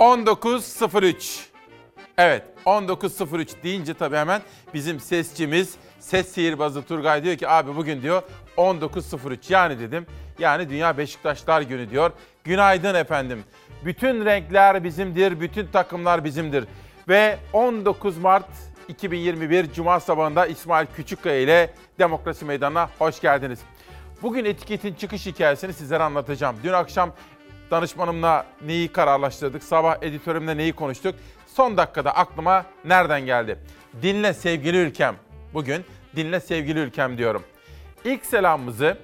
19.03. Evet 19.03 deyince tabii hemen bizim sesçimiz, ses sihirbazı Turgay diyor ki abi bugün diyor 19.03 yani dedim. Yani Dünya Beşiktaşlar Günü diyor. Günaydın efendim. Bütün renkler bizimdir, bütün takımlar bizimdir. Ve 19 Mart 2021 Cuma sabahında İsmail Küçükkaya ile Demokrasi Meydanı'na hoş geldiniz. Bugün etiketin çıkış hikayesini sizlere anlatacağım. Dün akşam danışmanımla neyi kararlaştırdık, sabah editörümle neyi konuştuk. Son dakikada aklıma nereden geldi? Dinle sevgili ülkem. Bugün dinle sevgili ülkem diyorum. İlk selamımızı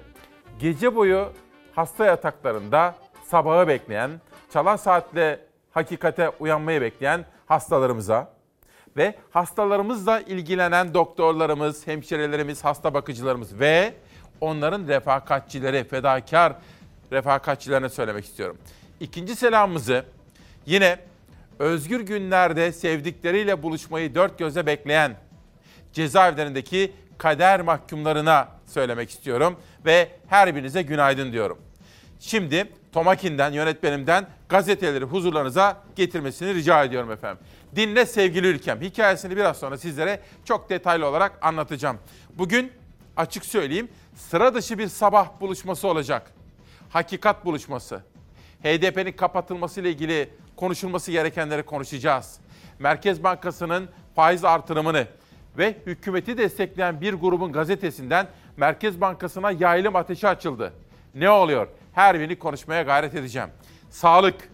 gece boyu hasta yataklarında sabahı bekleyen, çalan saatle hakikate uyanmayı bekleyen hastalarımıza ve hastalarımızla ilgilenen doktorlarımız, hemşirelerimiz, hasta bakıcılarımız ve onların refakatçileri, fedakar refakatçilerine söylemek istiyorum. İkinci selamımızı yine özgür günlerde sevdikleriyle buluşmayı dört göze bekleyen cezaevlerindeki kader mahkumlarına söylemek istiyorum ve her birinize günaydın diyorum. Şimdi Tomakin'den, yönetmenimden gazeteleri huzurlarınıza getirmesini rica ediyorum efendim. Dinle sevgili ülkem. Hikayesini biraz sonra sizlere çok detaylı olarak anlatacağım. Bugün açık söyleyeyim sıra dışı bir sabah buluşması olacak. Hakikat buluşması. HDP'nin kapatılması ile ilgili konuşulması gerekenleri konuşacağız. Merkez Bankası'nın faiz artırımını ve hükümeti destekleyen bir grubun gazetesinden Merkez Bankası'na yaylım ateşi açıldı. Ne oluyor? Her birini konuşmaya gayret edeceğim. Sağlık.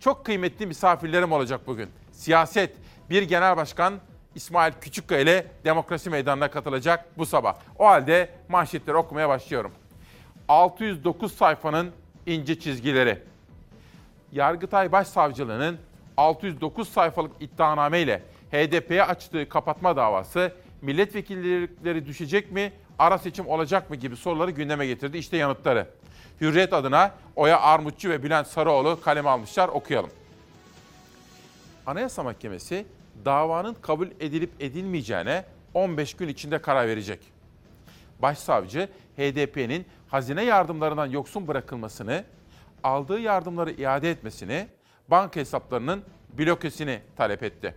Çok kıymetli misafirlerim olacak bugün. Siyaset. Bir genel başkan İsmail Küçükkaya ile demokrasi meydanına katılacak bu sabah. O halde manşetleri okumaya başlıyorum. 609 sayfanın ince çizgileri. Yargıtay Başsavcılığı'nın 609 sayfalık iddianame ile HDP'ye açtığı kapatma davası milletvekilleri düşecek mi, ara seçim olacak mı gibi soruları gündeme getirdi. İşte yanıtları. Hürriyet adına Oya Armutçu ve Bülent Sarıoğlu kaleme almışlar. Okuyalım. Anayasa Mahkemesi davanın kabul edilip edilmeyeceğine 15 gün içinde karar verecek. Başsavcı HDP'nin hazine yardımlarından yoksun bırakılmasını, aldığı yardımları iade etmesini, banka hesaplarının blokesini talep etti.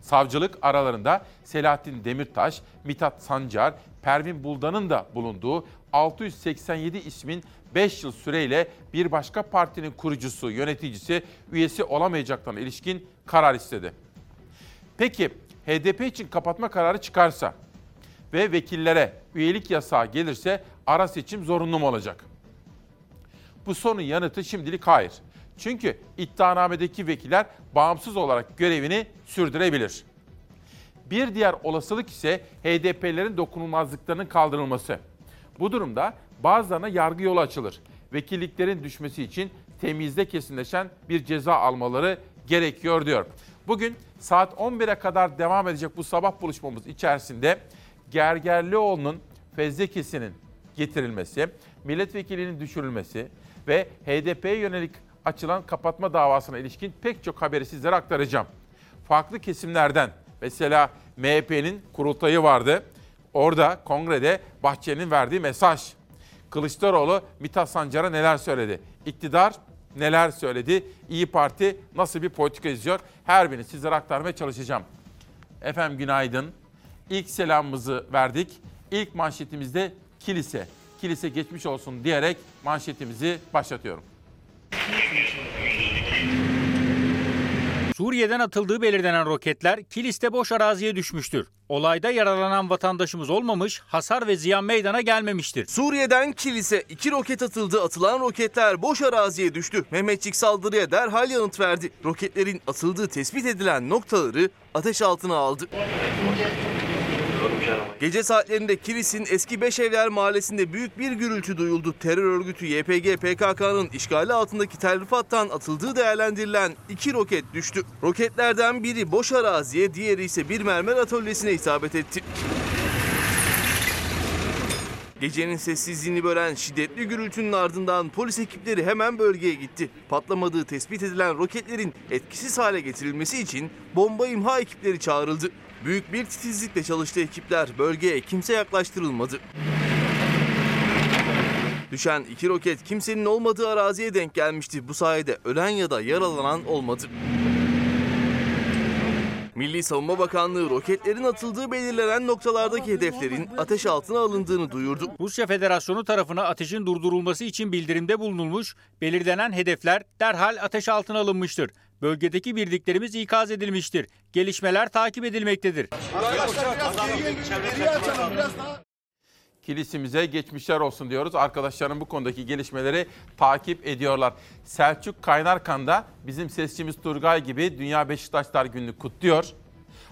Savcılık aralarında Selahattin Demirtaş, Mithat Sancar, Pervin Buldan'ın da bulunduğu 687 ismin 5 yıl süreyle bir başka partinin kurucusu, yöneticisi, üyesi olamayacaklarına ilişkin karar istedi. Peki HDP için kapatma kararı çıkarsa ve vekillere üyelik yasağı gelirse ara seçim zorunlu mu olacak? Bu sorunun yanıtı şimdilik hayır. Çünkü iddianamedeki vekiller bağımsız olarak görevini sürdürebilir. Bir diğer olasılık ise HDP'lerin dokunulmazlıklarının kaldırılması. Bu durumda bazılarına yargı yolu açılır. Vekilliklerin düşmesi için temizde kesinleşen bir ceza almaları gerekiyor diyor. Bugün saat 11'e kadar devam edecek bu sabah buluşmamız içerisinde Gergerlioğlu'nun fezlekesinin getirilmesi, milletvekilinin düşürülmesi ve HDP'ye yönelik açılan kapatma davasına ilişkin pek çok haberi sizlere aktaracağım. Farklı kesimlerden mesela MHP'nin kurultayı vardı. Orada kongrede Bahçeli'nin verdiği mesaj. Kılıçdaroğlu Mithat Sancar'a neler söyledi? İktidar neler söyledi? İyi Parti nasıl bir politika izliyor? Her birini sizlere aktarmaya çalışacağım. Efendim günaydın. İlk selamımızı verdik. İlk manşetimizde kilise. Kilise geçmiş olsun diyerek manşetimizi başlatıyorum. Suriye'den atıldığı belirlenen roketler Kilis'te boş araziye düşmüştür. Olayda yaralanan vatandaşımız olmamış, hasar ve ziyan meydana gelmemiştir. Suriye'den kilise iki roket atıldı. Atılan roketler boş araziye düştü. Mehmetçik saldırıya derhal yanıt verdi. Roketlerin atıldığı tespit edilen noktaları ateş altına aldı. Gece saatlerinde Kilis'in eski Beşevler mahallesinde büyük bir gürültü duyuldu. Terör örgütü YPG PKK'nın işgali altındaki terrifattan atıldığı değerlendirilen iki roket düştü. Roketlerden biri boş araziye, diğeri ise bir mermer atölyesine isabet etti. Gecenin sessizliğini bölen şiddetli gürültünün ardından polis ekipleri hemen bölgeye gitti. Patlamadığı tespit edilen roketlerin etkisiz hale getirilmesi için bomba imha ekipleri çağrıldı. Büyük bir titizlikle çalıştı ekipler. Bölgeye kimse yaklaştırılmadı. Düşen iki roket kimsenin olmadığı araziye denk gelmişti. Bu sayede ölen ya da yaralanan olmadı. Milli Savunma Bakanlığı roketlerin atıldığı belirlenen noktalardaki hedeflerin ateş altına alındığını duyurdu. Rusya Federasyonu tarafına ateşin durdurulması için bildirimde bulunulmuş, belirlenen hedefler derhal ateş altına alınmıştır. Bölgedeki birliklerimiz ikaz edilmiştir. Gelişmeler takip edilmektedir. Kilisimize geçmişler olsun diyoruz. Arkadaşlarım bu konudaki gelişmeleri takip ediyorlar. Selçuk Kaynarkan da bizim sesçimiz Turgay gibi Dünya Beşiktaşlar Günü'nü kutluyor.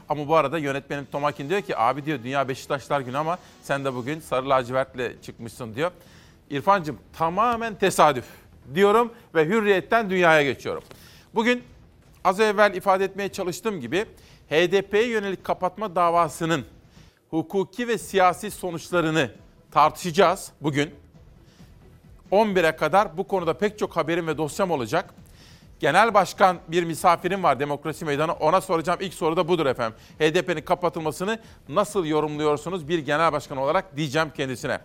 Ama bu arada yönetmenim Tomakin diyor ki abi diyor Dünya Beşiktaşlar Günü ama sen de bugün sarı lacivertle çıkmışsın diyor. İrfancığım tamamen tesadüf diyorum ve hürriyetten dünyaya geçiyorum. Bugün az evvel ifade etmeye çalıştığım gibi HDP'ye yönelik kapatma davasının hukuki ve siyasi sonuçlarını tartışacağız bugün. 11'e kadar bu konuda pek çok haberim ve dosyam olacak. Genel başkan bir misafirim var Demokrasi Meydanı. Ona soracağım ilk soru da budur efendim. HDP'nin kapatılmasını nasıl yorumluyorsunuz bir genel başkan olarak diyeceğim kendisine.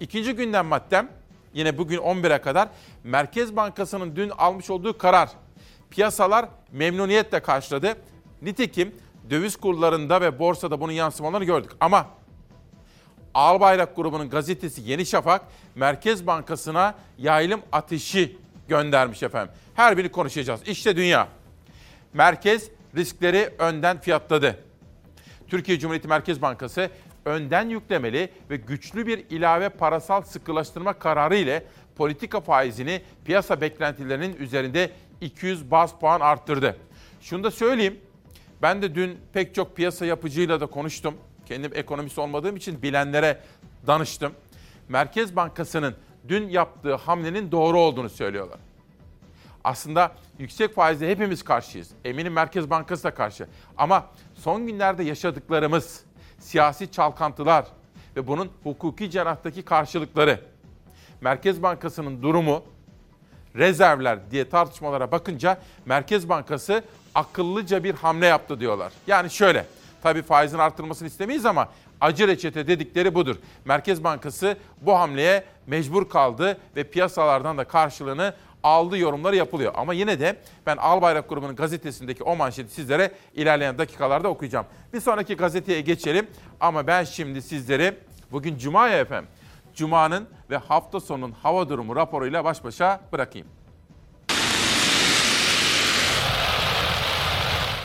İkinci gündem maddem yine bugün 11'e kadar Merkez Bankası'nın dün almış olduğu karar. Piyasalar memnuniyetle karşıladı. Nitekim döviz kurlarında ve borsada bunun yansımalarını gördük. Ama Albayrak grubunun gazetesi Yeni Şafak Merkez Bankası'na yaylım ateşi göndermiş efendim. Her birini konuşacağız. İşte dünya. Merkez riskleri önden fiyatladı. Türkiye Cumhuriyeti Merkez Bankası önden yüklemeli ve güçlü bir ilave parasal sıkılaştırma kararı ile politika faizini piyasa beklentilerinin üzerinde 200 bas puan arttırdı. Şunu da söyleyeyim. Ben de dün pek çok piyasa yapıcıyla da konuştum. Kendim ekonomist olmadığım için bilenlere danıştım. Merkez Bankası'nın dün yaptığı hamlenin doğru olduğunu söylüyorlar. Aslında yüksek faizle hepimiz karşıyız. Eminim Merkez Bankası da karşı. Ama son günlerde yaşadıklarımız, siyasi çalkantılar ve bunun hukuki cerahtaki karşılıkları, Merkez Bankası'nın durumu, rezervler diye tartışmalara bakınca Merkez Bankası akıllıca bir hamle yaptı diyorlar. Yani şöyle, tabii faizin artırılmasını istemeyiz ama acı reçete dedikleri budur. Merkez Bankası bu hamleye mecbur kaldı ve piyasalardan da karşılığını aldı yorumları yapılıyor. Ama yine de ben Albayrak grubunun gazetesindeki o manşeti sizlere ilerleyen dakikalarda okuyacağım. Bir sonraki gazeteye geçelim ama ben şimdi sizleri bugün Cuma ya efendim. Cuma'nın ve hafta sonunun hava durumu raporuyla baş başa bırakayım.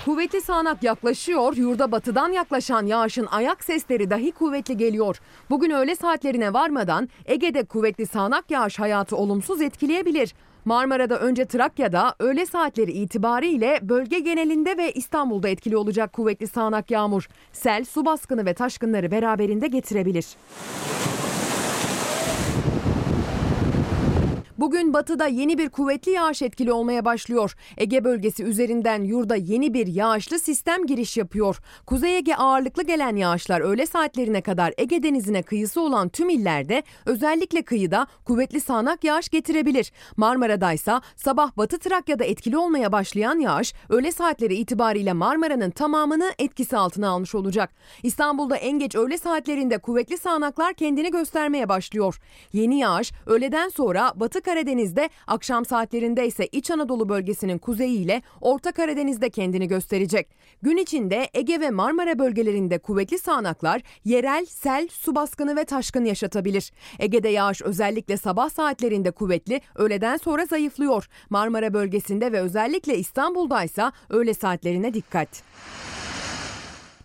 Kuvvetli sağanak yaklaşıyor, yurda batıdan yaklaşan yağışın ayak sesleri dahi kuvvetli geliyor. Bugün öğle saatlerine varmadan Ege'de kuvvetli sağanak yağış hayatı olumsuz etkileyebilir. Marmara'da önce Trakya'da öğle saatleri itibariyle bölge genelinde ve İstanbul'da etkili olacak kuvvetli sağanak yağmur. Sel, su baskını ve taşkınları beraberinde getirebilir. Bugün batıda yeni bir kuvvetli yağış etkili olmaya başlıyor. Ege bölgesi üzerinden yurda yeni bir yağışlı sistem giriş yapıyor. Kuzey Ege ağırlıklı gelen yağışlar öğle saatlerine kadar Ege denizine kıyısı olan tüm illerde özellikle kıyıda kuvvetli sağanak yağış getirebilir. Marmara'da ise sabah Batı Trakya'da etkili olmaya başlayan yağış öğle saatleri itibariyle Marmara'nın tamamını etkisi altına almış olacak. İstanbul'da en geç öğle saatlerinde kuvvetli sağanaklar kendini göstermeye başlıyor. Yeni yağış öğleden sonra Batı Karadeniz'de, akşam saatlerinde ise İç Anadolu bölgesinin kuzeyi ile Orta Karadeniz'de kendini gösterecek. Gün içinde Ege ve Marmara bölgelerinde kuvvetli sağanaklar yerel sel, su baskını ve taşkın yaşatabilir. Ege'de yağış özellikle sabah saatlerinde kuvvetli, öğleden sonra zayıflıyor. Marmara bölgesinde ve özellikle İstanbul'da ise öğle saatlerine dikkat.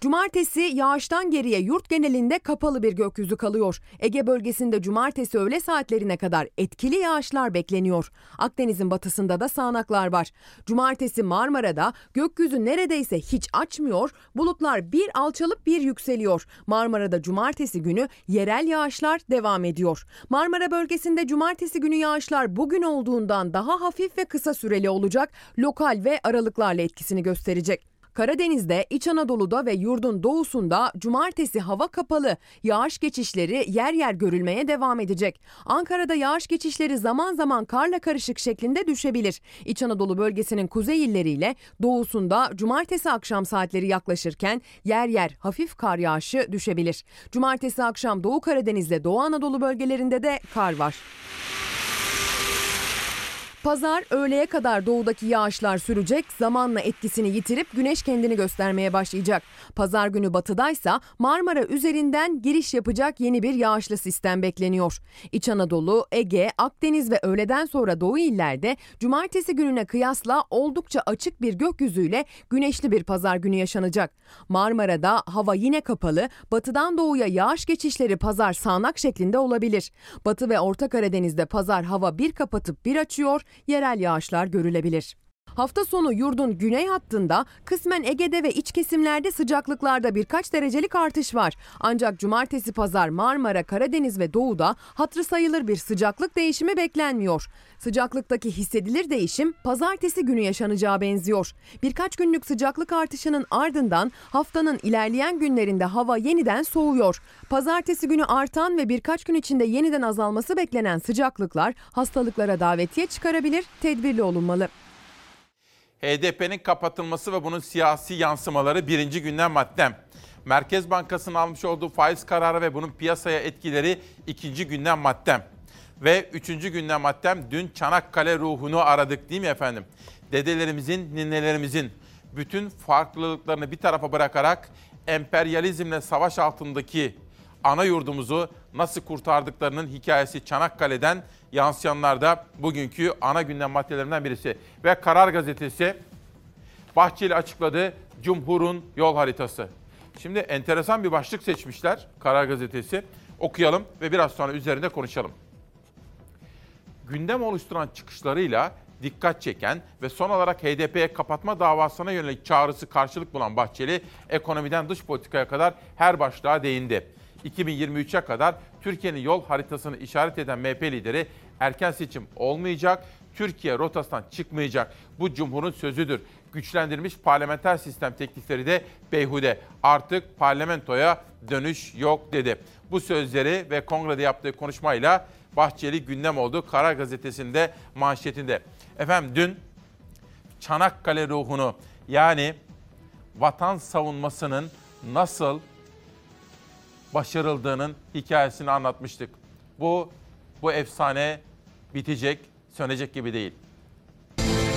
Cumartesi yağıştan geriye yurt genelinde kapalı bir gökyüzü kalıyor. Ege bölgesinde cumartesi öğle saatlerine kadar etkili yağışlar bekleniyor. Akdeniz'in batısında da sağanaklar var. Cumartesi Marmara'da gökyüzü neredeyse hiç açmıyor, bulutlar bir alçalıp bir yükseliyor. Marmara'da cumartesi günü yerel yağışlar devam ediyor. Marmara bölgesinde cumartesi günü yağışlar bugün olduğundan daha hafif ve kısa süreli olacak, lokal ve aralıklarla etkisini gösterecek. Karadeniz'de, İç Anadolu'da ve yurdun doğusunda cumartesi hava kapalı. Yağış geçişleri yer yer görülmeye devam edecek. Ankara'da yağış geçişleri zaman zaman karla karışık şeklinde düşebilir. İç Anadolu bölgesinin kuzey illeriyle doğusunda cumartesi akşam saatleri yaklaşırken yer yer hafif kar yağışı düşebilir. Cumartesi akşam Doğu Karadeniz'de Doğu Anadolu bölgelerinde de kar var. Pazar öğleye kadar doğudaki yağışlar sürecek, zamanla etkisini yitirip güneş kendini göstermeye başlayacak. Pazar günü batıdaysa Marmara üzerinden giriş yapacak yeni bir yağışlı sistem bekleniyor. İç Anadolu, Ege, Akdeniz ve öğleden sonra doğu illerde cumartesi gününe kıyasla oldukça açık bir gökyüzüyle güneşli bir pazar günü yaşanacak. Marmara'da hava yine kapalı, batıdan doğuya yağış geçişleri pazar sağanak şeklinde olabilir. Batı ve Orta Karadeniz'de pazar hava bir kapatıp bir açıyor, yerel yağışlar görülebilir. Hafta sonu yurdun güney hattında kısmen Ege'de ve iç kesimlerde sıcaklıklarda birkaç derecelik artış var. Ancak cumartesi pazar Marmara, Karadeniz ve doğuda hatırı sayılır bir sıcaklık değişimi beklenmiyor. Sıcaklıktaki hissedilir değişim pazartesi günü yaşanacağı benziyor. Birkaç günlük sıcaklık artışının ardından haftanın ilerleyen günlerinde hava yeniden soğuyor. Pazartesi günü artan ve birkaç gün içinde yeniden azalması beklenen sıcaklıklar hastalıklara davetiye çıkarabilir, tedbirli olunmalı. HDP'nin kapatılması ve bunun siyasi yansımaları birinci gündem maddem. Merkez Bankası'nın almış olduğu faiz kararı ve bunun piyasaya etkileri ikinci gündem maddem. Ve üçüncü gündem maddem dün Çanakkale ruhunu aradık değil mi efendim? Dedelerimizin, ninelerimizin bütün farklılıklarını bir tarafa bırakarak emperyalizmle savaş altındaki ana yurdumuzu nasıl kurtardıklarının hikayesi Çanakkale'den yansıyanlar da bugünkü ana gündem maddelerinden birisi. Ve Karar Gazetesi Bahçeli açıkladı Cumhur'un yol haritası. Şimdi enteresan bir başlık seçmişler Karar Gazetesi. Okuyalım ve biraz sonra üzerinde konuşalım. Gündem oluşturan çıkışlarıyla dikkat çeken ve son olarak HDP'ye kapatma davasına yönelik çağrısı karşılık bulan Bahçeli, ekonomiden dış politikaya kadar her başlığa değindi. 2023'e kadar Türkiye'nin yol haritasını işaret eden MHP lideri erken seçim olmayacak, Türkiye rotasından çıkmayacak. Bu Cumhur'un sözüdür. Güçlendirilmiş parlamenter sistem teklifleri de beyhude. Artık parlamentoya dönüş yok dedi. Bu sözleri ve kongrede yaptığı konuşmayla Bahçeli gündem oldu. Karar Gazetesi'nde manşetinde. Efendim dün Çanakkale ruhunu yani vatan savunmasının nasıl başarıldığının hikayesini anlatmıştık. Bu bu efsane bitecek, sönecek gibi değil.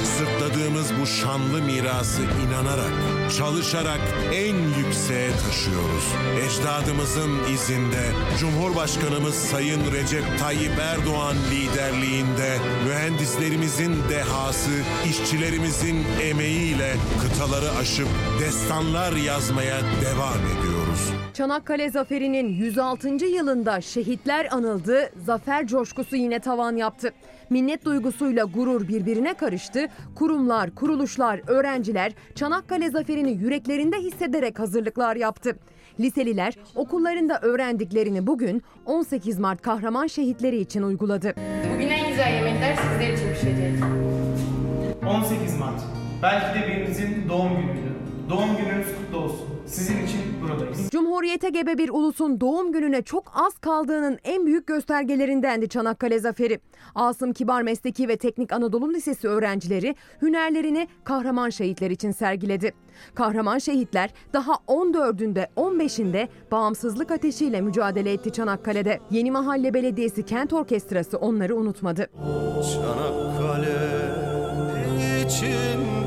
Sırtladığımız bu şanlı mirası inanarak, çalışarak en yükseğe taşıyoruz. Ecdadımızın izinde Cumhurbaşkanımız Sayın Recep Tayyip Erdoğan liderliğinde mühendislerimizin dehası, işçilerimizin emeğiyle kıtaları aşıp destanlar yazmaya devam ediyoruz. Çanakkale Zaferi'nin 106. yılında şehitler anıldı, zafer coşkusu yine tavan yaptı. Minnet duygusuyla gurur birbirine karıştı. Kurumlar, kuruluşlar, öğrenciler Çanakkale Zaferi'ni yüreklerinde hissederek hazırlıklar yaptı. Liseliler okullarında öğrendiklerini bugün 18 Mart kahraman şehitleri için uyguladı. Bugün en güzel yemekler sizler için pişecek. 18 Mart. Belki de birinizin doğum günüydü. Doğum gününüz kutlu olsun. Sizin için buradayız. Cumhuriyete gebe bir ulusun doğum gününe çok az kaldığının en büyük göstergelerindendi Çanakkale Zaferi. Asım Kibar Mesleki ve Teknik Anadolu Lisesi öğrencileri hünerlerini kahraman şehitler için sergiledi. Kahraman şehitler daha 14'ünde 15'inde bağımsızlık ateşiyle mücadele etti Çanakkale'de. Yeni Mahalle Belediyesi Kent Orkestrası onları unutmadı. Çanakkale içinde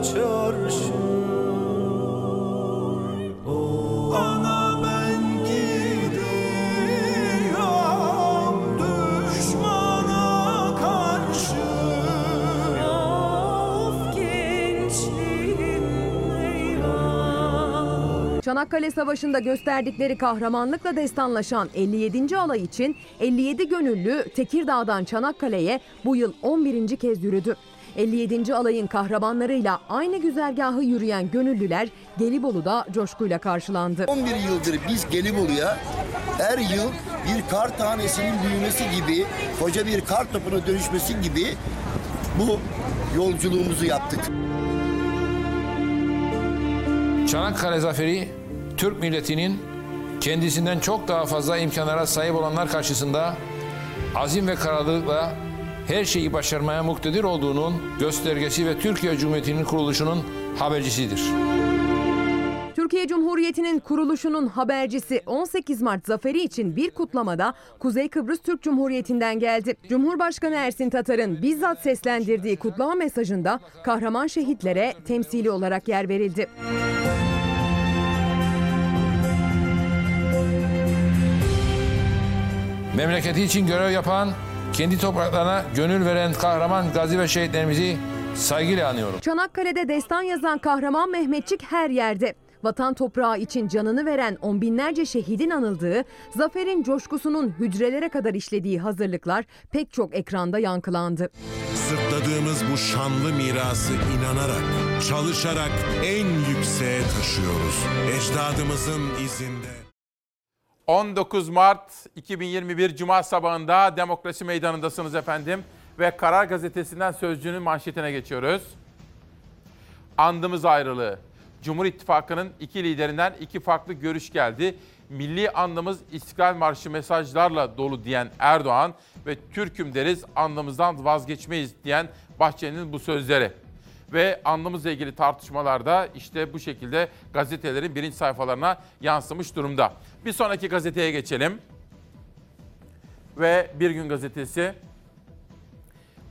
aynalı çarşı Ana ben gidiyorum düşmana karşı Of gençliğim eyvah Çanakkale Savaşı'nda gösterdikleri kahramanlıkla destanlaşan 57. alay için 57 gönüllü Tekirdağ'dan Çanakkale'ye bu yıl 11. kez yürüdü. 57. alayın kahramanlarıyla aynı güzergahı yürüyen gönüllüler Gelibolu'da coşkuyla karşılandı. 11 yıldır biz Gelibolu'ya her yıl bir kar tanesinin büyümesi gibi, koca bir kar topuna dönüşmesi gibi bu yolculuğumuzu yaptık. Çanakkale Zaferi Türk milletinin kendisinden çok daha fazla imkanlara sahip olanlar karşısında azim ve kararlılıkla her şeyi başarmaya muktedir olduğunun göstergesi ve Türkiye Cumhuriyeti'nin kuruluşunun habercisidir. Türkiye Cumhuriyeti'nin kuruluşunun habercisi 18 Mart zaferi için bir kutlamada Kuzey Kıbrıs Türk Cumhuriyeti'nden geldi. Cumhurbaşkanı Ersin Tatar'ın bizzat seslendirdiği kutlama mesajında kahraman şehitlere temsili olarak yer verildi. Memleketi için görev yapan, kendi topraklarına gönül veren kahraman gazi ve şehitlerimizi saygıyla anıyorum. Çanakkale'de destan yazan kahraman Mehmetçik her yerde. Vatan toprağı için canını veren on binlerce şehidin anıldığı, zaferin coşkusunun hücrelere kadar işlediği hazırlıklar pek çok ekranda yankılandı. Sırtladığımız bu şanlı mirası inanarak, çalışarak en yükseğe taşıyoruz. Ecdadımızın izinde. 19 Mart 2021 Cuma sabahında Demokrasi Meydanı'ndasınız efendim. Ve Karar Gazetesi'nden Sözcü'nün manşetine geçiyoruz. Andımız ayrılığı. Cumhur İttifakı'nın iki liderinden iki farklı görüş geldi. Milli andımız İstiklal Marşı mesajlarla dolu diyen Erdoğan ve Türk'üm deriz andımızdan vazgeçmeyiz diyen Bahçeli'nin bu sözleri. Ve andımızla ilgili tartışmalarda işte bu şekilde gazetelerin birinci sayfalarına yansımış durumda. Bir sonraki gazeteye geçelim. Ve Bir Gün Gazetesi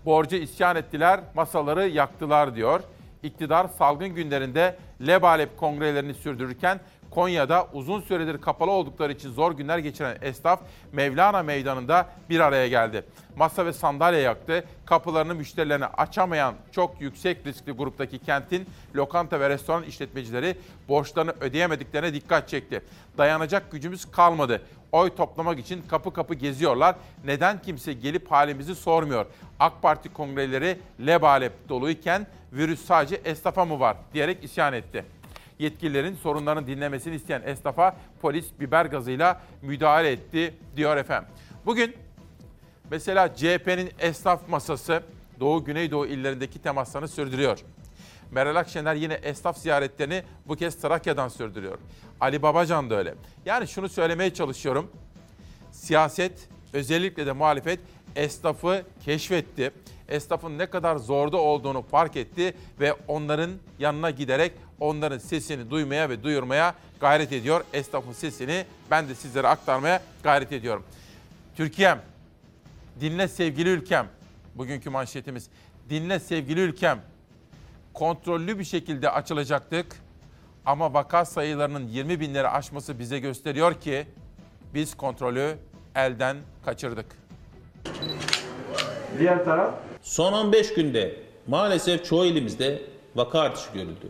borcu isyan ettiler, masaları yaktılar diyor. İktidar salgın günlerinde Lebalep kongrelerini sürdürürken Konya'da uzun süredir kapalı oldukları için zor günler geçiren esnaf Mevlana Meydanı'nda bir araya geldi. Masa ve sandalye yaktı. Kapılarını müşterilerine açamayan çok yüksek riskli gruptaki kentin lokanta ve restoran işletmecileri borçlarını ödeyemediklerine dikkat çekti. Dayanacak gücümüz kalmadı. Oy toplamak için kapı kapı geziyorlar. Neden kimse gelip halimizi sormuyor? AK Parti kongreleri lebalep doluyken virüs sadece esnafa mı var diyerek isyan etti yetkililerin sorunlarını dinlemesini isteyen esnafa polis biber gazıyla müdahale etti diyor efendim. Bugün mesela CHP'nin esnaf masası Doğu Güneydoğu illerindeki temaslarını sürdürüyor. Meral Akşener yine esnaf ziyaretlerini bu kez Trakya'dan sürdürüyor. Ali Babacan da öyle. Yani şunu söylemeye çalışıyorum. Siyaset özellikle de muhalefet esnafı keşfetti. Esnafın ne kadar zorda olduğunu fark etti ve onların yanına giderek onların sesini duymaya ve duyurmaya gayret ediyor. Esnafın sesini ben de sizlere aktarmaya gayret ediyorum. Türkiye'm, dinle sevgili ülkem. Bugünkü manşetimiz. Dinle sevgili ülkem. Kontrollü bir şekilde açılacaktık. Ama vaka sayılarının 20 binleri aşması bize gösteriyor ki biz kontrolü elden kaçırdık. Diğer taraf? Son 15 günde maalesef çoğu ilimizde vaka artışı görüldü.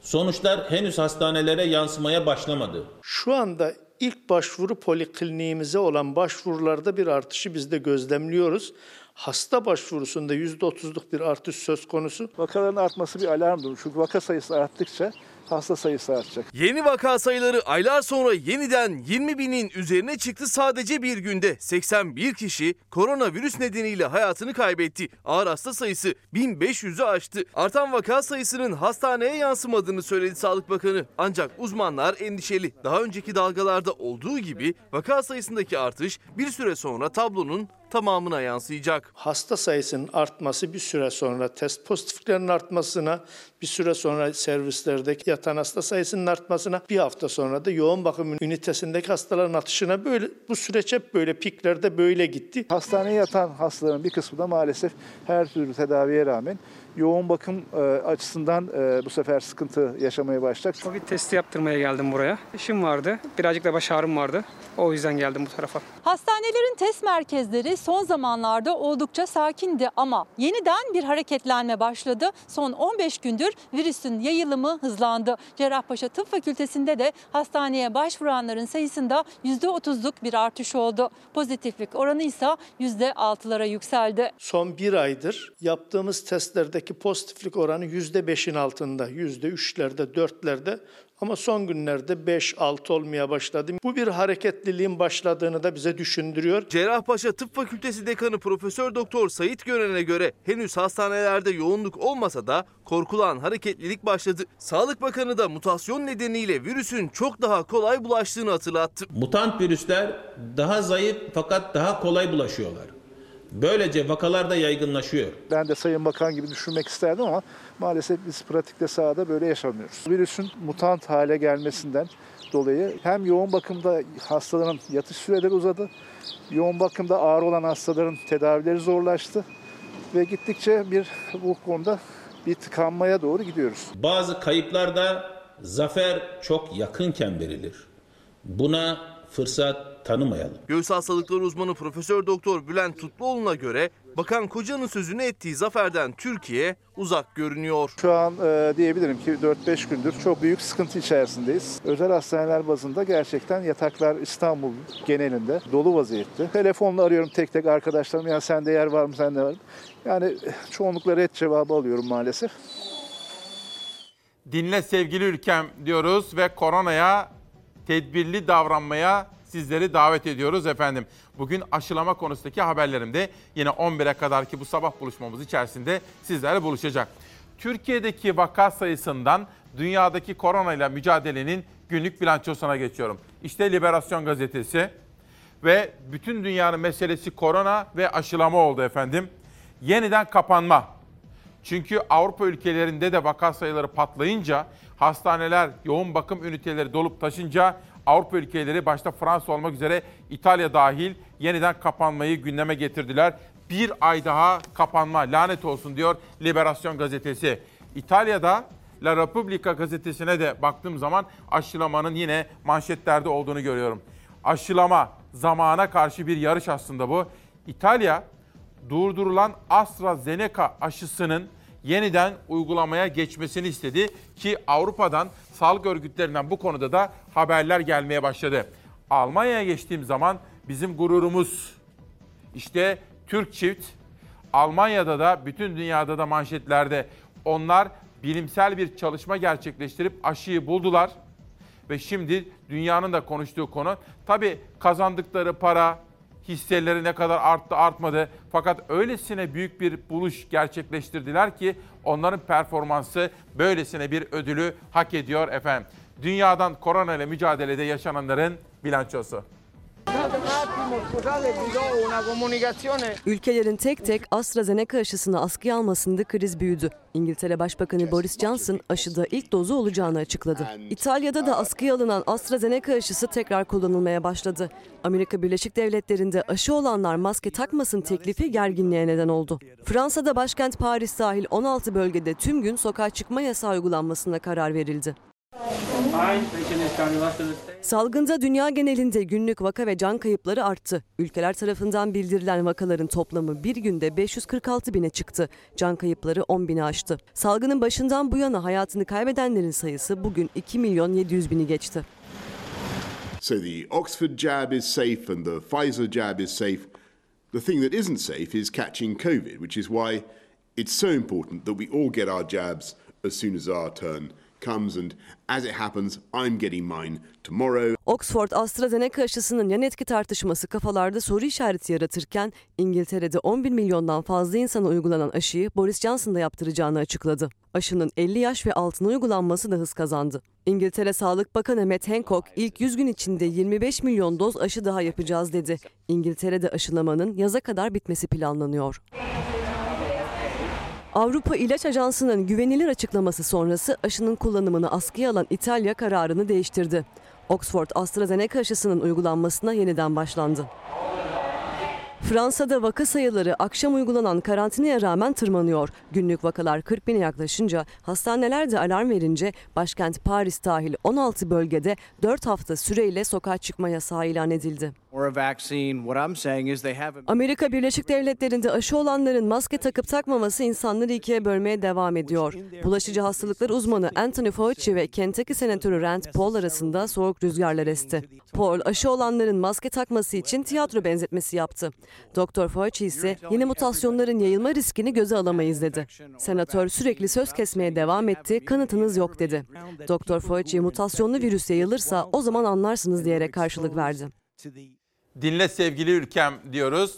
Sonuçlar henüz hastanelere yansımaya başlamadı. Şu anda ilk başvuru polikliniğimize olan başvurularda bir artışı biz de gözlemliyoruz. Hasta başvurusunda %30'luk bir artış söz konusu. Vakaların artması bir alarmdır. Çünkü vaka sayısı arttıkça hasta sayısı artacak. Yeni vaka sayıları aylar sonra yeniden 20 binin üzerine çıktı sadece bir günde. 81 kişi koronavirüs nedeniyle hayatını kaybetti. Ağır hasta sayısı 1500'ü aştı. Artan vaka sayısının hastaneye yansımadığını söyledi Sağlık Bakanı. Ancak uzmanlar endişeli. Daha önceki dalgalarda olduğu gibi vaka sayısındaki artış bir süre sonra tablonun tamamına yansıyacak. Hasta sayısının artması bir süre sonra test pozitiflerinin artmasına, bir süre sonra servislerdeki yatan hasta sayısının artmasına, bir hafta sonra da yoğun bakım ünitesindeki hastaların atışına böyle bu süreç hep böyle piklerde böyle gitti. Hastaneye yatan hastaların bir kısmı da maalesef her türlü tedaviye rağmen yoğun bakım e, açısından e, bu sefer sıkıntı yaşamaya başlayacak. Covid testi yaptırmaya geldim buraya. İşim vardı. Birazcık da baş ağrım vardı. O yüzden geldim bu tarafa. Hastanelerin test merkezleri son zamanlarda oldukça sakindi ama yeniden bir hareketlenme başladı. Son 15 gündür virüsün yayılımı hızlandı. Cerrahpaşa Tıp Fakültesi'nde de hastaneye başvuranların sayısında %30'luk bir artış oldu. Pozitiflik oranı ise %6'lara yükseldi. Son bir aydır yaptığımız testlerdeki pozitiflik oranı %5'in altında, %3'lerde, 4'lerde Ama son günlerde 5-6 olmaya başladı. Bu bir hareketliliğin başladığını da bize düşündürüyor. Cerrahpaşa Tıp Fakültesi Dekanı Profesör Doktor Sait Gören'e göre henüz hastanelerde yoğunluk olmasa da korkulan hareketlilik başladı. Sağlık Bakanı da mutasyon nedeniyle virüsün çok daha kolay bulaştığını hatırlattı. Mutant virüsler daha zayıf fakat daha kolay bulaşıyorlar. Böylece vakalar da yaygınlaşıyor. Ben de Sayın Bakan gibi düşünmek isterdim ama maalesef biz pratikte sahada böyle yaşamıyoruz. Virüsün mutant hale gelmesinden dolayı hem yoğun bakımda hastaların yatış süreleri uzadı, yoğun bakımda ağır olan hastaların tedavileri zorlaştı ve gittikçe bir bu konuda bir tıkanmaya doğru gidiyoruz. Bazı kayıplarda zafer çok yakınken verilir. Buna fırsat tanımayalım. Göğüs hastalıkları uzmanı Profesör Doktor Bülent Tutluoğlu'na göre Bakan Koca'nın sözünü ettiği zaferden Türkiye uzak görünüyor. Şu an e, diyebilirim ki 4-5 gündür çok büyük sıkıntı içerisindeyiz. Özel hastaneler bazında gerçekten yataklar İstanbul genelinde dolu vaziyette. Telefonla arıyorum tek tek arkadaşlarım ya sende yer var mı sende var mı? Yani çoğunlukla red cevabı alıyorum maalesef. Dinle sevgili ülkem diyoruz ve koronaya tedbirli davranmaya sizleri davet ediyoruz efendim. Bugün aşılama konusundaki haberlerimde yine 11'e kadarki bu sabah buluşmamız içerisinde sizlerle buluşacak. Türkiye'deki vaka sayısından dünyadaki koronayla mücadelenin günlük bilançosuna geçiyorum. İşte Liberasyon gazetesi ve bütün dünyanın meselesi korona ve aşılama oldu efendim. Yeniden kapanma. Çünkü Avrupa ülkelerinde de vaka sayıları patlayınca, hastaneler, yoğun bakım üniteleri dolup taşınca Avrupa ülkeleri başta Fransa olmak üzere İtalya dahil yeniden kapanmayı gündeme getirdiler. Bir ay daha kapanma lanet olsun diyor Liberasyon gazetesi. İtalya'da La Repubblica gazetesine de baktığım zaman aşılamanın yine manşetlerde olduğunu görüyorum. Aşılama zamana karşı bir yarış aslında bu. İtalya durdurulan AstraZeneca aşısının yeniden uygulamaya geçmesini istedi ki Avrupa'dan sağlık örgütlerinden bu konuda da haberler gelmeye başladı. Almanya'ya geçtiğim zaman bizim gururumuz işte Türk çift Almanya'da da bütün dünyada da manşetlerde onlar bilimsel bir çalışma gerçekleştirip aşıyı buldular ve şimdi dünyanın da konuştuğu konu tabii kazandıkları para, hisseleri ne kadar arttı artmadı. Fakat öylesine büyük bir buluş gerçekleştirdiler ki onların performansı böylesine bir ödülü hak ediyor efendim. Dünyadan korona ile mücadelede yaşananların bilançosu. Ülkelerin tek tek AstraZeneca aşısını askıya almasında kriz büyüdü. İngiltere Başbakanı Boris Johnson aşıda ilk dozu olacağını açıkladı. İtalya'da da askıya alınan AstraZeneca aşısı tekrar kullanılmaya başladı. Amerika Birleşik Devletleri'nde aşı olanlar maske takmasın teklifi gerginliğe neden oldu. Fransa'da başkent Paris dahil 16 bölgede tüm gün sokağa çıkma yasağı uygulanmasına karar verildi. Salgında dünya genelinde günlük vaka ve can kayıpları arttı. Ülkeler tarafından bildirilen vakaların toplamı bir günde 546 bine çıktı. Can kayıpları 10 bini aştı. Salgının başından bu yana hayatını kaybedenlerin sayısı bugün 2 milyon 700 bini geçti. So the Oxford jab is safe and the Pfizer jab is safe. The thing that isn't safe is catching COVID, which is why it's so important that we all get our jabs as soon as our turn comes and as it happens I'm getting mine tomorrow. Oxford AstraZeneca aşısının yan etki tartışması kafalarda soru işareti yaratırken İngiltere'de 11 milyondan fazla insana uygulanan aşıyı Boris Johnson da yaptıracağını açıkladı. Aşının 50 yaş ve altına uygulanması da hız kazandı. İngiltere Sağlık Bakanı Matt Hancock ilk 100 gün içinde 25 milyon doz aşı daha yapacağız dedi. İngiltere'de aşılamanın yaza kadar bitmesi planlanıyor. Avrupa İlaç Ajansı'nın güvenilir açıklaması sonrası aşının kullanımını askıya alan İtalya kararını değiştirdi. Oxford AstraZeneca aşısının uygulanmasına yeniden başlandı. Fransa'da vaka sayıları akşam uygulanan karantinaya rağmen tırmanıyor. Günlük vakalar 40 bine yaklaşınca hastaneler de alarm verince başkent Paris dahil 16 bölgede 4 hafta süreyle sokağa çıkma yasağı ilan edildi. Amerika Birleşik Devletleri'nde aşı olanların maske takıp takmaması insanları ikiye bölmeye devam ediyor. Bulaşıcı hastalıklar uzmanı Anthony Fauci ve Kentucky Senatörü Rand Paul arasında soğuk rüzgarlar esti. Paul aşı olanların maske takması için tiyatro benzetmesi yaptı. Doktor Fauci ise yeni mutasyonların yayılma riskini göze alamayız dedi. Senatör sürekli söz kesmeye devam etti, kanıtınız yok dedi. Doktor Fauci mutasyonlu virüs yayılırsa o zaman anlarsınız diyerek karşılık verdi. Dinle sevgili ülkem diyoruz.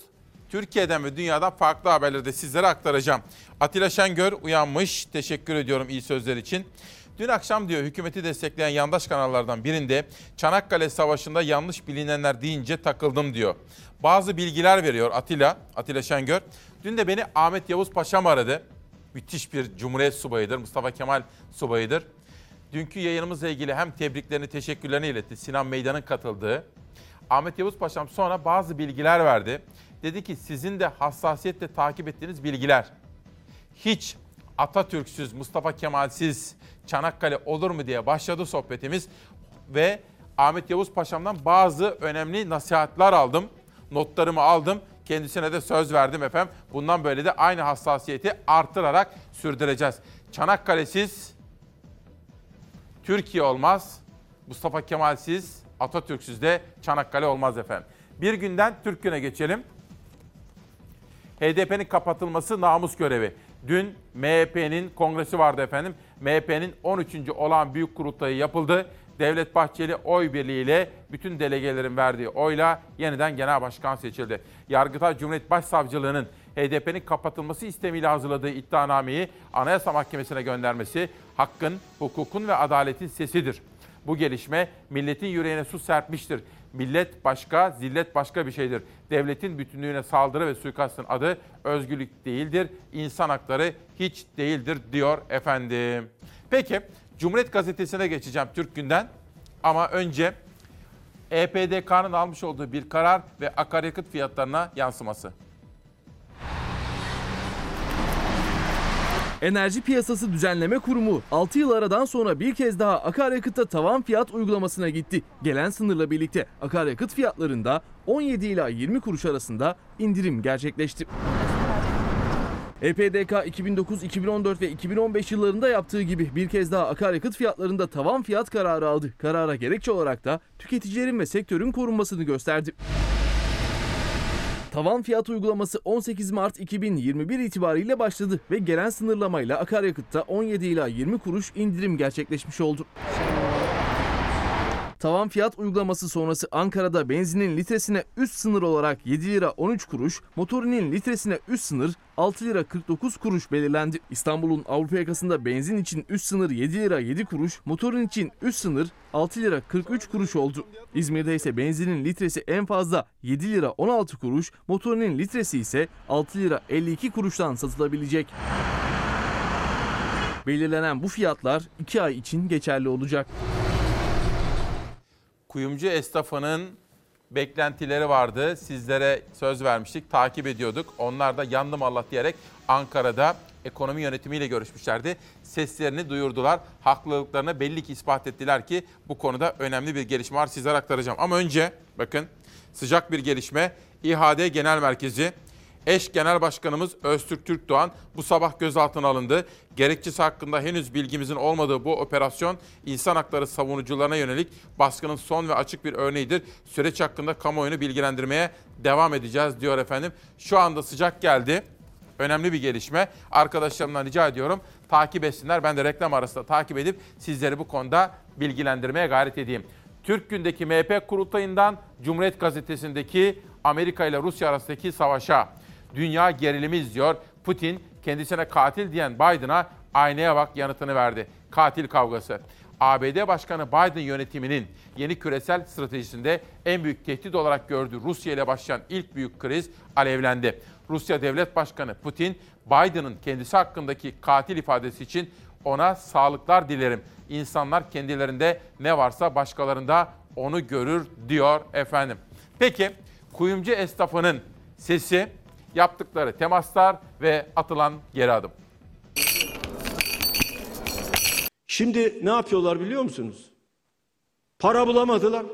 Türkiye'den ve dünyadan farklı haberleri de sizlere aktaracağım. Atilla Şengör uyanmış. Teşekkür ediyorum iyi sözler için. Dün akşam diyor hükümeti destekleyen yandaş kanallardan birinde Çanakkale Savaşı'nda yanlış bilinenler deyince takıldım diyor. Bazı bilgiler veriyor Atilla, Atilla Şengör. Dün de beni Ahmet Yavuz Paşam aradı. Müthiş bir Cumhuriyet subayıdır, Mustafa Kemal subayıdır. Dünkü yayınımızla ilgili hem tebriklerini, teşekkürlerini iletti. Sinan Meydan'ın katıldığı. Ahmet Yavuz Paşam sonra bazı bilgiler verdi. Dedi ki sizin de hassasiyetle takip ettiğiniz bilgiler. Hiç Atatürk'süz, Mustafa Kemal'siz Çanakkale olur mu diye başladı sohbetimiz. Ve Ahmet Yavuz Paşam'dan bazı önemli nasihatler aldım. Notlarımı aldım. Kendisine de söz verdim efendim. Bundan böyle de aynı hassasiyeti artırarak sürdüreceğiz. Çanakkale'siz Türkiye olmaz. Mustafa Kemal'siz, Atatürk'süz de Çanakkale olmaz efendim. Bir günden Türk Günü'ne geçelim. HDP'nin kapatılması namus görevi. Dün MHP'nin kongresi vardı efendim. MHP'nin 13. olan büyük kurultayı yapıldı. Devlet Bahçeli oy birliğiyle bütün delegelerin verdiği oyla yeniden genel başkan seçildi. Yargıtay Cumhuriyet Başsavcılığı'nın HDP'nin kapatılması istemiyle hazırladığı iddianameyi Anayasa Mahkemesi'ne göndermesi hakkın, hukukun ve adaletin sesidir. Bu gelişme milletin yüreğine su serpmiştir. Millet başka, zillet başka bir şeydir. Devletin bütünlüğüne saldırı ve suikastın adı özgürlük değildir, insan hakları hiç değildir diyor efendim. Peki, Cumhuriyet Gazetesi'ne geçeceğim Türk Günden. Ama önce EPDK'nın almış olduğu bir karar ve akaryakıt fiyatlarına yansıması. Enerji Piyasası Düzenleme Kurumu 6 yıl aradan sonra bir kez daha akaryakıtta tavan fiyat uygulamasına gitti. Gelen sınırla birlikte akaryakıt fiyatlarında 17 ila 20 kuruş arasında indirim gerçekleşti. EPDK 2009, 2014 ve 2015 yıllarında yaptığı gibi bir kez daha akaryakıt fiyatlarında tavan fiyat kararı aldı. Karara gerekçe olarak da tüketicilerin ve sektörün korunmasını gösterdi. Tavan fiyat uygulaması 18 Mart 2021 itibariyle başladı ve gelen sınırlamayla akaryakıtta 17 ila 20 kuruş indirim gerçekleşmiş oldu. Tavan fiyat uygulaması sonrası Ankara'da benzinin litresine üst sınır olarak 7 lira 13 kuruş, motorinin litresine üst sınır 6 lira 49 kuruş belirlendi. İstanbul'un Avrupa yakasında benzin için üst sınır 7 lira 7 kuruş, motorun için üst sınır 6 lira 43 kuruş oldu. İzmir'de ise benzinin litresi en fazla 7 lira 16 kuruş, motorinin litresi ise 6 lira 52 kuruştan satılabilecek. Belirlenen bu fiyatlar 2 ay için geçerli olacak. Kuyumcu esnafının beklentileri vardı. Sizlere söz vermiştik, takip ediyorduk. Onlar da yandım Allah diyerek Ankara'da ekonomi yönetimiyle görüşmüşlerdi. Seslerini duyurdular. Haklılıklarını belli ki ispat ettiler ki bu konuda önemli bir gelişme var. Sizlere aktaracağım. Ama önce bakın sıcak bir gelişme. İHAD Genel Merkezi Eş Genel Başkanımız Öztürk Türkdoğan bu sabah gözaltına alındı. Gerekçesi hakkında henüz bilgimizin olmadığı bu operasyon insan hakları savunucularına yönelik baskının son ve açık bir örneğidir. Süreç hakkında kamuoyunu bilgilendirmeye devam edeceğiz diyor efendim. Şu anda sıcak geldi. Önemli bir gelişme. Arkadaşlarımdan rica ediyorum takip etsinler. Ben de reklam arasında takip edip sizleri bu konuda bilgilendirmeye gayret edeyim. Türk Gün'deki MHP kurultayından Cumhuriyet Gazetesi'ndeki Amerika ile Rusya arasındaki savaşa. Dünya gerilimi izliyor. Putin kendisine katil diyen Biden'a aynaya bak yanıtını verdi. Katil kavgası. ABD Başkanı Biden yönetiminin yeni küresel stratejisinde en büyük tehdit olarak gördüğü Rusya ile başlayan ilk büyük kriz alevlendi. Rusya Devlet Başkanı Putin, Biden'ın kendisi hakkındaki katil ifadesi için ona sağlıklar dilerim. İnsanlar kendilerinde ne varsa başkalarında onu görür diyor efendim. Peki kuyumcu esnafının sesi, yaptıkları temaslar ve atılan geri adım. Şimdi ne yapıyorlar biliyor musunuz? Para bulamadılar.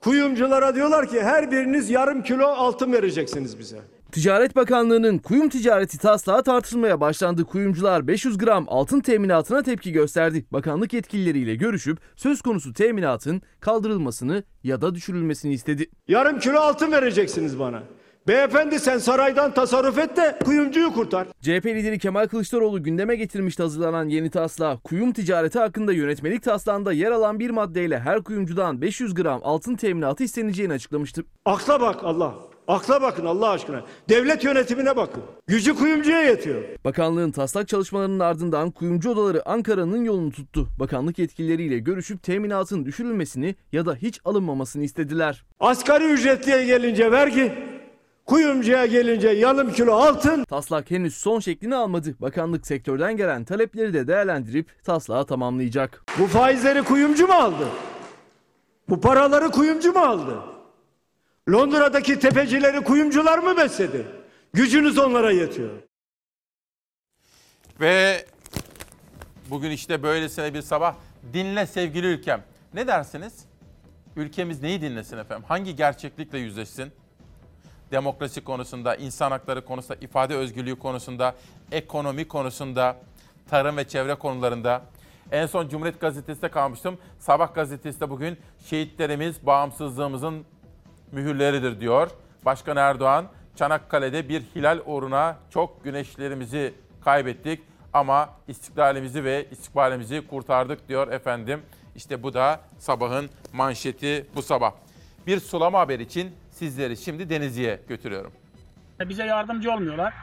Kuyumculara diyorlar ki her biriniz yarım kilo altın vereceksiniz bize. Ticaret Bakanlığı'nın kuyum ticareti taslağı tartışılmaya başlandı. Kuyumcular 500 gram altın teminatına tepki gösterdi. Bakanlık yetkilileriyle görüşüp söz konusu teminatın kaldırılmasını ya da düşürülmesini istedi. Yarım kilo altın vereceksiniz bana. Beyefendi sen saraydan tasarruf et de kuyumcuyu kurtar. CHP lideri Kemal Kılıçdaroğlu gündeme getirmişti hazırlanan yeni taslağı. Kuyum ticareti hakkında yönetmelik taslağında yer alan bir maddeyle her kuyumcudan 500 gram altın teminatı isteneceğini açıklamıştı. Akla bak Allah. Akla bakın Allah aşkına. Devlet yönetimine bakın. Gücü kuyumcuya yetiyor. Bakanlığın taslak çalışmalarının ardından kuyumcu odaları Ankara'nın yolunu tuttu. Bakanlık yetkilileriyle görüşüp teminatın düşürülmesini ya da hiç alınmamasını istediler. Asgari ücretliye gelince vergi, kuyumcuya gelince yarım kilo altın. Taslak henüz son şeklini almadı. Bakanlık sektörden gelen talepleri de değerlendirip taslağı tamamlayacak. Bu faizleri kuyumcu mu aldı? Bu paraları kuyumcu mu aldı? Londra'daki tepecileri kuyumcular mı besledi? Gücünüz onlara yetiyor. Ve bugün işte böylesine bir sabah dinle sevgili ülkem. Ne dersiniz? Ülkemiz neyi dinlesin efendim? Hangi gerçeklikle yüzleşsin? Demokrasi konusunda, insan hakları konusunda, ifade özgürlüğü konusunda, ekonomi konusunda, tarım ve çevre konularında. En son Cumhuriyet Gazetesi'nde kalmıştım. Sabah gazetesi de bugün şehitlerimiz bağımsızlığımızın mühürleridir diyor. Başkan Erdoğan Çanakkale'de bir hilal uğruna çok güneşlerimizi kaybettik ama istiklalimizi ve istikbalimizi kurtardık diyor efendim. İşte bu da sabahın manşeti bu sabah. Bir sulama haber için sizleri şimdi Denizli'ye götürüyorum. Bize yardımcı olmuyorlar.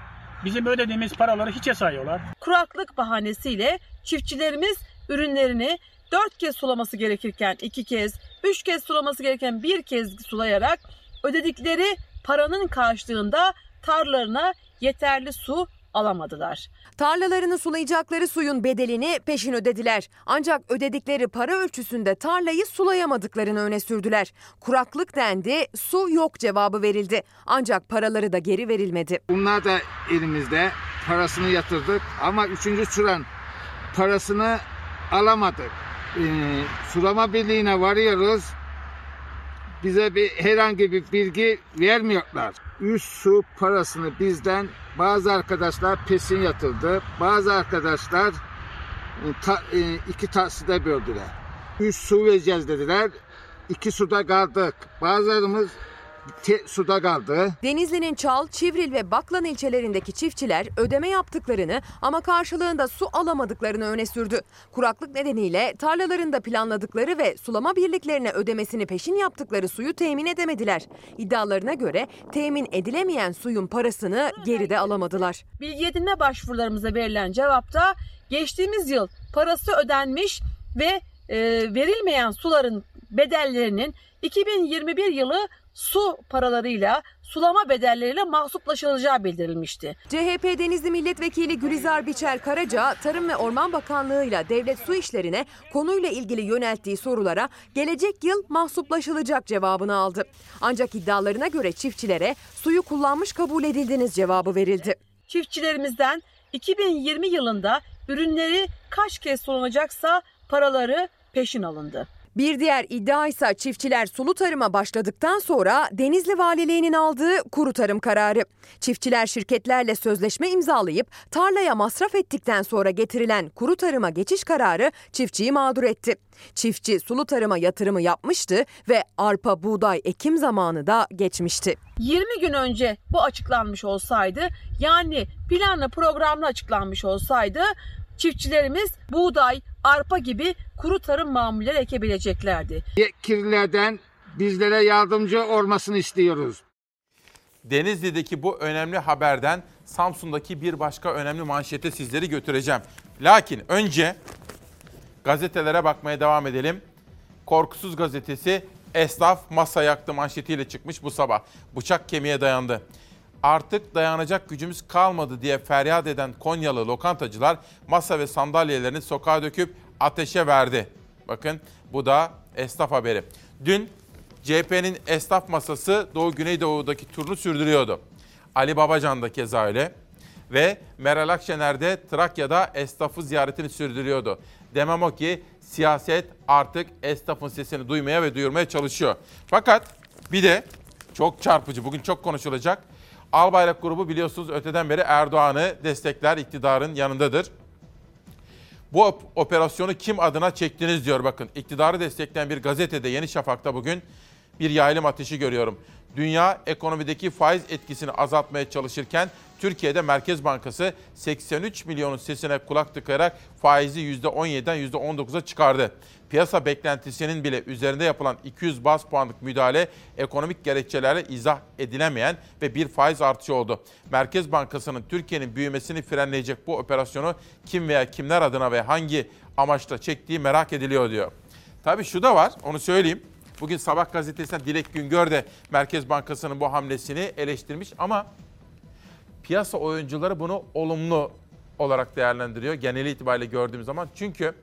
Bizim ödediğimiz paraları hiçe sayıyorlar. Kuraklık bahanesiyle çiftçilerimiz ürünlerini dört kez sulaması gerekirken iki kez, üç kez sulaması gereken bir kez sulayarak ödedikleri paranın karşılığında tarlalarına yeterli su alamadılar. Tarlalarını sulayacakları suyun bedelini peşin ödediler. Ancak ödedikleri para ölçüsünde tarlayı sulayamadıklarını öne sürdüler. Kuraklık dendi, su yok cevabı verildi. Ancak paraları da geri verilmedi. Bunlar da elimizde parasını yatırdık ama üçüncü sıran parasını alamadık. Ee, sulama birliğine varıyoruz. Bize bir herhangi bir bilgi vermiyorlar. Üst su parasını bizden bazı arkadaşlar pesin yatırdı. Bazı arkadaşlar e, ta, e, iki takside böldüler. Üst su vereceğiz dediler. İki suda kaldık. Bazılarımız te, suda kaldı. Denizli'nin Çal, Çivril ve Baklan ilçelerindeki çiftçiler ödeme yaptıklarını ama karşılığında su alamadıklarını öne sürdü. Kuraklık nedeniyle tarlalarında planladıkları ve sulama birliklerine ödemesini peşin yaptıkları suyu temin edemediler. İddialarına göre temin edilemeyen suyun parasını geride alamadılar. Bilgi edinme başvurularımıza verilen cevapta geçtiğimiz yıl parası ödenmiş ve e, verilmeyen suların bedellerinin 2021 yılı su paralarıyla sulama bedelleriyle mahsuplaşılacağı bildirilmişti. CHP Denizli Milletvekili Gülizar Biçer Karaca, Tarım ve Orman Bakanlığı ile Devlet Su İşleri'ne konuyla ilgili yönelttiği sorulara gelecek yıl mahsuplaşılacak cevabını aldı. Ancak iddialarına göre çiftçilere suyu kullanmış kabul edildiniz cevabı verildi. Çiftçilerimizden 2020 yılında ürünleri kaç kez sulanacaksa paraları peşin alındı. Bir diğer iddia ise çiftçiler sulu tarıma başladıktan sonra Denizli Valiliği'nin aldığı kuru tarım kararı. Çiftçiler şirketlerle sözleşme imzalayıp tarlaya masraf ettikten sonra getirilen kuru tarıma geçiş kararı çiftçiyi mağdur etti. Çiftçi sulu tarıma yatırımı yapmıştı ve arpa, buğday ekim zamanı da geçmişti. 20 gün önce bu açıklanmış olsaydı yani planlı programlı açıklanmış olsaydı çiftçilerimiz buğday, arpa gibi kuru tarım mamulleri ekebileceklerdi. Yetkililerden bizlere yardımcı olmasını istiyoruz. Denizli'deki bu önemli haberden Samsun'daki bir başka önemli manşete sizleri götüreceğim. Lakin önce gazetelere bakmaya devam edelim. Korkusuz gazetesi esnaf masa yaktı manşetiyle çıkmış bu sabah. Bıçak kemiğe dayandı. Artık dayanacak gücümüz kalmadı diye feryat eden Konyalı lokantacılar masa ve sandalyelerini sokağa döküp ateşe verdi. Bakın bu da esnaf haberi. Dün CHP'nin esnaf masası Doğu Güneydoğu'daki turunu sürdürüyordu. Ali Babacan da keza öyle. Ve Meral Akşener de Trakya'da esnafı ziyaretini sürdürüyordu. Demem o ki siyaset artık esnafın sesini duymaya ve duyurmaya çalışıyor. Fakat bir de çok çarpıcı, bugün çok konuşulacak. Albayrak grubu biliyorsunuz öteden beri Erdoğan'ı destekler, iktidarın yanındadır. Bu op- operasyonu kim adına çektiniz diyor bakın. İktidarı destekleyen bir gazetede Yeni Şafak'ta bugün bir yaylım ateşi görüyorum. Dünya ekonomideki faiz etkisini azaltmaya çalışırken Türkiye'de Merkez Bankası 83 milyonun sesine kulak tıkayarak faizi %17'den %19'a çıkardı. Piyasa beklentisinin bile üzerinde yapılan 200 bas puanlık müdahale ekonomik gerekçelerle izah edilemeyen ve bir faiz artışı oldu. Merkez Bankası'nın Türkiye'nin büyümesini frenleyecek bu operasyonu kim veya kimler adına ve hangi amaçla çektiği merak ediliyor diyor. Tabii şu da var onu söyleyeyim. Bugün Sabah gazetesinden Dilek Güngör de Merkez Bankası'nın bu hamlesini eleştirmiş ama piyasa oyuncuları bunu olumlu olarak değerlendiriyor genel itibariyle gördüğümüz zaman. Çünkü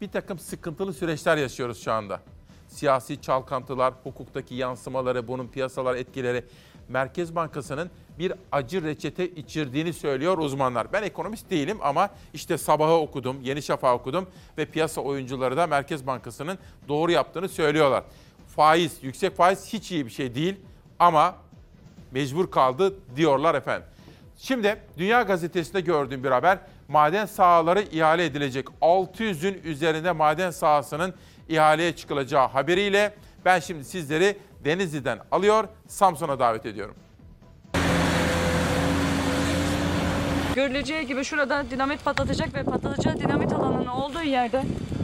bir takım sıkıntılı süreçler yaşıyoruz şu anda. Siyasi çalkantılar, hukuktaki yansımaları, bunun piyasalar etkileri. Merkez Bankası'nın bir acı reçete içirdiğini söylüyor uzmanlar. Ben ekonomist değilim ama işte sabahı okudum, Yeni Şafak'ı okudum ve piyasa oyuncuları da Merkez Bankası'nın doğru yaptığını söylüyorlar. Faiz, yüksek faiz hiç iyi bir şey değil ama mecbur kaldı diyorlar efendim. Şimdi Dünya Gazetesi'nde gördüğüm bir haber. Maden sahaları ihale edilecek. 600'ün üzerinde maden sahasının ihaleye çıkılacağı haberiyle ben şimdi sizleri Denizli'den alıyor, Samsun'a davet ediyorum. Görüleceği gibi şurada dinamit patlatacak ve patlatacağı dinamit alanının olduğu yerde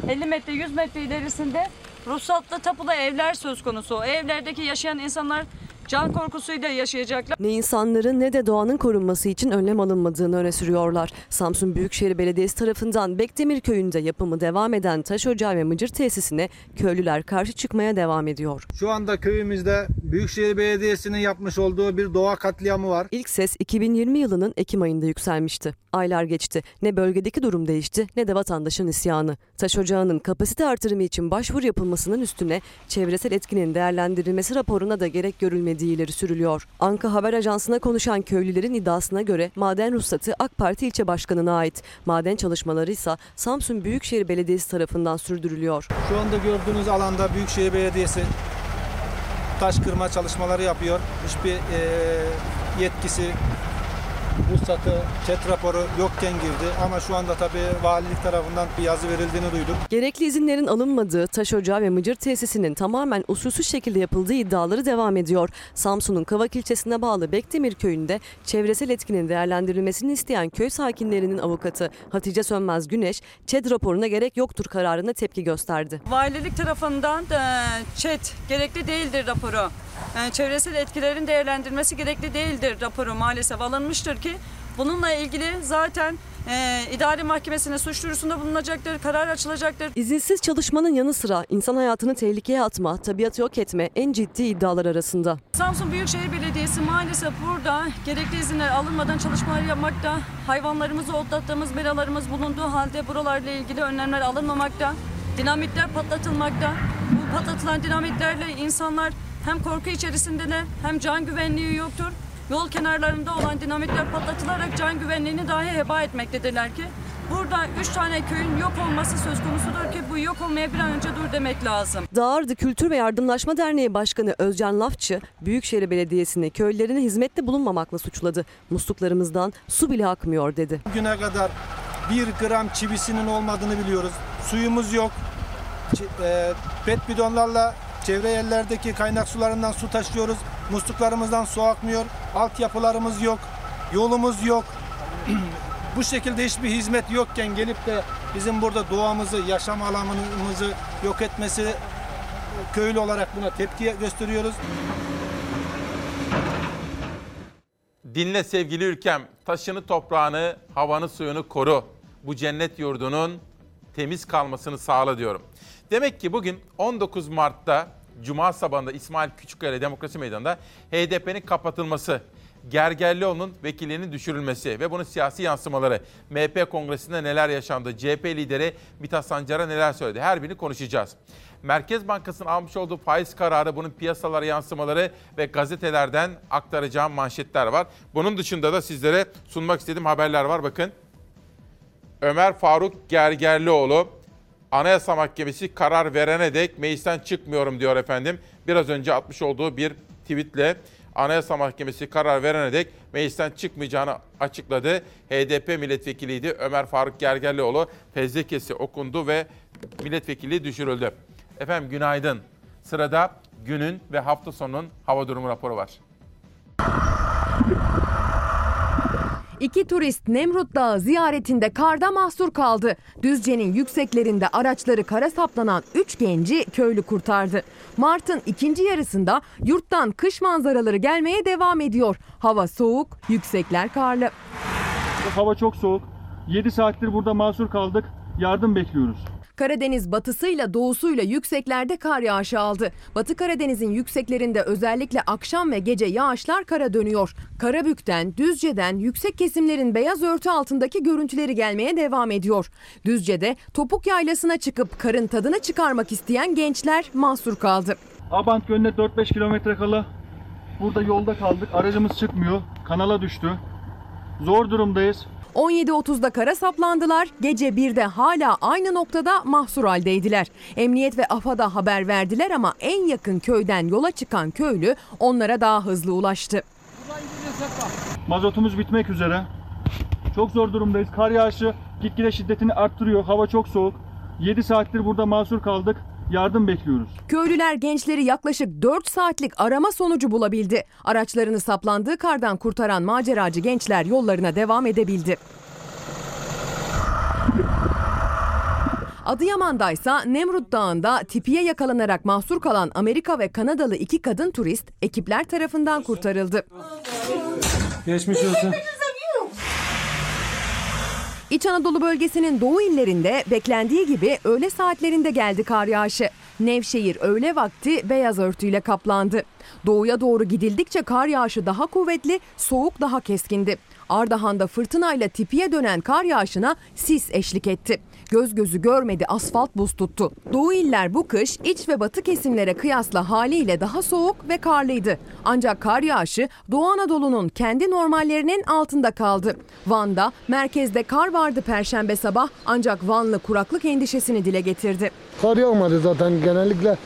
50 metre 100 metre ilerisinde ruhsatlı tapulu evler söz konusu. O evlerdeki yaşayan insanlar can korkusuyla yaşayacaklar. Ne insanların ne de doğanın korunması için önlem alınmadığını öne sürüyorlar. Samsun Büyükşehir Belediyesi tarafından Bekdemir Köyü'nde yapımı devam eden taş ocağı ve mıcır tesisine köylüler karşı çıkmaya devam ediyor. Şu anda köyümüzde Büyükşehir Belediyesi'nin yapmış olduğu bir doğa katliamı var. İlk ses 2020 yılının Ekim ayında yükselmişti. Aylar geçti. Ne bölgedeki durum değişti ne de vatandaşın isyanı. Taş ocağının kapasite artırımı için başvuru yapılmasının üstüne çevresel etkinin değerlendirilmesi raporuna da gerek görülmediği ileri sürülüyor. Anka Haber Ajansı'na konuşan köylülerin iddiasına göre maden ruhsatı AK Parti ilçe başkanına ait. Maden çalışmaları ise Samsun Büyükşehir Belediyesi tarafından sürdürülüyor. Şu anda gördüğünüz alanda Büyükşehir Belediyesi taş kırma çalışmaları yapıyor. Hiçbir eee, yetkisi, ruhsatı, chat raporu yokken girdi. Ama şu anda tabii valilik tarafından bir yazı verildiğini duyduk. Gerekli izinlerin alınmadığı taş ocağı ve mıcır tesisinin tamamen usulsüz şekilde yapıldığı iddiaları devam ediyor. Samsun'un Kavak ilçesine bağlı Bekdemir köyünde çevresel etkinin değerlendirilmesini isteyen köy sakinlerinin avukatı Hatice Sönmez Güneş, ÇED raporuna gerek yoktur kararına tepki gösterdi. Valilik tarafından da ÇED gerekli değildir raporu. E, Çevresel etkilerin değerlendirmesi gerekli değildir raporu maalesef alınmıştır ki bununla ilgili zaten e, idare mahkemesine suç duyurusunda bulunacaktır, karar açılacaktır. İzinsiz çalışmanın yanı sıra insan hayatını tehlikeye atma, tabiatı yok etme en ciddi iddialar arasında. Samsun Büyükşehir Belediyesi maalesef burada gerekli izinler alınmadan çalışmalar yapmakta. Hayvanlarımızı otlattığımız meralarımız bulunduğu halde buralarla ilgili önlemler alınmamakta. Dinamitler patlatılmakta. Bu patlatılan dinamitlerle insanlar hem korku içerisindeler hem can güvenliği yoktur. Yol kenarlarında olan dinamitler patlatılarak can güvenliğini dahi heba etmektedirler ki burada üç tane köyün yok olması söz konusudur ki bu yok olmaya bir an önce dur demek lazım. Dağardı Kültür ve Yardımlaşma Derneği Başkanı Özcan Lafçı, Büyükşehir Belediyesi'ni köylerine hizmette bulunmamakla suçladı. Musluklarımızdan su bile akmıyor dedi. Bugüne kadar bir gram çivisinin olmadığını biliyoruz. Suyumuz yok. E, pet bidonlarla çevre yerlerdeki kaynak sularından su taşıyoruz. Musluklarımızdan su akmıyor. Altyapılarımız yok. Yolumuz yok. Bu şekilde hiçbir hizmet yokken gelip de bizim burada doğamızı, yaşam alanımızı yok etmesi köylü olarak buna tepki gösteriyoruz. Dinle sevgili ülkem, taşını, toprağını, havanı, suyunu koru. Bu cennet yurdunun temiz kalmasını sağla diyorum. Demek ki bugün 19 Mart'ta Cuma sabahında İsmail Küçükkaya Demokrasi Meydanı'nda HDP'nin kapatılması Gergerlioğlu'nun vekilliğinin düşürülmesi ve bunun siyasi yansımaları. MHP kongresinde neler yaşandı? CHP lideri Mithat Sancar'a neler söyledi? Her birini konuşacağız. Merkez Bankası'nın almış olduğu faiz kararı, bunun piyasalara yansımaları ve gazetelerden aktaracağım manşetler var. Bunun dışında da sizlere sunmak istediğim haberler var. Bakın Ömer Faruk Gergerlioğlu Anayasa Mahkemesi karar verene dek meclisten çıkmıyorum diyor efendim. Biraz önce atmış olduğu bir tweetle Anayasa Mahkemesi karar verene dek meclisten çıkmayacağını açıkladı. HDP milletvekiliydi Ömer Faruk Gergerlioğlu fezlekesi okundu ve milletvekilliği düşürüldü. Efendim günaydın. Sırada günün ve hafta sonunun hava durumu raporu var. İki turist Nemrut Dağı ziyaretinde karda mahsur kaldı. Düzce'nin yükseklerinde araçları kara saplanan 3 genci köylü kurtardı. Mart'ın ikinci yarısında yurttan kış manzaraları gelmeye devam ediyor. Hava soğuk, yüksekler karlı. Hava çok soğuk. 7 saattir burada mahsur kaldık. Yardım bekliyoruz. Karadeniz batısıyla doğusuyla yükseklerde kar yağışı aldı. Batı Karadeniz'in yükseklerinde özellikle akşam ve gece yağışlar kara dönüyor. Karabük'ten, Düzce'den yüksek kesimlerin beyaz örtü altındaki görüntüleri gelmeye devam ediyor. Düzce'de topuk yaylasına çıkıp karın tadını çıkarmak isteyen gençler mahsur kaldı. Abant Gölü'ne 4-5 kilometre kala burada yolda kaldık. Aracımız çıkmıyor. Kanala düştü. Zor durumdayız. 17.30'da kara saplandılar. Gece 1'de hala aynı noktada mahsur haldeydiler. Emniyet ve AFAD'a haber verdiler ama en yakın köyden yola çıkan köylü onlara daha hızlı ulaştı. Mazotumuz bitmek üzere. Çok zor durumdayız. Kar yağışı gitgide şiddetini arttırıyor. Hava çok soğuk. 7 saattir burada mahsur kaldık. Yardım bekliyoruz. Köylüler gençleri yaklaşık 4 saatlik arama sonucu bulabildi. Araçlarını saplandığı kardan kurtaran maceracı gençler yollarına devam edebildi. Adıyaman'daysa Nemrut Dağı'nda tipiye yakalanarak mahsur kalan Amerika ve Kanadalı iki kadın turist ekipler tarafından kurtarıldı. Geçmiş olsun. İç Anadolu bölgesinin doğu illerinde beklendiği gibi öğle saatlerinde geldi kar yağışı. Nevşehir öğle vakti beyaz örtüyle kaplandı. Doğuya doğru gidildikçe kar yağışı daha kuvvetli, soğuk daha keskindi. Ardahan'da fırtınayla tipiye dönen kar yağışına sis eşlik etti. Göz gözü görmedi asfalt buz tuttu. Doğu iller bu kış iç ve batı kesimlere kıyasla haliyle daha soğuk ve karlıydı. Ancak kar yağışı Doğu Anadolu'nun kendi normallerinin altında kaldı. Van'da merkezde kar vardı perşembe sabah ancak Vanlı kuraklık endişesini dile getirdi. Kar yağmadı zaten genellikle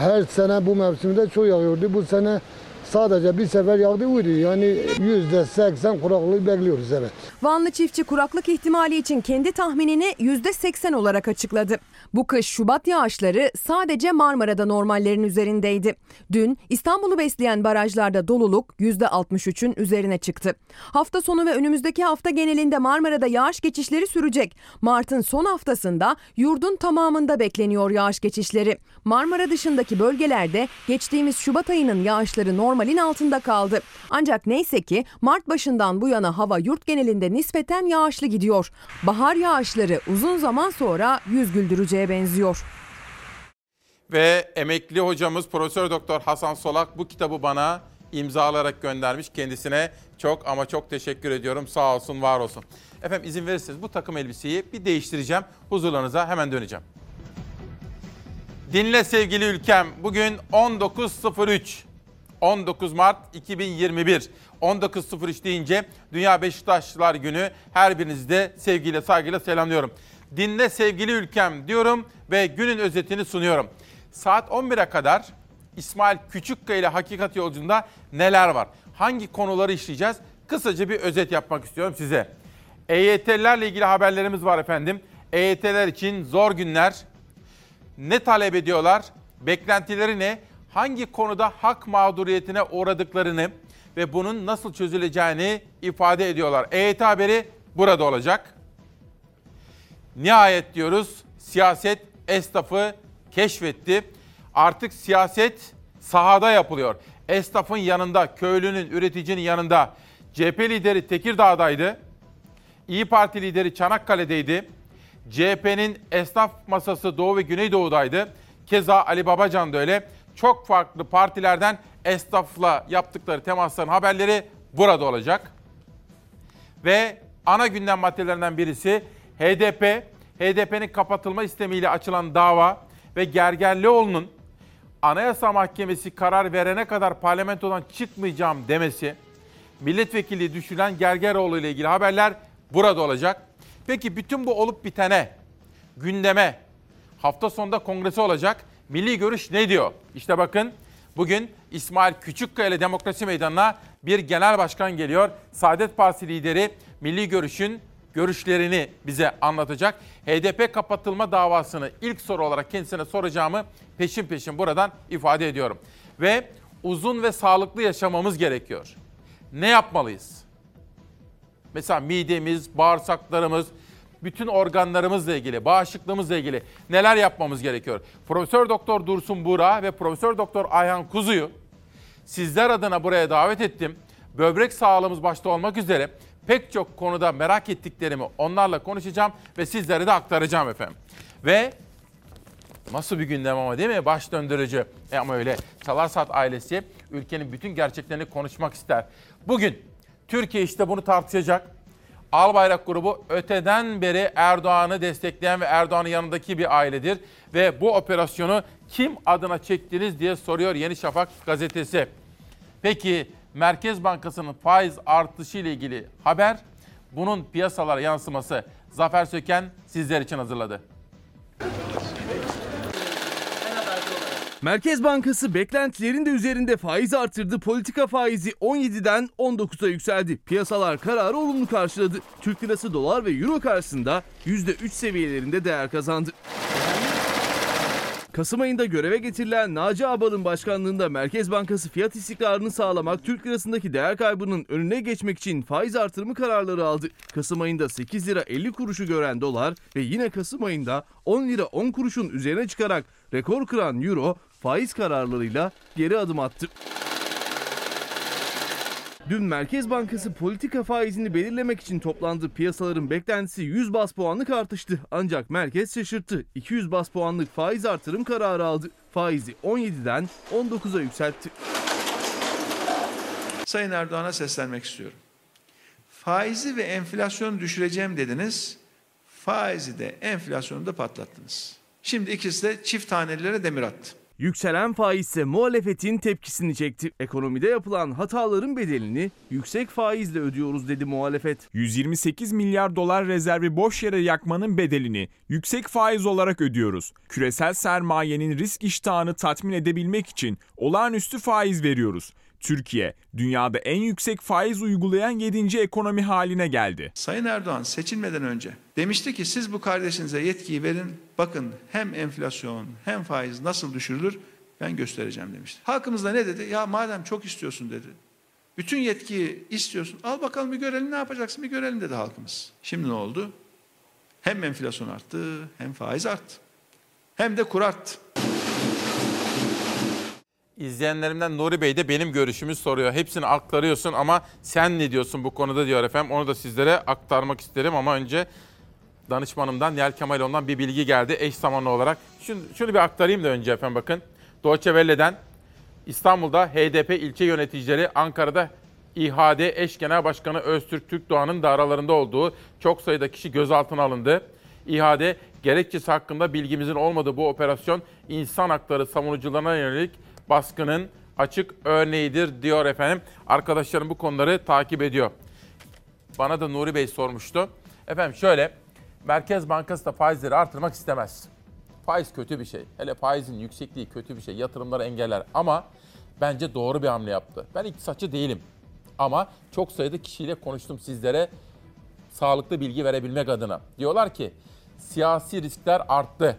her sene bu mevsimde çok yağıyordu. Bu sene sadece bir sefer yağdı buydu. Yani yüzde seksen kuraklığı bekliyoruz evet. Vanlı çiftçi kuraklık ihtimali için kendi tahminini %80 olarak açıkladı. Bu kış Şubat yağışları sadece Marmara'da normallerin üzerindeydi. Dün İstanbul'u besleyen barajlarda doluluk %63'ün üzerine çıktı. Hafta sonu ve önümüzdeki hafta genelinde Marmara'da yağış geçişleri sürecek. Mart'ın son haftasında yurdun tamamında bekleniyor yağış geçişleri. Marmara dışındaki bölgelerde geçtiğimiz Şubat ayının yağışları normalin altında kaldı. Ancak neyse ki Mart başından bu yana hava yurt genelinde nispeten yağışlı gidiyor. Bahar yağışları uzun zaman sonra yüz güldüreceğe benziyor. Ve emekli hocamız Profesör Doktor Hasan Solak bu kitabı bana imzalayarak göndermiş. Kendisine çok ama çok teşekkür ediyorum. Sağ olsun, var olsun. Efendim izin verirseniz bu takım elbiseyi bir değiştireceğim. Huzurlarınıza hemen döneceğim. Dinle sevgili ülkem. Bugün 19.03. 19 Mart 2021. 19.03 deyince Dünya Beşiktaşlılar Günü. Her birinizi de sevgiyle saygıyla selamlıyorum. Dinle sevgili ülkem diyorum ve günün özetini sunuyorum. Saat 11'e kadar İsmail Küçükkaya ile Hakikat Yolculuğunda neler var? Hangi konuları işleyeceğiz? Kısaca bir özet yapmak istiyorum size. EYT'lerle ilgili haberlerimiz var efendim. EYT'ler için zor günler. Ne talep ediyorlar? Beklentileri ne? Hangi konuda hak mağduriyetine uğradıklarını ve bunun nasıl çözüleceğini ifade ediyorlar. EYT haberi burada olacak. Nihayet diyoruz siyaset esnafı keşfetti. Artık siyaset sahada yapılıyor. Esnafın yanında, köylünün, üreticinin yanında. CHP lideri Tekirdağ'daydı. İyi Parti lideri Çanakkale'deydi. CHP'nin esnaf masası Doğu ve Güneydoğu'daydı. Keza Ali Babacan da öyle. Çok farklı partilerden esnafla yaptıkları temasların haberleri burada olacak. Ve ana gündem maddelerinden birisi HDP, HDP'nin kapatılma istemiyle açılan dava ve Gergerlioğlu'nun Anayasa Mahkemesi karar verene kadar parlamentodan çıkmayacağım demesi, milletvekili düşülen Gergeroğlu ile ilgili haberler burada olacak. Peki bütün bu olup bitene, gündeme, hafta sonunda kongresi olacak. Milli Görüş ne diyor? İşte bakın bugün İsmail Küçükkaya ile Demokrasi Meydanı'na bir genel başkan geliyor. Saadet Partisi lideri Milli Görüş'ün görüşlerini bize anlatacak. HDP kapatılma davasını ilk soru olarak kendisine soracağımı peşin peşin buradan ifade ediyorum. Ve uzun ve sağlıklı yaşamamız gerekiyor. Ne yapmalıyız? Mesela midemiz, bağırsaklarımız, bütün organlarımızla ilgili, bağışıklığımızla ilgili neler yapmamız gerekiyor? Profesör Doktor Dursun Buğra ve Profesör Doktor Ayhan Kuzu'yu sizler adına buraya davet ettim. Böbrek sağlığımız başta olmak üzere pek çok konuda merak ettiklerimi onlarla konuşacağım ve sizlere de aktaracağım efendim. Ve nasıl bir gündem ama değil mi? Baş döndürücü. E ama öyle. Çalarsat ailesi ülkenin bütün gerçeklerini konuşmak ister. Bugün Türkiye işte bunu tartışacak. Albayrak grubu öteden beri Erdoğan'ı destekleyen ve Erdoğan'ın yanındaki bir ailedir. Ve bu operasyonu kim adına çektiniz diye soruyor Yeni Şafak gazetesi. Peki Merkez Bankası'nın faiz artışı ile ilgili haber, bunun piyasalara yansıması Zafer Söken sizler için hazırladı. Merkez Bankası beklentilerin de üzerinde faiz artırdı. Politika faizi 17'den 19'a yükseldi. Piyasalar kararı olumlu karşıladı. Türk lirası dolar ve euro karşısında %3 seviyelerinde değer kazandı. Kasım ayında göreve getirilen Naci Ağbal'ın başkanlığında Merkez Bankası fiyat istikrarını sağlamak, Türk lirasındaki değer kaybının önüne geçmek için faiz artırımı kararları aldı. Kasım ayında 8 lira 50 kuruşu gören dolar ve yine Kasım ayında 10 lira 10 kuruşun üzerine çıkarak rekor kıran euro faiz kararlarıyla geri adım attı. Dün Merkez Bankası politika faizini belirlemek için toplandı. Piyasaların beklentisi 100 bas puanlık artıştı. Ancak merkez şaşırttı. 200 bas puanlık faiz artırım kararı aldı. Faizi 17'den 19'a yükseltti. Sayın Erdoğan'a seslenmek istiyorum. Faizi ve enflasyonu düşüreceğim dediniz. Faizi de enflasyonu da patlattınız. Şimdi ikisi de çift tanelilere demir attı. Yükselen faiz ise muhalefetin tepkisini çekti. Ekonomide yapılan hataların bedelini yüksek faizle ödüyoruz dedi muhalefet. 128 milyar dolar rezervi boş yere yakmanın bedelini yüksek faiz olarak ödüyoruz. Küresel sermayenin risk iştahını tatmin edebilmek için olağanüstü faiz veriyoruz. Türkiye dünyada en yüksek faiz uygulayan 7. ekonomi haline geldi. Sayın Erdoğan seçilmeden önce demişti ki siz bu kardeşinize yetkiyi verin. Bakın hem enflasyon hem faiz nasıl düşürülür ben göstereceğim demişti. Halkımız da ne dedi? Ya madem çok istiyorsun dedi. Bütün yetkiyi istiyorsun. Al bakalım bir görelim ne yapacaksın bir görelim dedi halkımız. Şimdi ne oldu? Hem enflasyon arttı hem faiz arttı. Hem de kur arttı. İzleyenlerimden Nuri Bey de benim görüşümü soruyor. Hepsini aktarıyorsun ama sen ne diyorsun bu konuda diyor efendim. Onu da sizlere aktarmak isterim ama önce danışmanımdan Nihal Kemaloğlu'ndan bir bilgi geldi eş zamanlı olarak. Şunu, şunu bir aktarayım da önce efendim bakın. Deutsche İstanbul'da HDP ilçe yöneticileri Ankara'da İHAD eş genel başkanı Öztürk Türkdoğan'ın da aralarında olduğu çok sayıda kişi gözaltına alındı. İHAD gerekçesi hakkında bilgimizin olmadığı bu operasyon insan hakları savunucularına yönelik baskının açık örneğidir diyor efendim. Arkadaşlarım bu konuları takip ediyor. Bana da Nuri Bey sormuştu. Efendim şöyle, Merkez Bankası da faizleri artırmak istemez. Faiz kötü bir şey. Hele faizin yüksekliği kötü bir şey. Yatırımları engeller ama bence doğru bir hamle yaptı. Ben iktisatçı değilim. Ama çok sayıda kişiyle konuştum sizlere sağlıklı bilgi verebilmek adına. Diyorlar ki siyasi riskler arttı.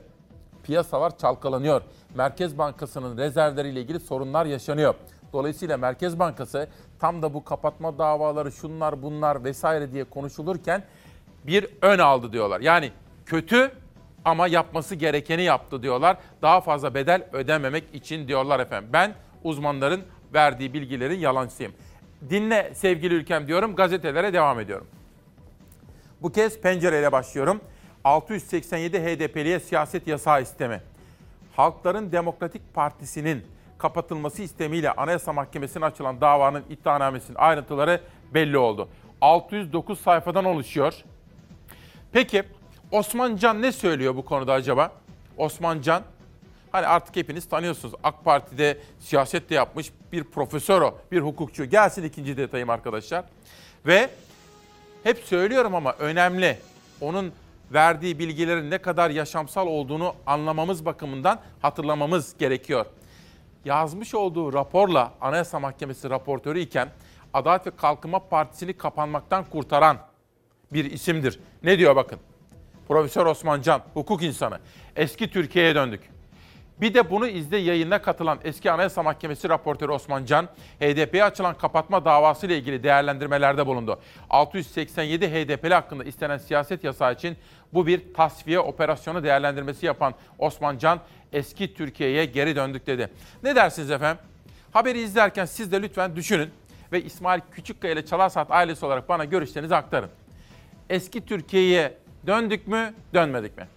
Piyasalar çalkalanıyor. Merkez Bankası'nın rezervleriyle ilgili sorunlar yaşanıyor. Dolayısıyla Merkez Bankası tam da bu kapatma davaları şunlar bunlar vesaire diye konuşulurken bir ön aldı diyorlar. Yani kötü ama yapması gerekeni yaptı diyorlar. Daha fazla bedel ödememek için diyorlar efendim. Ben uzmanların verdiği bilgilerin yalancısıyım. Dinle sevgili ülkem diyorum gazetelere devam ediyorum. Bu kez pencereyle başlıyorum. 687 HDP'liye siyaset yasağı istemi. Halkların Demokratik Partisi'nin kapatılması istemiyle Anayasa Mahkemesi'ne açılan davanın iddianamesinin ayrıntıları belli oldu. 609 sayfadan oluşuyor. Peki Osman Can ne söylüyor bu konuda acaba? Osman Can hani artık hepiniz tanıyorsunuz. AK Parti'de siyaset de yapmış bir profesör o, bir hukukçu. Gelsin ikinci detayım arkadaşlar. Ve hep söylüyorum ama önemli. Onun verdiği bilgilerin ne kadar yaşamsal olduğunu anlamamız bakımından hatırlamamız gerekiyor. Yazmış olduğu raporla Anayasa Mahkemesi raportörü iken Adalet ve Kalkınma Partisi'ni kapanmaktan kurtaran bir isimdir. Ne diyor bakın. Profesör Osman Can, hukuk insanı. Eski Türkiye'ye döndük. Bir de bunu izle yayına katılan eski Anayasa Mahkemesi raportörü Osman Can, HDP'ye açılan kapatma davası ile ilgili değerlendirmelerde bulundu. 687 HDP'li hakkında istenen siyaset yasağı için bu bir tasfiye operasyonu değerlendirmesi yapan Osman Can, eski Türkiye'ye geri döndük dedi. Ne dersiniz efendim? Haberi izlerken siz de lütfen düşünün ve İsmail Küçükkaya ile Çalarsat ailesi olarak bana görüşlerinizi aktarın. Eski Türkiye'ye döndük mü, dönmedik mi?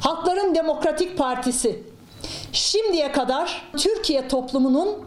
Halkların Demokratik Partisi şimdiye kadar Türkiye toplumunun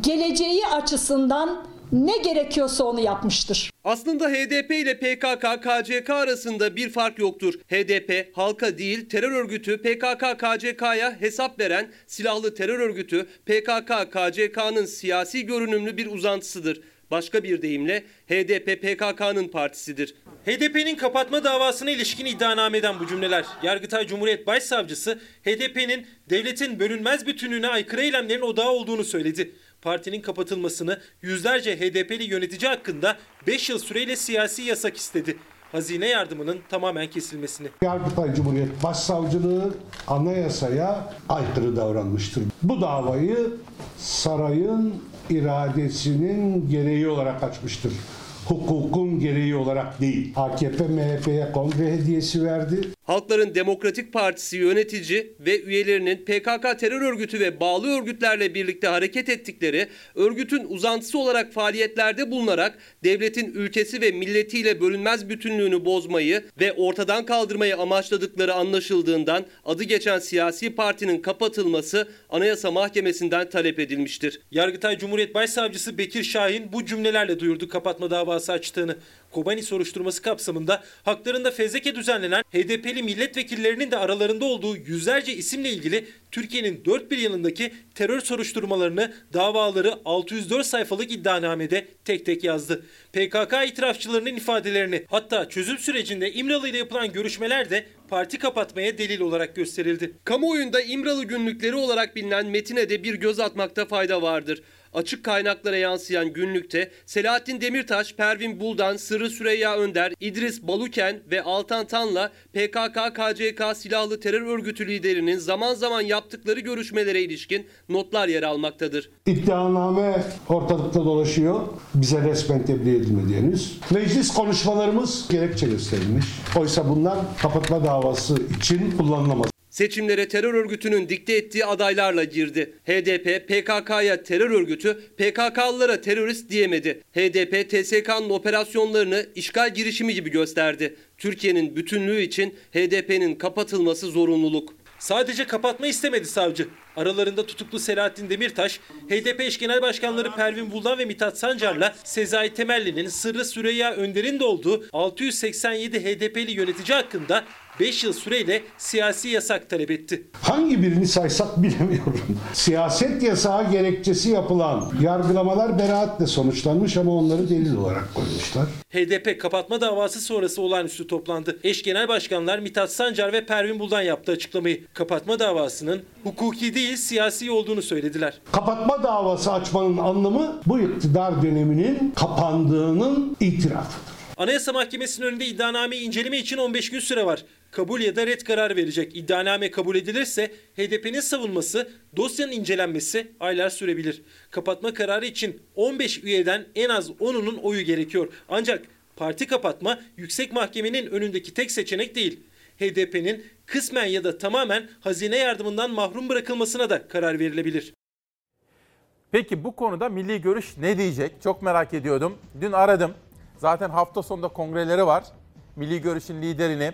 geleceği açısından ne gerekiyorsa onu yapmıştır. Aslında HDP ile PKK, KCK arasında bir fark yoktur. HDP halka değil terör örgütü PKK, KCK'ya hesap veren silahlı terör örgütü PKK, KCK'nın siyasi görünümlü bir uzantısıdır. Başka bir deyimle HDP PKK'nın partisidir. HDP'nin kapatma davasına ilişkin iddianameden bu cümleler. Yargıtay Cumhuriyet Başsavcısı HDP'nin devletin bölünmez bütünlüğüne aykırı eylemlerin odağı olduğunu söyledi. Partinin kapatılmasını yüzlerce HDP'li yönetici hakkında 5 yıl süreyle siyasi yasak istedi. Hazine yardımının tamamen kesilmesini. Yargıtay Cumhuriyet Başsavcılığı anayasaya aykırı davranmıştır. Bu davayı sarayın iradesinin gereği olarak açmıştır. Hukukun gereği olarak değil. AKP MHP'ye kongre hediyesi verdi. Halkların Demokratik Partisi yönetici ve üyelerinin PKK terör örgütü ve bağlı örgütlerle birlikte hareket ettikleri örgütün uzantısı olarak faaliyetlerde bulunarak devletin ülkesi ve milletiyle bölünmez bütünlüğünü bozmayı ve ortadan kaldırmayı amaçladıkları anlaşıldığından adı geçen siyasi partinin kapatılması Anayasa Mahkemesi'nden talep edilmiştir. Yargıtay Cumhuriyet Başsavcısı Bekir Şahin bu cümlelerle duyurdu kapatma davası açtığını. Kobani soruşturması kapsamında haklarında fezleke düzenlenen HDP'li milletvekillerinin de aralarında olduğu yüzlerce isimle ilgili Türkiye'nin dört bir yanındaki terör soruşturmalarını, davaları 604 sayfalık iddianamede tek tek yazdı. PKK itirafçılarının ifadelerini hatta çözüm sürecinde İmralı ile yapılan görüşmeler de parti kapatmaya delil olarak gösterildi. Kamuoyunda İmralı günlükleri olarak bilinen metine de bir göz atmakta fayda vardır. Açık kaynaklara yansıyan günlükte Selahattin Demirtaş, Pervin Buldan, Sırrı Süreyya Önder, İdris Baluken ve Altan Tan'la PKK, KCK silahlı terör örgütü liderinin zaman zaman yaptıkları görüşmelere ilişkin notlar yer almaktadır. İddianame ortalıkta dolaşıyor. Bize resmen tebliğ edilmedi henüz. Meclis konuşmalarımız gerekçe gösterilmiş. Oysa bunlar kapatma davası için kullanılamaz. Seçimlere terör örgütünün dikte ettiği adaylarla girdi. HDP, PKK'ya terör örgütü, PKK'lılara terörist diyemedi. HDP, TSK'nın operasyonlarını işgal girişimi gibi gösterdi. Türkiye'nin bütünlüğü için HDP'nin kapatılması zorunluluk. Sadece kapatma istemedi savcı. Aralarında tutuklu Selahattin Demirtaş, HDP eş genel başkanları Pervin Buldan ve Mithat Sancar'la Sezai Temelli'nin Sırrı Süreyya Önder'in de olduğu 687 HDP'li yönetici hakkında 5 yıl süreyle siyasi yasak talep etti. Hangi birini saysak bilemiyorum. Siyaset yasağı gerekçesi yapılan yargılamalar beraatle sonuçlanmış ama onları delil olarak koymuşlar. HDP kapatma davası sonrası olağanüstü toplandı. Eş genel başkanlar Mithat Sancar ve Pervin Buldan yaptı açıklamayı. Kapatma davasının hukuki değil siyasi olduğunu söylediler. Kapatma davası açmanın anlamı bu iktidar döneminin kapandığının itirafıdır. Anayasa Mahkemesi'nin önünde iddianameyi inceleme için 15 gün süre var. Kabul ya da red kararı verecek. İddianame kabul edilirse HDP'nin savunması, dosyanın incelenmesi aylar sürebilir. Kapatma kararı için 15 üyeden en az 10'unun oyu gerekiyor. Ancak parti kapatma yüksek mahkemenin önündeki tek seçenek değil. HDP'nin kısmen ya da tamamen hazine yardımından mahrum bırakılmasına da karar verilebilir. Peki bu konuda milli görüş ne diyecek? Çok merak ediyordum. Dün aradım. Zaten hafta sonunda kongreleri var. Milli Görüş'ün liderini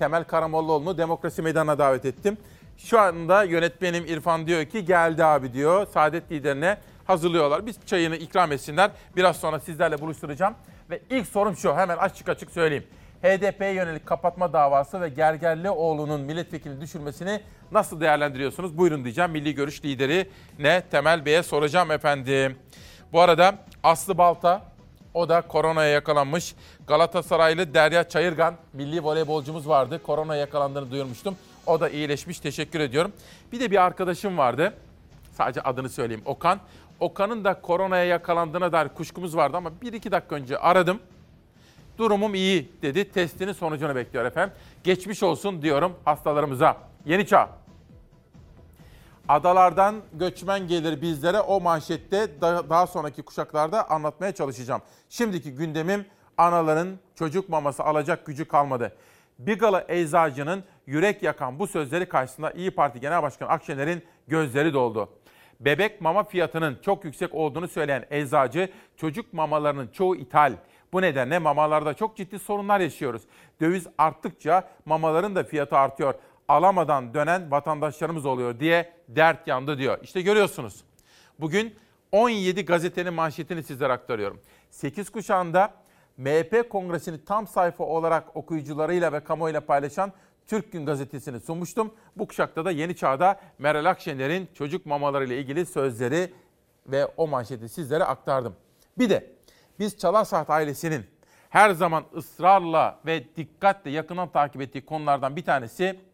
Temel Karamollaoğlu'nu demokrasi meydanına davet ettim. Şu anda yönetmenim İrfan diyor ki geldi abi diyor. Saadet liderine hazırlıyorlar. Biz çayını ikram etsinler. Biraz sonra sizlerle buluşturacağım. Ve ilk sorum şu hemen açık açık söyleyeyim. HDP'ye yönelik kapatma davası ve Gergerlioğlu'nun milletvekili düşürmesini nasıl değerlendiriyorsunuz? Buyurun diyeceğim. Milli Görüş lideri ne Temel Bey'e soracağım efendim. Bu arada Aslı Balta o da koronaya yakalanmış. Galatasaraylı Derya Çayırgan milli voleybolcumuz vardı. Koronaya yakalandığını duyurmuştum. O da iyileşmiş. Teşekkür ediyorum. Bir de bir arkadaşım vardı. Sadece adını söyleyeyim. Okan. Okan'ın da koronaya yakalandığına dair kuşkumuz vardı ama 1-2 dakika önce aradım. Durumum iyi dedi. Testinin sonucunu bekliyor efendim. Geçmiş olsun diyorum hastalarımıza. Yeni Çağ. Adalardan göçmen gelir bizlere o manşette daha sonraki kuşaklarda anlatmaya çalışacağım. Şimdiki gündemim anaların çocuk maması alacak gücü kalmadı. Bigalı eczacının yürek yakan bu sözleri karşısında İyi Parti Genel Başkanı Akşener'in gözleri doldu. Bebek mama fiyatının çok yüksek olduğunu söyleyen eczacı çocuk mamalarının çoğu ithal. Bu nedenle mamalarda çok ciddi sorunlar yaşıyoruz. Döviz arttıkça mamaların da fiyatı artıyor. Alamadan dönen vatandaşlarımız oluyor diye dert yandı diyor. İşte görüyorsunuz. Bugün 17 gazetenin manşetini sizlere aktarıyorum. 8 kuşağında MHP kongresini tam sayfa olarak okuyucularıyla ve kamuoyuyla paylaşan Türk Gün gazetesini sunmuştum. Bu kuşakta da Yeni Çağ'da Meral Akşener'in çocuk mamaları ile ilgili sözleri ve o manşeti sizlere aktardım. Bir de biz Çalar Saat ailesinin her zaman ısrarla ve dikkatle yakından takip ettiği konulardan bir tanesi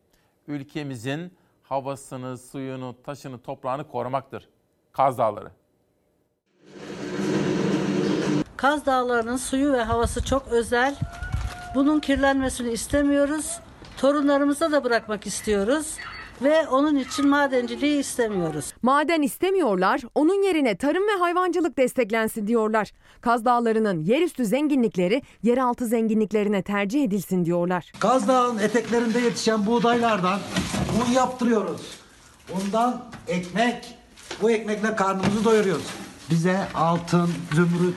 ülkemizin havasını, suyunu, taşını, toprağını korumaktır. Kaz Dağları. Kaz Dağları'nın suyu ve havası çok özel. Bunun kirlenmesini istemiyoruz. Torunlarımıza da bırakmak istiyoruz ve onun için madenciliği istemiyoruz. Maden istemiyorlar, onun yerine tarım ve hayvancılık desteklensin diyorlar. Kaz Dağları'nın yerüstü zenginlikleri yeraltı zenginliklerine tercih edilsin diyorlar. Kaz Dağı'nın eteklerinde yetişen buğdaylardan un yaptırıyoruz. Bundan ekmek, bu ekmekle karnımızı doyuruyoruz. Bize altın, zümrüt,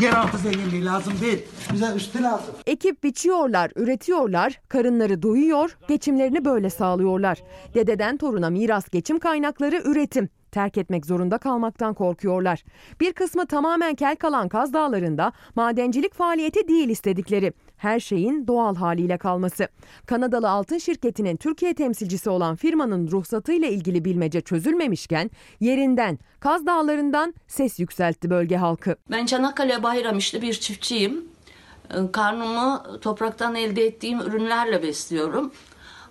Yeraltı zenginliği lazım değil. Bize üstü lazım. Ekip biçiyorlar, üretiyorlar, karınları doyuyor, geçimlerini böyle sağlıyorlar. Dededen toruna miras geçim kaynakları üretim terk etmek zorunda kalmaktan korkuyorlar. Bir kısmı tamamen kel kalan Kaz Dağları'nda madencilik faaliyeti değil istedikleri. Her şeyin doğal haliyle kalması. Kanadalı altın şirketinin Türkiye temsilcisi olan firmanın ruhsatıyla ilgili bilmece çözülmemişken yerinden Kaz Dağları'ndan ses yükseltti bölge halkı. Ben Çanakkale Bayramişli bir çiftçiyim. Karnımı topraktan elde ettiğim ürünlerle besliyorum.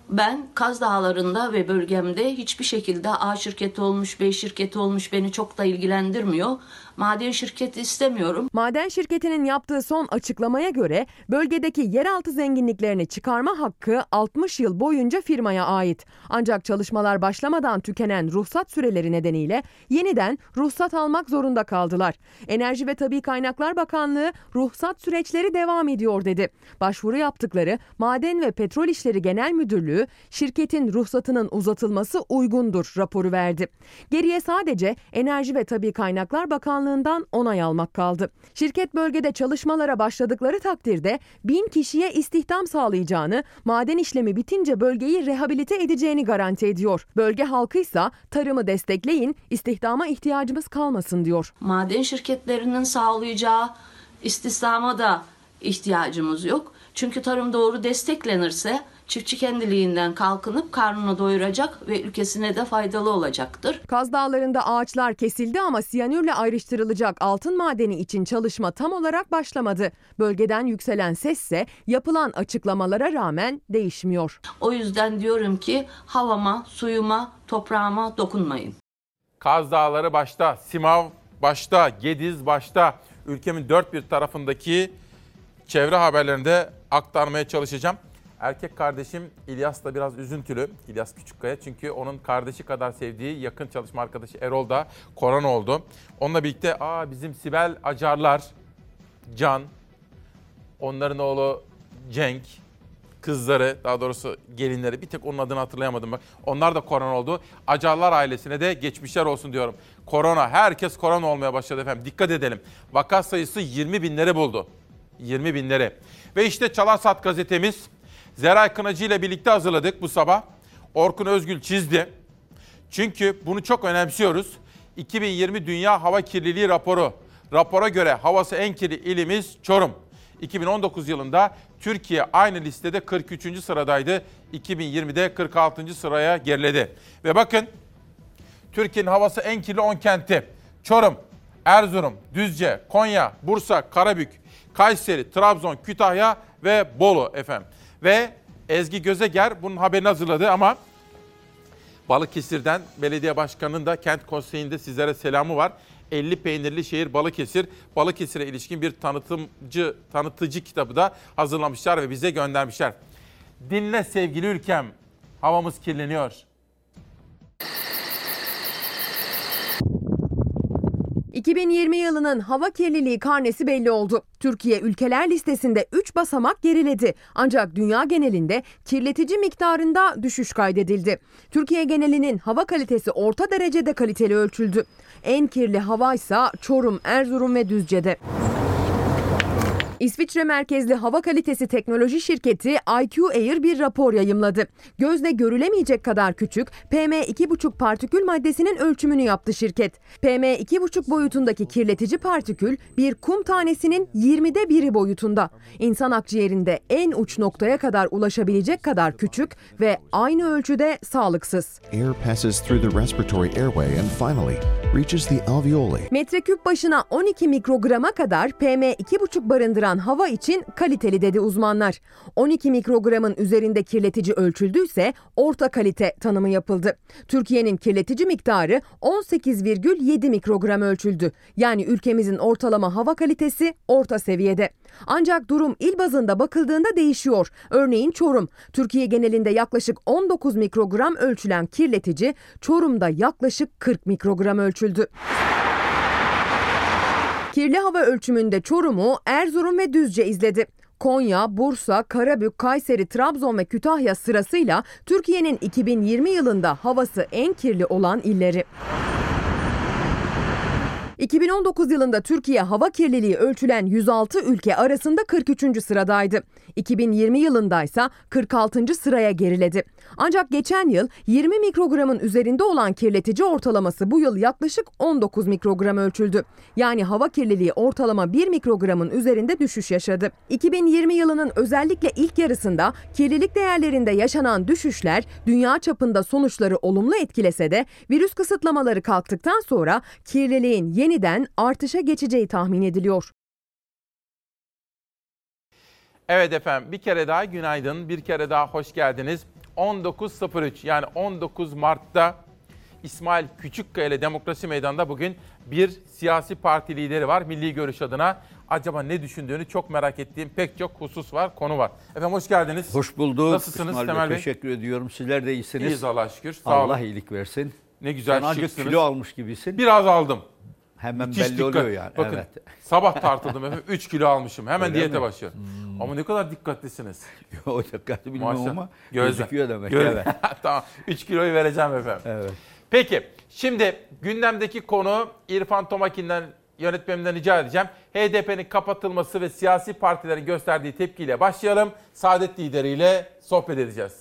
Ben Kaz Dağları'nda ve bölgemde hiçbir şekilde A şirketi olmuş, B şirketi olmuş beni çok da ilgilendirmiyor. Maden şirketi istemiyorum. Maden şirketinin yaptığı son açıklamaya göre bölgedeki yeraltı zenginliklerini çıkarma hakkı 60 yıl boyunca firmaya ait. Ancak çalışmalar başlamadan tükenen ruhsat süreleri nedeniyle yeniden ruhsat almak zorunda kaldılar. Enerji ve Tabi Kaynaklar Bakanlığı ruhsat süreçleri devam ediyor dedi. Başvuru yaptıkları Maden ve Petrol İşleri Genel Müdürlüğü şirketin ruhsatının uzatılması uygundur raporu verdi. Geriye sadece Enerji ve Tabi Kaynaklar Bakanlığı Bakanlığı'ndan onay almak kaldı. Şirket bölgede çalışmalara başladıkları takdirde bin kişiye istihdam sağlayacağını, maden işlemi bitince bölgeyi rehabilite edeceğini garanti ediyor. Bölge halkı ise tarımı destekleyin, istihdama ihtiyacımız kalmasın diyor. Maden şirketlerinin sağlayacağı istihdama da ihtiyacımız yok. Çünkü tarım doğru desteklenirse çiftçi kendiliğinden kalkınıp karnını doyuracak ve ülkesine de faydalı olacaktır. Kaz Dağları'nda ağaçlar kesildi ama siyanürle ayrıştırılacak altın madeni için çalışma tam olarak başlamadı. Bölgeden yükselen sesse yapılan açıklamalara rağmen değişmiyor. O yüzden diyorum ki havama, suyuma, toprağıma dokunmayın. Kaz Dağları başta, Simav başta, Gediz başta ülkemin dört bir tarafındaki çevre haberlerinde aktarmaya çalışacağım. Erkek kardeşim İlyas da biraz üzüntülü. İlyas Küçükkaya çünkü onun kardeşi kadar sevdiği yakın çalışma arkadaşı Erol da korona oldu. Onunla birlikte aa bizim Sibel Acarlar, Can, onların oğlu Cenk, kızları daha doğrusu gelinleri bir tek onun adını hatırlayamadım bak. Onlar da korona oldu. Acarlar ailesine de geçmişler olsun diyorum. Korona herkes korona olmaya başladı efendim. Dikkat edelim. Vaka sayısı 20 binleri buldu. 20 binleri. Ve işte Çalar Saat gazetemiz Zeray Kınacı ile birlikte hazırladık bu sabah. Orkun Özgül çizdi. Çünkü bunu çok önemsiyoruz. 2020 Dünya Hava Kirliliği raporu. Rapora göre havası en kirli ilimiz Çorum. 2019 yılında Türkiye aynı listede 43. sıradaydı. 2020'de 46. sıraya geriledi. Ve bakın Türkiye'nin havası en kirli 10 kenti. Çorum, Erzurum, Düzce, Konya, Bursa, Karabük, Kayseri, Trabzon, Kütahya ve Bolu efendim. Ve Ezgi Gözeger bunun haberini hazırladı ama Balıkesir'den belediye başkanının da kent konseyinde sizlere selamı var. 50 peynirli şehir Balıkesir, Balıkesir'e ilişkin bir tanıtımcı, tanıtıcı kitabı da hazırlamışlar ve bize göndermişler. Dinle sevgili ülkem, havamız kirleniyor. 2020 yılının hava kirliliği karnesi belli oldu. Türkiye ülkeler listesinde 3 basamak geriledi. Ancak dünya genelinde kirletici miktarında düşüş kaydedildi. Türkiye genelinin hava kalitesi orta derecede kaliteli ölçüldü. En kirli hava ise Çorum, Erzurum ve Düzce'de. İsviçre merkezli hava kalitesi teknoloji şirketi IQ Air bir rapor yayımladı. Gözle görülemeyecek kadar küçük PM2,5 partikül maddesinin ölçümünü yaptı şirket. PM2,5 boyutundaki kirletici partikül bir kum tanesinin 20'de biri boyutunda. İnsan akciğerinde en uç noktaya kadar ulaşabilecek kadar küçük ve aynı ölçüde sağlıksız. Air passes through the respiratory airway and finally reaches the alveoli. Metreküp başına 12 mikrograma kadar PM2,5 barındıran hava için kaliteli dedi uzmanlar. 12 mikrogramın üzerinde kirletici ölçüldüyse orta kalite tanımı yapıldı. Türkiye'nin kirletici miktarı 18,7 mikrogram ölçüldü. Yani ülkemizin ortalama hava kalitesi orta seviyede. Ancak durum il bazında bakıldığında değişiyor. Örneğin Çorum. Türkiye genelinde yaklaşık 19 mikrogram ölçülen kirletici Çorum'da yaklaşık 40 mikrogram ölçüldü. Kirli hava ölçümünde Çorum'u Erzurum ve Düzce izledi. Konya, Bursa, Karabük, Kayseri, Trabzon ve Kütahya sırasıyla Türkiye'nin 2020 yılında havası en kirli olan illeri. 2019 yılında Türkiye hava kirliliği ölçülen 106 ülke arasında 43. sıradaydı. 2020 yılında ise 46. sıraya geriledi. Ancak geçen yıl 20 mikrogramın üzerinde olan kirletici ortalaması bu yıl yaklaşık 19 mikrogram ölçüldü. Yani hava kirliliği ortalama 1 mikrogramın üzerinde düşüş yaşadı. 2020 yılının özellikle ilk yarısında kirlilik değerlerinde yaşanan düşüşler dünya çapında sonuçları olumlu etkilese de virüs kısıtlamaları kalktıktan sonra kirliliğin yeniden artışa geçeceği tahmin ediliyor. Evet efendim bir kere daha günaydın, bir kere daha hoş geldiniz. 19.03 yani 19 Mart'ta İsmail Küçükkaya ile Demokrasi Meydanı'nda bugün bir siyasi parti lideri var. Milli Görüş adına acaba ne düşündüğünü çok merak ettiğim pek çok husus var, konu var. Efendim hoş geldiniz. Hoş bulduk. Nasılsınız İsmail Temel Bey? Teşekkür ediyorum. Sizler de iyisiniz. İyiyiz Allah'a şükür. Sağ Allah olun. iyilik versin. Ne güzel Sen şıksınız. kilo almış gibisin. Biraz aldım. Hemen Müthiş belli dikkat. oluyor yani. Bakın Evet. sabah tartıldım efendim 3 kilo almışım. Hemen Öyle diyete mi? başlıyorum. Ama ne kadar dikkatlisiniz. o dikkatli bilmiyorum Maşallah. ama gözüküyor demek. Göz- Evet. tamam 3 kiloyu vereceğim efendim. Evet. Peki şimdi gündemdeki konu İrfan Tomakin'den yönetmenimden rica edeceğim. HDP'nin kapatılması ve siyasi partilerin gösterdiği tepkiyle başlayalım. Saadet lideriyle sohbet edeceğiz.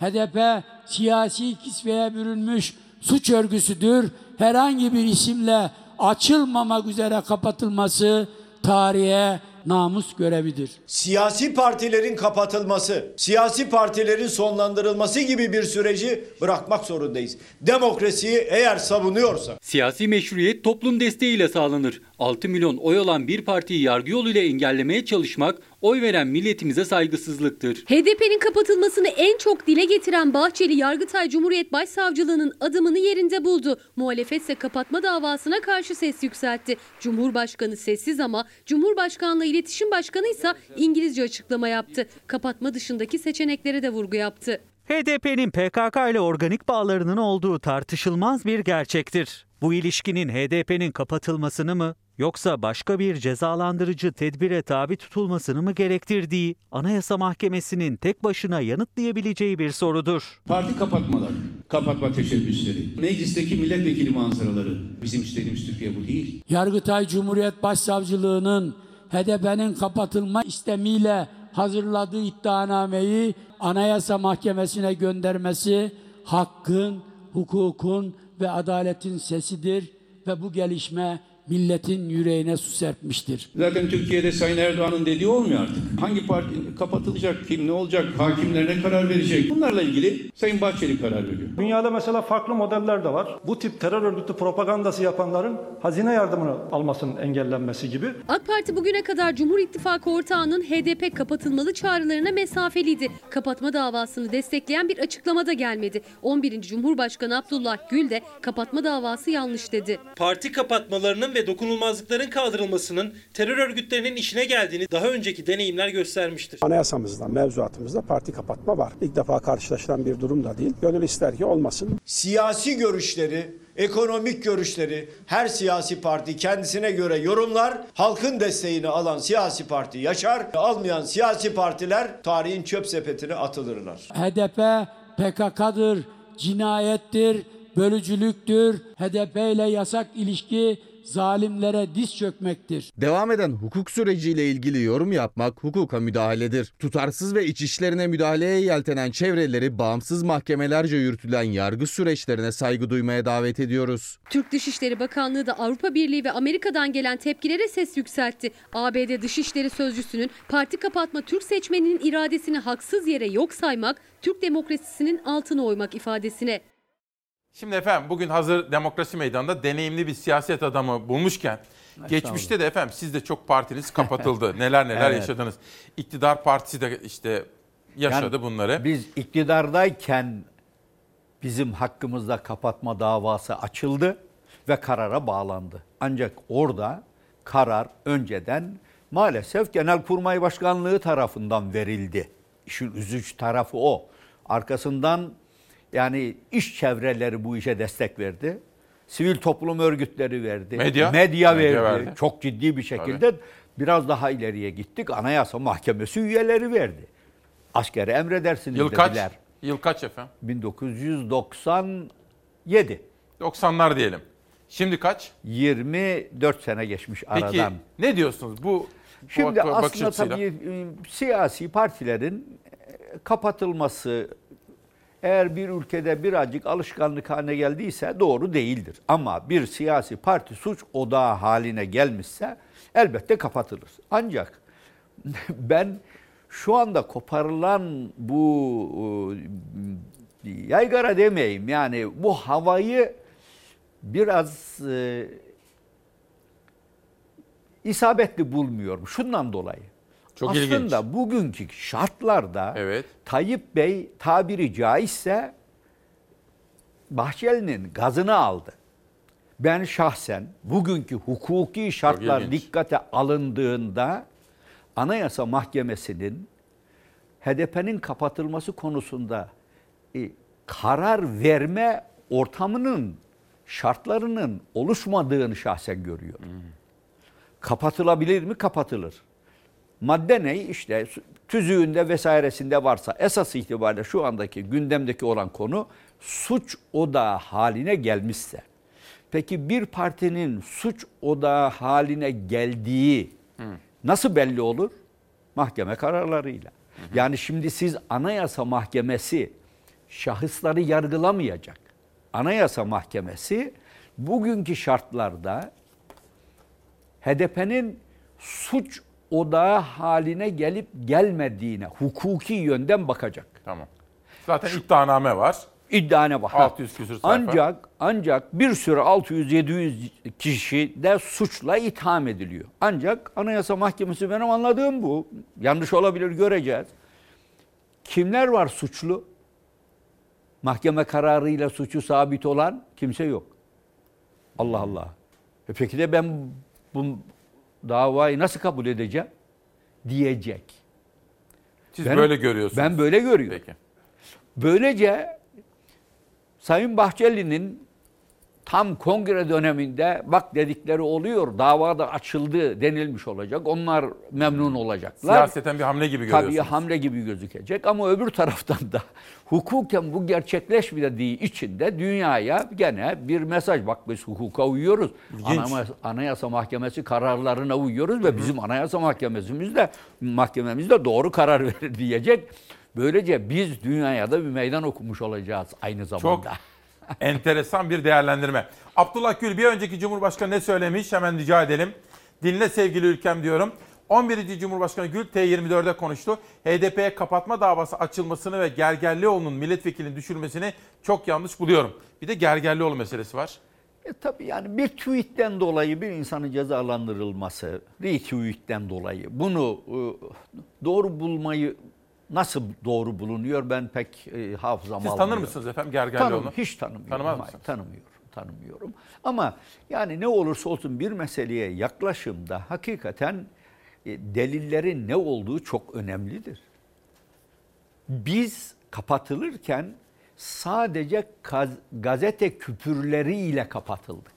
HDP siyasi kisveye bürünmüş suç örgüsüdür. Herhangi bir isimle açılmamak üzere kapatılması tarihe namus görevidir. Siyasi partilerin kapatılması, siyasi partilerin sonlandırılması gibi bir süreci bırakmak zorundayız. Demokrasiyi eğer savunuyorsak Siyasi meşruiyet toplum desteğiyle sağlanır. 6 milyon oy olan bir partiyi yargı yoluyla engellemeye çalışmak oy veren milletimize saygısızlıktır. HDP'nin kapatılmasını en çok dile getiren Bahçeli, Yargıtay Cumhuriyet Başsavcılığı'nın adımını yerinde buldu. Muhalefet ise kapatma davasına karşı ses yükseltti. Cumhurbaşkanı sessiz ama Cumhurbaşkanlığı İletişim Başkanı ise İngilizce açıklama yaptı. Kapatma dışındaki seçeneklere de vurgu yaptı. HDP'nin PKK ile organik bağlarının olduğu tartışılmaz bir gerçektir. Bu ilişkinin HDP'nin kapatılmasını mı yoksa başka bir cezalandırıcı tedbire tabi tutulmasını mı gerektirdiği Anayasa Mahkemesi'nin tek başına yanıtlayabileceği bir sorudur. Parti kapatmalar, kapatma teşebbüsleri, meclisteki milletvekili manzaraları bizim istediğimiz Türkiye bu değil. Yargıtay Cumhuriyet Başsavcılığı'nın HDP'nin kapatılma istemiyle hazırladığı iddianameyi Anayasa Mahkemesi'ne göndermesi hakkın, hukukun ve adaletin sesidir ve bu gelişme milletin yüreğine su serpmiştir. Zaten Türkiye'de Sayın Erdoğan'ın dediği olmuyor artık. Hangi parti kapatılacak, kim ne olacak, hakimler ne karar verecek? Bunlarla ilgili Sayın Bahçeli karar veriyor. Dünyada mesela farklı modeller de var. Bu tip terör örgütü propagandası yapanların hazine yardımını almasının engellenmesi gibi. AK Parti bugüne kadar Cumhur İttifakı ortağının HDP kapatılmalı çağrılarına mesafeliydi. Kapatma davasını destekleyen bir açıklama da gelmedi. 11. Cumhurbaşkanı Abdullah Gül de kapatma davası yanlış dedi. Parti kapatmalarının ve dokunulmazlıkların kaldırılmasının terör örgütlerinin işine geldiğini daha önceki deneyimler göstermiştir. Anayasamızda, mevzuatımızda parti kapatma var. İlk defa karşılaşılan bir durum da değil. Gönül ister ki olmasın. Siyasi görüşleri, ekonomik görüşleri her siyasi parti kendisine göre yorumlar. Halkın desteğini alan siyasi parti yaşar, almayan siyasi partiler tarihin çöp sepetine atılırlar. HDP PKK'dır, cinayettir, bölücülüktür. HDP ile yasak ilişki zalimlere diz çökmektir. Devam eden hukuk süreciyle ilgili yorum yapmak hukuka müdahaledir. Tutarsız ve iç işlerine müdahaleye yeltenen çevreleri bağımsız mahkemelerce yürütülen yargı süreçlerine saygı duymaya davet ediyoruz. Türk Dışişleri Bakanlığı da Avrupa Birliği ve Amerika'dan gelen tepkilere ses yükseltti. ABD Dışişleri Sözcüsü'nün parti kapatma Türk seçmeninin iradesini haksız yere yok saymak, Türk demokrasisinin altına oymak ifadesine. Şimdi efendim bugün hazır demokrasi meydanında deneyimli bir siyaset adamı bulmuşken geçmişte de efendim siz de çok partiniz kapatıldı. neler neler Evet. yaşadınız. İktidar partisi de işte yaşadı Yani bunları. Biz iktidardayken bizim hakkımızda kapatma davası açıldı ve karara bağlandı. Ancak orada karar önceden maalesef Genelkurmay Başkanlığı tarafından verildi. İşin üzücü tarafı o. Arkasından yani iş çevreleri bu işe destek verdi. Sivil toplum örgütleri verdi. Medya? Medya, Medya verdi. verdi. Çok ciddi bir şekilde biraz daha ileriye gittik. Anayasa Mahkemesi üyeleri verdi. Askeri emredersiniz Yıl kaç? dediler. Yıl kaç efendim? 1997. 90'lar diyelim. Şimdi kaç? 24 sene geçmiş Peki aradan. ne diyorsunuz bu Şimdi bu aslında tabii e, siyasi partilerin e, kapatılması eğer bir ülkede birazcık alışkanlık haline geldiyse doğru değildir. Ama bir siyasi parti suç odağı haline gelmişse elbette kapatılır. Ancak ben şu anda koparılan bu e, yaygara demeyeyim yani bu havayı biraz e, isabetli bulmuyorum şundan dolayı. Çok Aslında ilginç. bugünkü şartlarda Tayyip Bey tabiri caizse Bahçeli'nin gazını aldı. Ben şahsen bugünkü hukuki şartlar dikkate alındığında Anayasa Mahkemesi'nin HDP'nin kapatılması konusunda e, karar verme ortamının şartlarının oluşmadığını şahsen görüyorum. Kapatılabilir mi? Kapatılır. Madde ne? İşte tüzüğünde vesairesinde varsa esas itibariyle şu andaki gündemdeki olan konu suç odağı haline gelmişse. Peki bir partinin suç odağı haline geldiği nasıl belli olur? Mahkeme kararlarıyla. Yani şimdi siz Anayasa Mahkemesi şahısları yargılamayacak. Anayasa Mahkemesi bugünkü şartlarda HDP'nin suç odağı haline gelip gelmediğine hukuki yönden bakacak. Tamam. Zaten iddianame var. İddiane var. 600 küsur sayfa. Ancak ancak bir sürü 600-700 kişi de suçla itham ediliyor. Ancak Anayasa Mahkemesi benim anladığım bu. Yanlış olabilir göreceğiz. Kimler var suçlu? Mahkeme kararıyla suçu sabit olan kimse yok. Allah Allah. E peki de ben bu davayı nasıl kabul edeceğim? Diyecek. Siz böyle görüyorsunuz. Ben böyle görüyorum. Peki. Böylece Sayın Bahçeli'nin tam kongre döneminde bak dedikleri oluyor, davada açıldı denilmiş olacak. Onlar memnun olacaklar. Siyaseten bir hamle gibi görüyorsunuz. Tabii hamle gibi gözükecek ama öbür taraftan da hukuken bu gerçekleşmediği için de dünyaya gene bir mesaj. Bak biz hukuka uyuyoruz. Anayasa, Anayasa Mahkemesi kararlarına uyuyoruz ve bizim Anayasa Mahkememiz de mahkememiz de doğru karar verir diyecek. Böylece biz dünyaya da bir meydan okumuş olacağız aynı Çok zamanda. Enteresan bir değerlendirme. Abdullah Gül bir önceki Cumhurbaşkanı ne söylemiş hemen rica edelim. Dinle sevgili ülkem diyorum. 11. Cumhurbaşkanı Gül T24'de konuştu. HDP'ye kapatma davası açılmasını ve Gergerlioğlu'nun milletvekilinin düşürmesini çok yanlış buluyorum. Bir de Gergerlioğlu meselesi var. E tabii yani bir tweetten dolayı bir insanın cezalandırılması, retweetten dolayı bunu e, doğru bulmayı nasıl doğru bulunuyor ben pek e, hafızam Siz almıyor. tanır mısınız efendim Gergerlioğlu'nu? Tanım, hiç tanımıyorum. Tanımaz Hayır, mısınız? Tanımıyorum, tanımıyorum. Ama yani ne olursa olsun bir meseleye yaklaşımda hakikaten e, delillerin ne olduğu çok önemlidir. Biz kapatılırken sadece kaz- gazete küpürleriyle kapatıldık.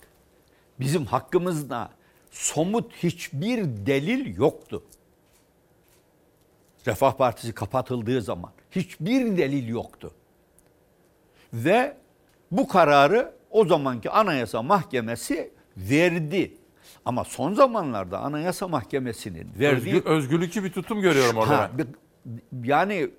Bizim hakkımızda somut hiçbir delil yoktu. Refah Partisi kapatıldığı zaman hiçbir delil yoktu. Ve bu kararı o zamanki Anayasa Mahkemesi verdi. Ama son zamanlarda Anayasa Mahkemesi'nin verdiği Özgür, özgürlükçü bir tutum görüyorum orada Ha, bir- yani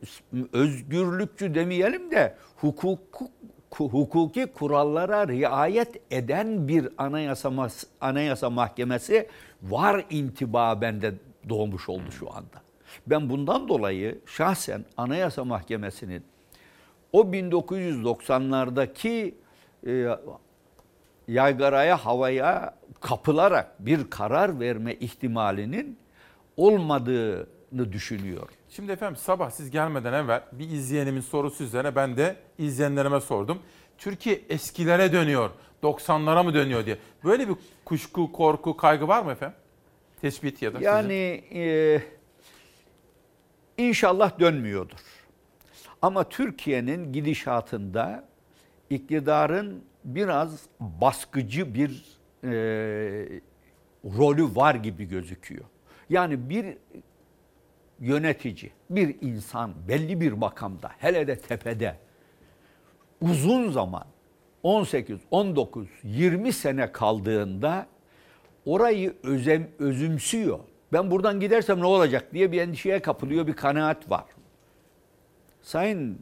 özgürlükçü demeyelim de hukuku hukuki kurallara riayet eden bir anayasa anayasa mahkemesi var intiba bende doğmuş oldu şu anda. Ben bundan dolayı şahsen anayasa mahkemesinin o 1990'lardaki e, yaygaraya havaya kapılarak bir karar verme ihtimalinin olmadığını düşünüyorum. Şimdi efendim sabah siz gelmeden evvel bir izleyenimin sorusu üzerine ben de izleyenlerime sordum. Türkiye eskilere dönüyor, 90'lara mı dönüyor diye. Böyle bir kuşku, korku, kaygı var mı efendim? Tespit ya da sizin. Yani e, inşallah dönmüyordur. Ama Türkiye'nin gidişatında iktidarın biraz baskıcı bir e, rolü var gibi gözüküyor. Yani bir yönetici, bir insan belli bir makamda, hele de tepede uzun zaman 18, 19, 20 sene kaldığında orayı özem, özümsüyor. Ben buradan gidersem ne olacak diye bir endişeye kapılıyor, bir kanaat var. Sayın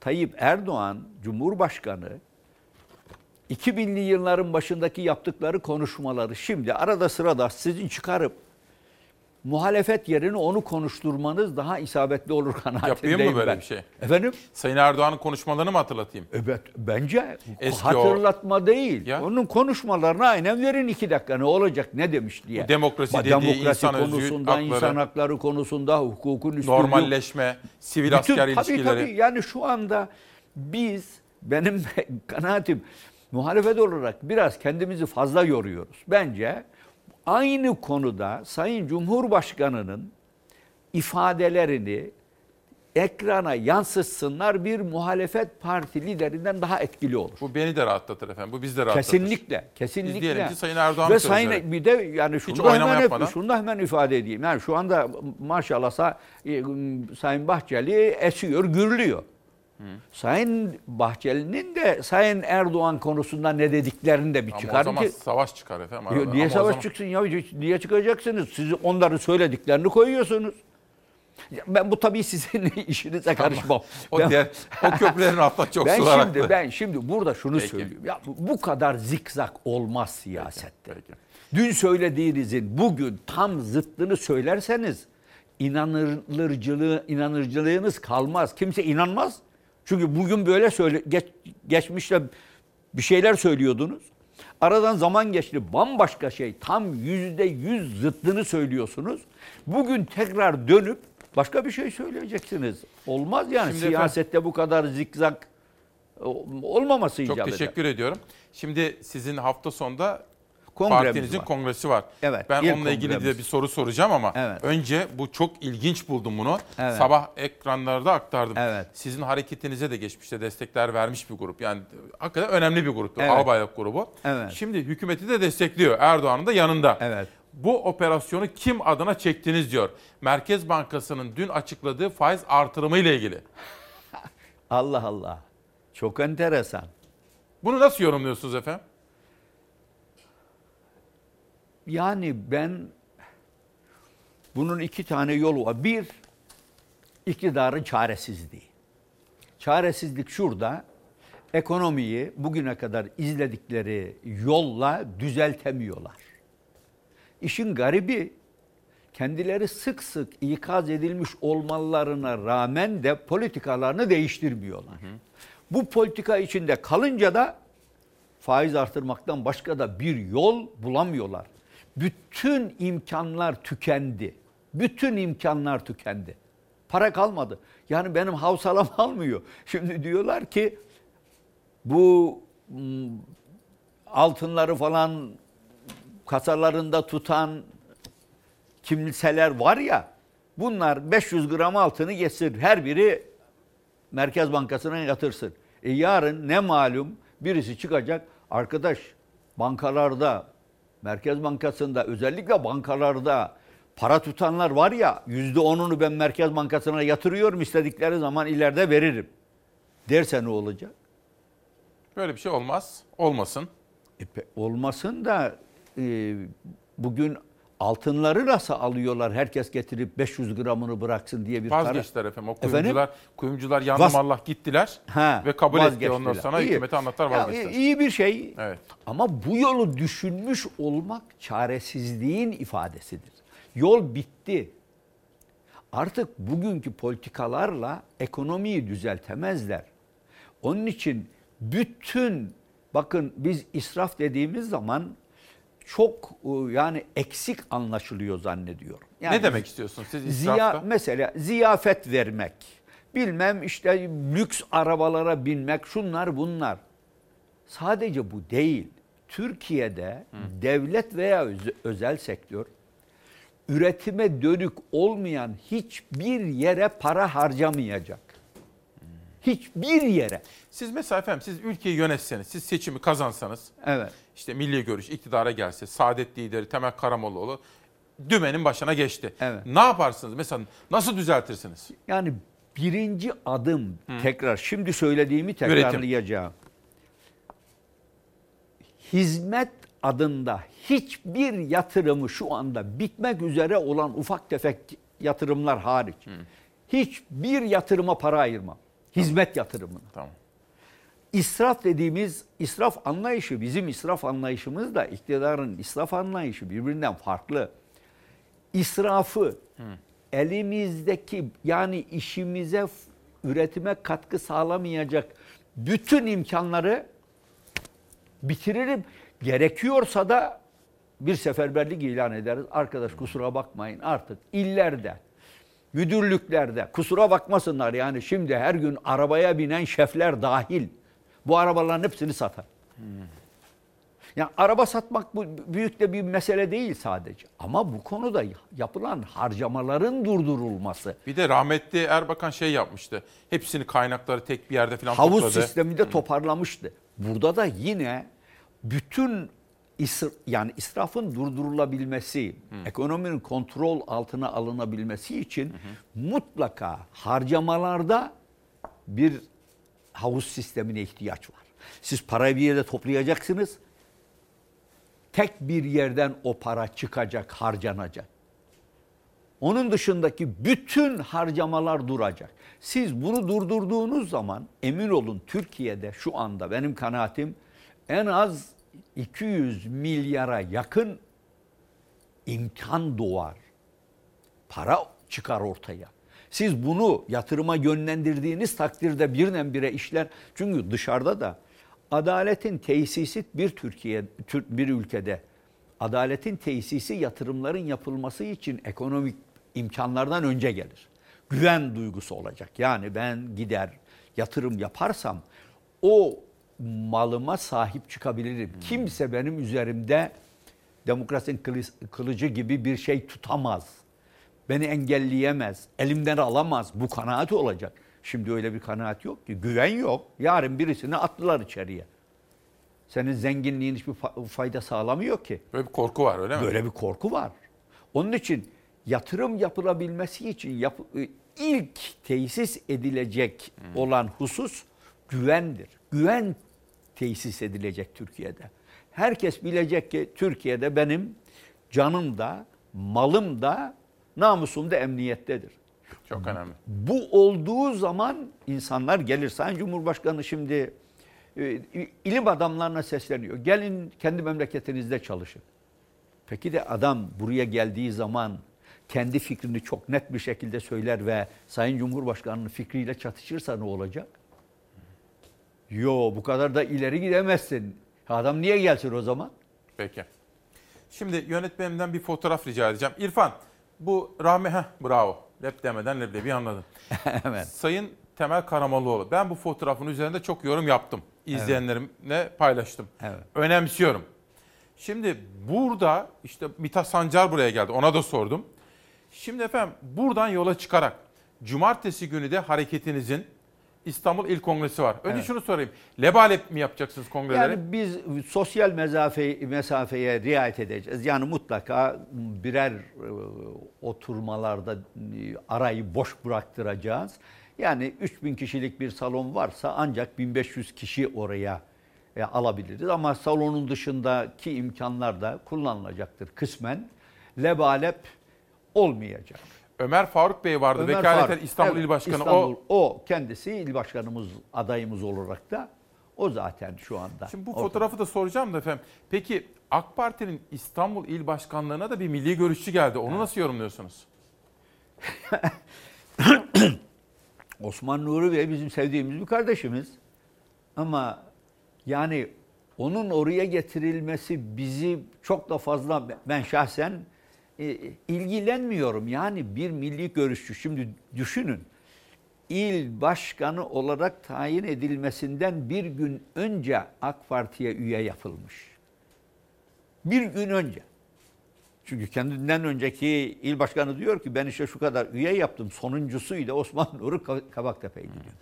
Tayyip Erdoğan Cumhurbaşkanı 2000'li yılların başındaki yaptıkları konuşmaları şimdi arada sırada sizin çıkarıp muhalefet yerine onu konuşturmanız daha isabetli olur kanaatindeyim Yapayım mı böyle ben. bir şey? Efendim? Sayın Erdoğan'ın konuşmalarını mı hatırlatayım? Evet bence Eski hatırlatma değil. Onun konuşmalarına aynen verin iki dakika ne olacak ne demiş diye. Bu demokrasi Bak, dediği demokrasi insan konusunda, hakları, insan hakları konusunda, hukukun üstünlüğü. Normalleşme, sivil asker tabii, ilişkileri. Tabii yani şu anda biz benim kanaatim muhalefet olarak biraz kendimizi fazla yoruyoruz. Bence aynı konuda Sayın Cumhurbaşkanı'nın ifadelerini ekrana yansıtsınlar bir muhalefet parti liderinden daha etkili olur. Bu beni de rahatlatır efendim. Bu bizi de rahatlatır. Kesinlikle, kesinlikle. Biz diyelim ki Sayın Erdoğan'ın Ve sayın bir de yani şunu Hiç da hemen, yapmadan. şunu da hemen ifade edeyim. Yani şu anda maşallah e, Sayın Bahçeli esiyor, gürlüyor. Sayın Bahçeli'nin de Sayın Erdoğan konusunda ne dediklerini de bir Ama o çıkarın zaman ki. savaş çıkar efendim. Arada. Niye Ama o savaş zaman- çıksın ya? Niye çıkacaksınız? Siz onların söylediklerini koyuyorsunuz. Ben bu tabii sizin işinize karışmam. O Ben- diğer- o köprülerin altında çok ben sular şimdi, aktı. Ben şimdi burada şunu Peki. söylüyorum. Ya bu- kadar zikzak olmaz siyasette. Dün söylediğinizin bugün tam zıttını söylerseniz inanırcılığı, inanırcılığınız kalmaz. Kimse inanmaz. Çünkü bugün böyle söyle, geç, geçmişte bir şeyler söylüyordunuz. Aradan zaman geçti bambaşka şey tam yüzde yüz zıttını söylüyorsunuz. Bugün tekrar dönüp başka bir şey söyleyeceksiniz. Olmaz yani Şimdi siyasette bu kadar zikzak olmaması Çok icap eder. teşekkür ediyorum. Şimdi sizin hafta sonunda Kongremiz Partinizin var. kongresi var. Evet, Ben onunla ilgili de kongremiz. bir soru soracağım ama Evet. önce bu çok ilginç buldum bunu. Evet. Sabah ekranlarda aktardım. Evet. Sizin hareketinize de geçmişte destekler vermiş bir grup. Yani hakikaten önemli bir gruptu. Evet. Albayrak grubu. Evet. Şimdi hükümeti de destekliyor. Erdoğan'ın da yanında. Evet. Bu operasyonu kim adına çektiniz diyor. Merkez Bankası'nın dün açıkladığı faiz artırımı ile ilgili. Allah Allah. Çok enteresan. Bunu nasıl yorumluyorsunuz efendim? Yani ben bunun iki tane yolu var. Bir, iktidarın çaresizliği. Çaresizlik şurada. Ekonomiyi bugüne kadar izledikleri yolla düzeltemiyorlar. İşin garibi kendileri sık sık ikaz edilmiş olmalarına rağmen de politikalarını değiştirmiyorlar. Bu politika içinde kalınca da faiz artırmaktan başka da bir yol bulamıyorlar. Bütün imkanlar tükendi. Bütün imkanlar tükendi. Para kalmadı. Yani benim havsalam almıyor. Şimdi diyorlar ki bu altınları falan kasalarında tutan kimseler var ya bunlar 500 gram altını getir her biri Merkez Bankası'na yatırsın. E yarın ne malum birisi çıkacak arkadaş bankalarda Merkez Bankası'nda özellikle bankalarda para tutanlar var ya yüzde onunu ben Merkez Bankası'na yatırıyorum istedikleri zaman ileride veririm. Derse ne olacak? Böyle bir şey olmaz. Olmasın. E, olmasın da e, bugün altınları nasıl alıyorlar? Herkes getirip 500 gramını bıraksın diye bir Vazgeçtiler efendim. O Efendim? kuyumcular, kuyumcular yandım Vaz- Allah gittiler Ha, ve kabul etti ondan sonra İyi. hükümete anlattılar Ya, vazgeçtiler. iyi bir şey. Evet. Ama bu yolu düşünmüş olmak çaresizliğin ifadesidir. Yol bitti. Artık bugünkü politikalarla ekonomiyi düzeltemezler. Onun için bütün bakın biz israf dediğimiz zaman çok e, yani eksik anlaşılıyor zannediyorum. Yani ne demek istiyorsun siz Ziya, israfta? mesela ziyafet vermek, bilmem işte lüks arabalara binmek, şunlar bunlar. Sadece bu değil. Türkiye'de devlet veya öz- özel sektör üretime dönük olmayan hiçbir yere para harcamayacak. Hiçbir yere. Siz mesela efendim siz ülkeyi yönetseniz, siz seçimi kazansanız, Evet. işte milli görüş iktidara gelse, Saadet lideri Temel Karamollaoğlu dümenin başına geçti. Evet. Ne yaparsınız? Mesela nasıl düzeltirsiniz? Yani birinci adım tekrar şimdi söylediğimi Üretim. tekrarlayacağım. Hizmet adında hiçbir yatırımı şu anda bitmek üzere olan ufak tefek yatırımlar hariç. Hiçbir yatırıma para ayırmam. Hizmet yatırımına. Tamam. İsraf dediğimiz israf anlayışı bizim israf anlayışımız da iktidarın israf anlayışı birbirinden farklı. İsrafı elimizdeki yani işimize üretime katkı sağlamayacak bütün imkanları bitiririm. Gerekiyorsa da bir seferberlik ilan ederiz. Arkadaş kusura bakmayın artık illerde, müdürlüklerde kusura bakmasınlar yani şimdi her gün arabaya binen şefler dahil bu arabaların hepsini satar. Yani araba satmak bu büyük de bir mesele değil sadece. Ama bu konuda yapılan harcamaların durdurulması. Bir de rahmetli Erbakan şey yapmıştı. Hepsini kaynakları tek bir yerde falan Havuz topladı. sisteminde toparlamıştı. Burada da yine bütün isr- yani israfın durdurulabilmesi, ekonominin kontrol altına alınabilmesi için mutlaka harcamalarda bir havuz sistemine ihtiyaç var. Siz parayı bir yerde toplayacaksınız. Tek bir yerden o para çıkacak, harcanacak. Onun dışındaki bütün harcamalar duracak. Siz bunu durdurduğunuz zaman emin olun Türkiye'de şu anda benim kanaatim en az 200 milyara yakın imkan doğar. Para çıkar ortaya. Siz bunu yatırıma yönlendirdiğiniz takdirde birdenbire işler. Çünkü dışarıda da adaletin tesisi bir Türkiye Türk bir ülkede adaletin tesisi yatırımların yapılması için ekonomik imkanlardan önce gelir. Güven duygusu olacak. Yani ben gider yatırım yaparsam o malıma sahip çıkabilirim. Kimse benim üzerimde demokrasinin kılı- kılıcı gibi bir şey tutamaz. Beni engelleyemez, elimden alamaz. Bu kanaat olacak. Şimdi öyle bir kanaat yok ki. Güven yok. Yarın birisini attılar içeriye. Senin zenginliğin hiçbir fa- fayda sağlamıyor ki. Böyle bir korku var öyle mi? Böyle bir korku var. Onun için yatırım yapılabilmesi için yap- ilk tesis edilecek olan husus güvendir. Güven tesis edilecek Türkiye'de. Herkes bilecek ki Türkiye'de benim canım da, malım da, namusum da emniyettedir. Çok önemli. Bu olduğu zaman insanlar gelir. Sayın Cumhurbaşkanı şimdi e, ilim adamlarına sesleniyor. Gelin kendi memleketinizde çalışın. Peki de adam buraya geldiği zaman kendi fikrini çok net bir şekilde söyler ve Sayın Cumhurbaşkanı'nın fikriyle çatışırsa ne olacak? Yo bu kadar da ileri gidemezsin. Adam niye gelsin o zaman? Peki. Şimdi yönetmenimden bir fotoğraf rica edeceğim. İrfan, bu rahmi... Heh, bravo. Lep demeden leblebi anladın. evet. Sayın Temel Karamollaoğlu. Ben bu fotoğrafın üzerinde çok yorum yaptım. İzleyenlerimle paylaştım. Evet. Önemsiyorum. Şimdi burada işte Mithat Sancar buraya geldi. Ona da sordum. Şimdi efendim buradan yola çıkarak cumartesi günü de hareketinizin İstanbul İl Kongresi var. Önce Evet. şunu sorayım. Lebalep mi yapacaksınız kongreleri? Yani biz sosyal mesafe, mesafeye riayet edeceğiz. Yani mutlaka birer e, oturmalarda e, arayı boş bıraktıracağız. Yani 3000 kişilik bir salon varsa ancak 1500 kişi oraya e, alabiliriz. Ama salonun dışındaki imkanlar da kullanılacaktır kısmen. Lebalep olmayacak. Ömer Faruk Bey vardı. Ömer Vekaleten Faruk, İstanbul evet, İl Başkanı. İstanbul, O o kendisi il başkanımız adayımız olarak da o zaten şu anda. Şimdi bu ortada. fotoğrafı da soracağım da efendim. Peki AK Parti'nin İstanbul İl Başkanlığı'na da bir milli görüşçü geldi. Onu nasıl yorumluyorsunuz? Osman Nuri Bey bizim sevdiğimiz bir kardeşimiz. Ama yani onun oraya getirilmesi bizi çok da fazla ben şahsen e, ilgilenmiyorum. Yani bir milli görüşçü şimdi düşünün. İl başkanı olarak tayin edilmesinden bir gün önce AK Parti'ye üye yapılmış. Bir gün önce. Çünkü kendinden önceki il başkanı diyor ki ben işte şu kadar üye yaptım. Sonuncusuyla Osman Nuri Ka- Kabaktepe'ydi diyor.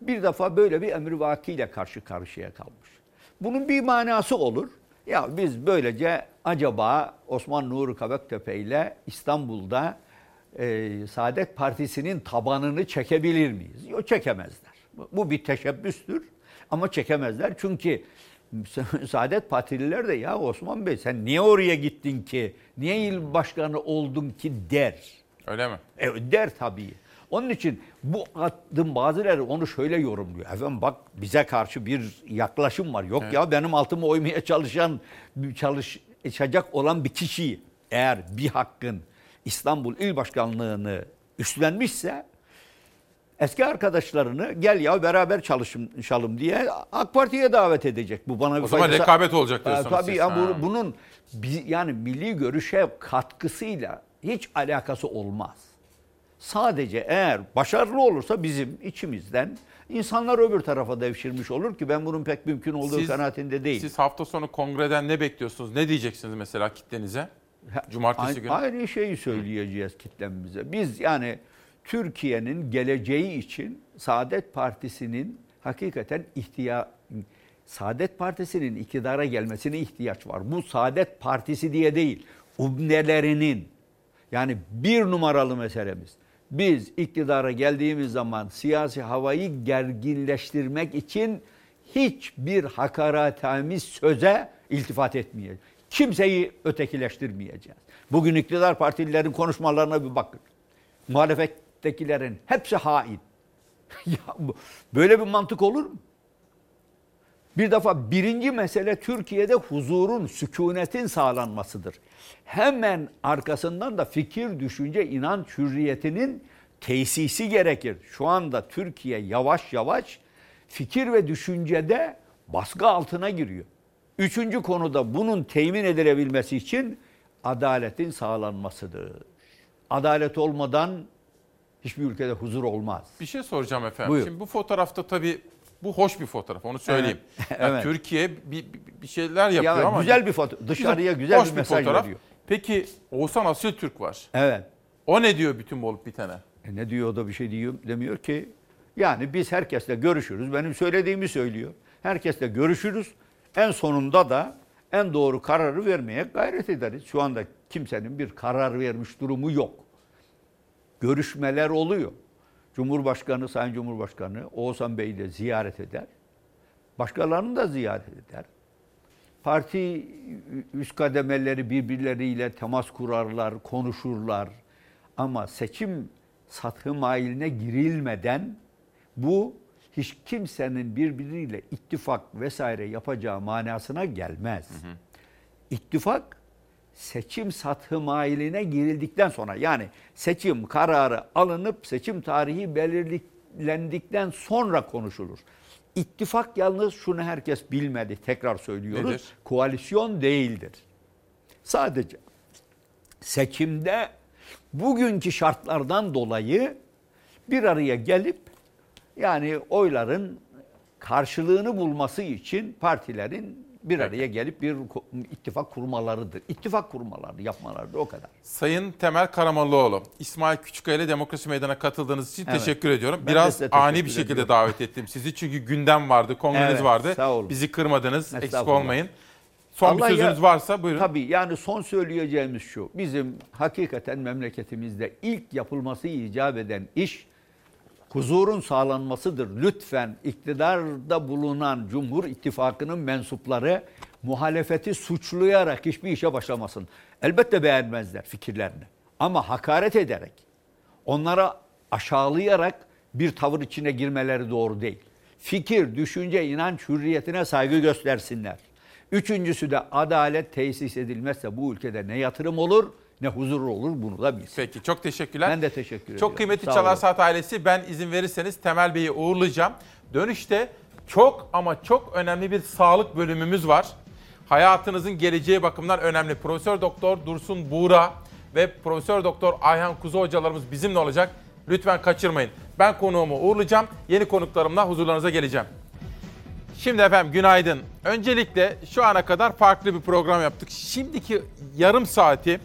Bir defa böyle bir emrivakiyle karşı karşıya kalmış. Bunun bir manası olur. Ya biz böylece acaba Osman Nuri Kabaktepe ile İstanbul'da e, Saadet Partisi'nin tabanını çekebilir miyiz? Yok çekemezler. Bu bir teşebbüstür ama çekemezler. Çünkü Saadet Partililer de ya Osman Bey sen niye oraya gittin ki? Niye il başkanı oldun ki der. Öyle mi? E, der tabii. Onun için bu adım bazıları onu şöyle yorumluyor. Efendim bak bize karşı bir yaklaşım var. Yok Evet. ya benim altımı oymaya çalışan, çalışacak olan bir kişi eğer bir hakkın İstanbul İl Başkanlığı'nı üstlenmişse eski arkadaşlarını gel ya beraber çalışalım diye AK Parti'ye davet edecek. Bu bana bir O zaman faydası- rekabet olacak Ee, diyorsunuz Tabii siz. ya bu- bunun yani milli görüşe katkısıyla hiç alakası olmaz. Sadece eğer başarılı olursa bizim içimizden insanlar öbür tarafa devşirmiş olur ki ben bunun pek mümkün olduğu Siz- kanaatinde değilim. Siz hafta sonu kongreden ne bekliyorsunuz? Ne diyeceksiniz mesela kitlenize? Cumartesi Aynı, günü. aynı şeyi söyleyeceğiz kitlemize. Biz yani Türkiye'nin geleceği için Saadet Partisi'nin hakikaten ihtiya Saadet Partisi'nin iktidara gelmesine ihtiyaç var. Bu Saadet Partisi diye değil, umnelerinin yani bir numaralı meselemiz. Biz iktidara geldiğimiz zaman siyasi havayı gerginleştirmek için hiçbir hakaretamiz söze iltifat etmeyeceğiz. Kimseyi ötekileştirmeyeceğiz. Bugün iktidar partililerin konuşmalarına bir bakın. Muhalefettekilerin hepsi hain. ya böyle bir mantık olur mu? Bir defa birinci mesele Türkiye'de huzurun, sükunetin sağlanmasıdır. Hemen arkasından da fikir, düşünce, inanç hürriyetinin tesisi gerekir. Şu anda Türkiye yavaş yavaş fikir ve düşüncede baskı altına giriyor. Üçüncü konuda bunun temin edilebilmesi için adaletin sağlanmasıdır. Adalet olmadan hiçbir ülkede huzur olmaz. Bir şey soracağım efendim. Buyur. Şimdi bu fotoğrafta tabii Bu hoş bir fotoğraf onu söyleyeyim. Evet. Yani Evet. Türkiye bir, bir- bir şeyler yapıyor Ya ama. güzel bir foto- dışarıya güzel hoş bir mesaj veriyor. Peki Oğuzhan Asil Türk var. Evet. O ne diyor bütün bu olup bitene? E ne diyor o da bir şey diyor demiyor ki. Yani biz herkesle görüşürüz. Benim söylediğimi söylüyor. Herkesle görüşürüz. En sonunda da en doğru kararı vermeye gayret ederiz. Şu anda kimsenin bir karar vermiş durumu yok. Görüşmeler oluyor. Cumhurbaşkanı, Sayın Cumhurbaşkanı Oğuzhan Bey'i de ziyaret eder. Başkalarını da ziyaret eder. Parti üst kademeleri birbirleriyle temas kurarlar, konuşurlar. Ama seçim satı mailine girilmeden bu hiç kimsenin birbiriyle ittifak vesaire yapacağı manasına gelmez. İttifak seçim satı mailine girildikten sonra yani seçim kararı alınıp seçim tarihi belirlendikten sonra konuşulur. İttifak yalnız şunu herkes bilmedi tekrar söylüyoruz. Nedir? Koalisyon değildir. Sadece seçimde bugünkü şartlardan dolayı bir araya gelip yani oyların karşılığını bulması için partilerin bir araya gelip bir ittifak kurmalarıdır. İttifak kurmaları, yapmalarıdır o kadar. Sayın Temel Karamollaoğlu, İsmail Küçükkaya ile Demokrasi Meydanı'na katıldığınız için Evet. teşekkür ediyorum. Ben Biraz teşekkür ani bir şekilde ediyorum. davet ettim sizi. Çünkü gündem vardı, kongreniz Evet, vardı. sağ olun. Bizi kırmadınız, eksik olmayın. Son bir Allah sözünüz ya- varsa buyurun. Tabii yani son söyleyeceğimiz şu. Bizim hakikaten memleketimizde ilk yapılması icap eden iş huzurun sağlanmasıdır. Lütfen iktidarda bulunan Cumhur İttifakı'nın mensupları muhalefeti suçlayarak hiçbir işe başlamasın. Elbette beğenmezler fikirlerini. Ama hakaret ederek, onlara aşağılayarak bir tavır içine girmeleri doğru değil. Fikir, düşünce, inanç hürriyetine saygı göstersinler. Üçüncüsü de adalet tesis edilmezse bu ülkede ne yatırım olur ne huzur olur bunu da bilsin. Peki çok teşekkürler. Ben de teşekkür ediyorum. Çok kıymetli Çalar. Saat ailesi ben izin verirseniz Temel Bey'i uğurlayacağım. Dönüşte çok ama çok önemli bir sağlık bölümümüz var. Hayatınızın geleceği bakımından önemli. Profesör Doktor Dursun Buğra ve Profesör Doktor Ayhan Kuzu hocalarımız bizimle olacak. Lütfen kaçırmayın. Ben konuğumu uğurlayacağım. Yeni konuklarımla huzurlarınıza geleceğim. Şimdi efendim günaydın. Öncelikle şu ana kadar farklı bir program yaptık. Şimdiki yarım saati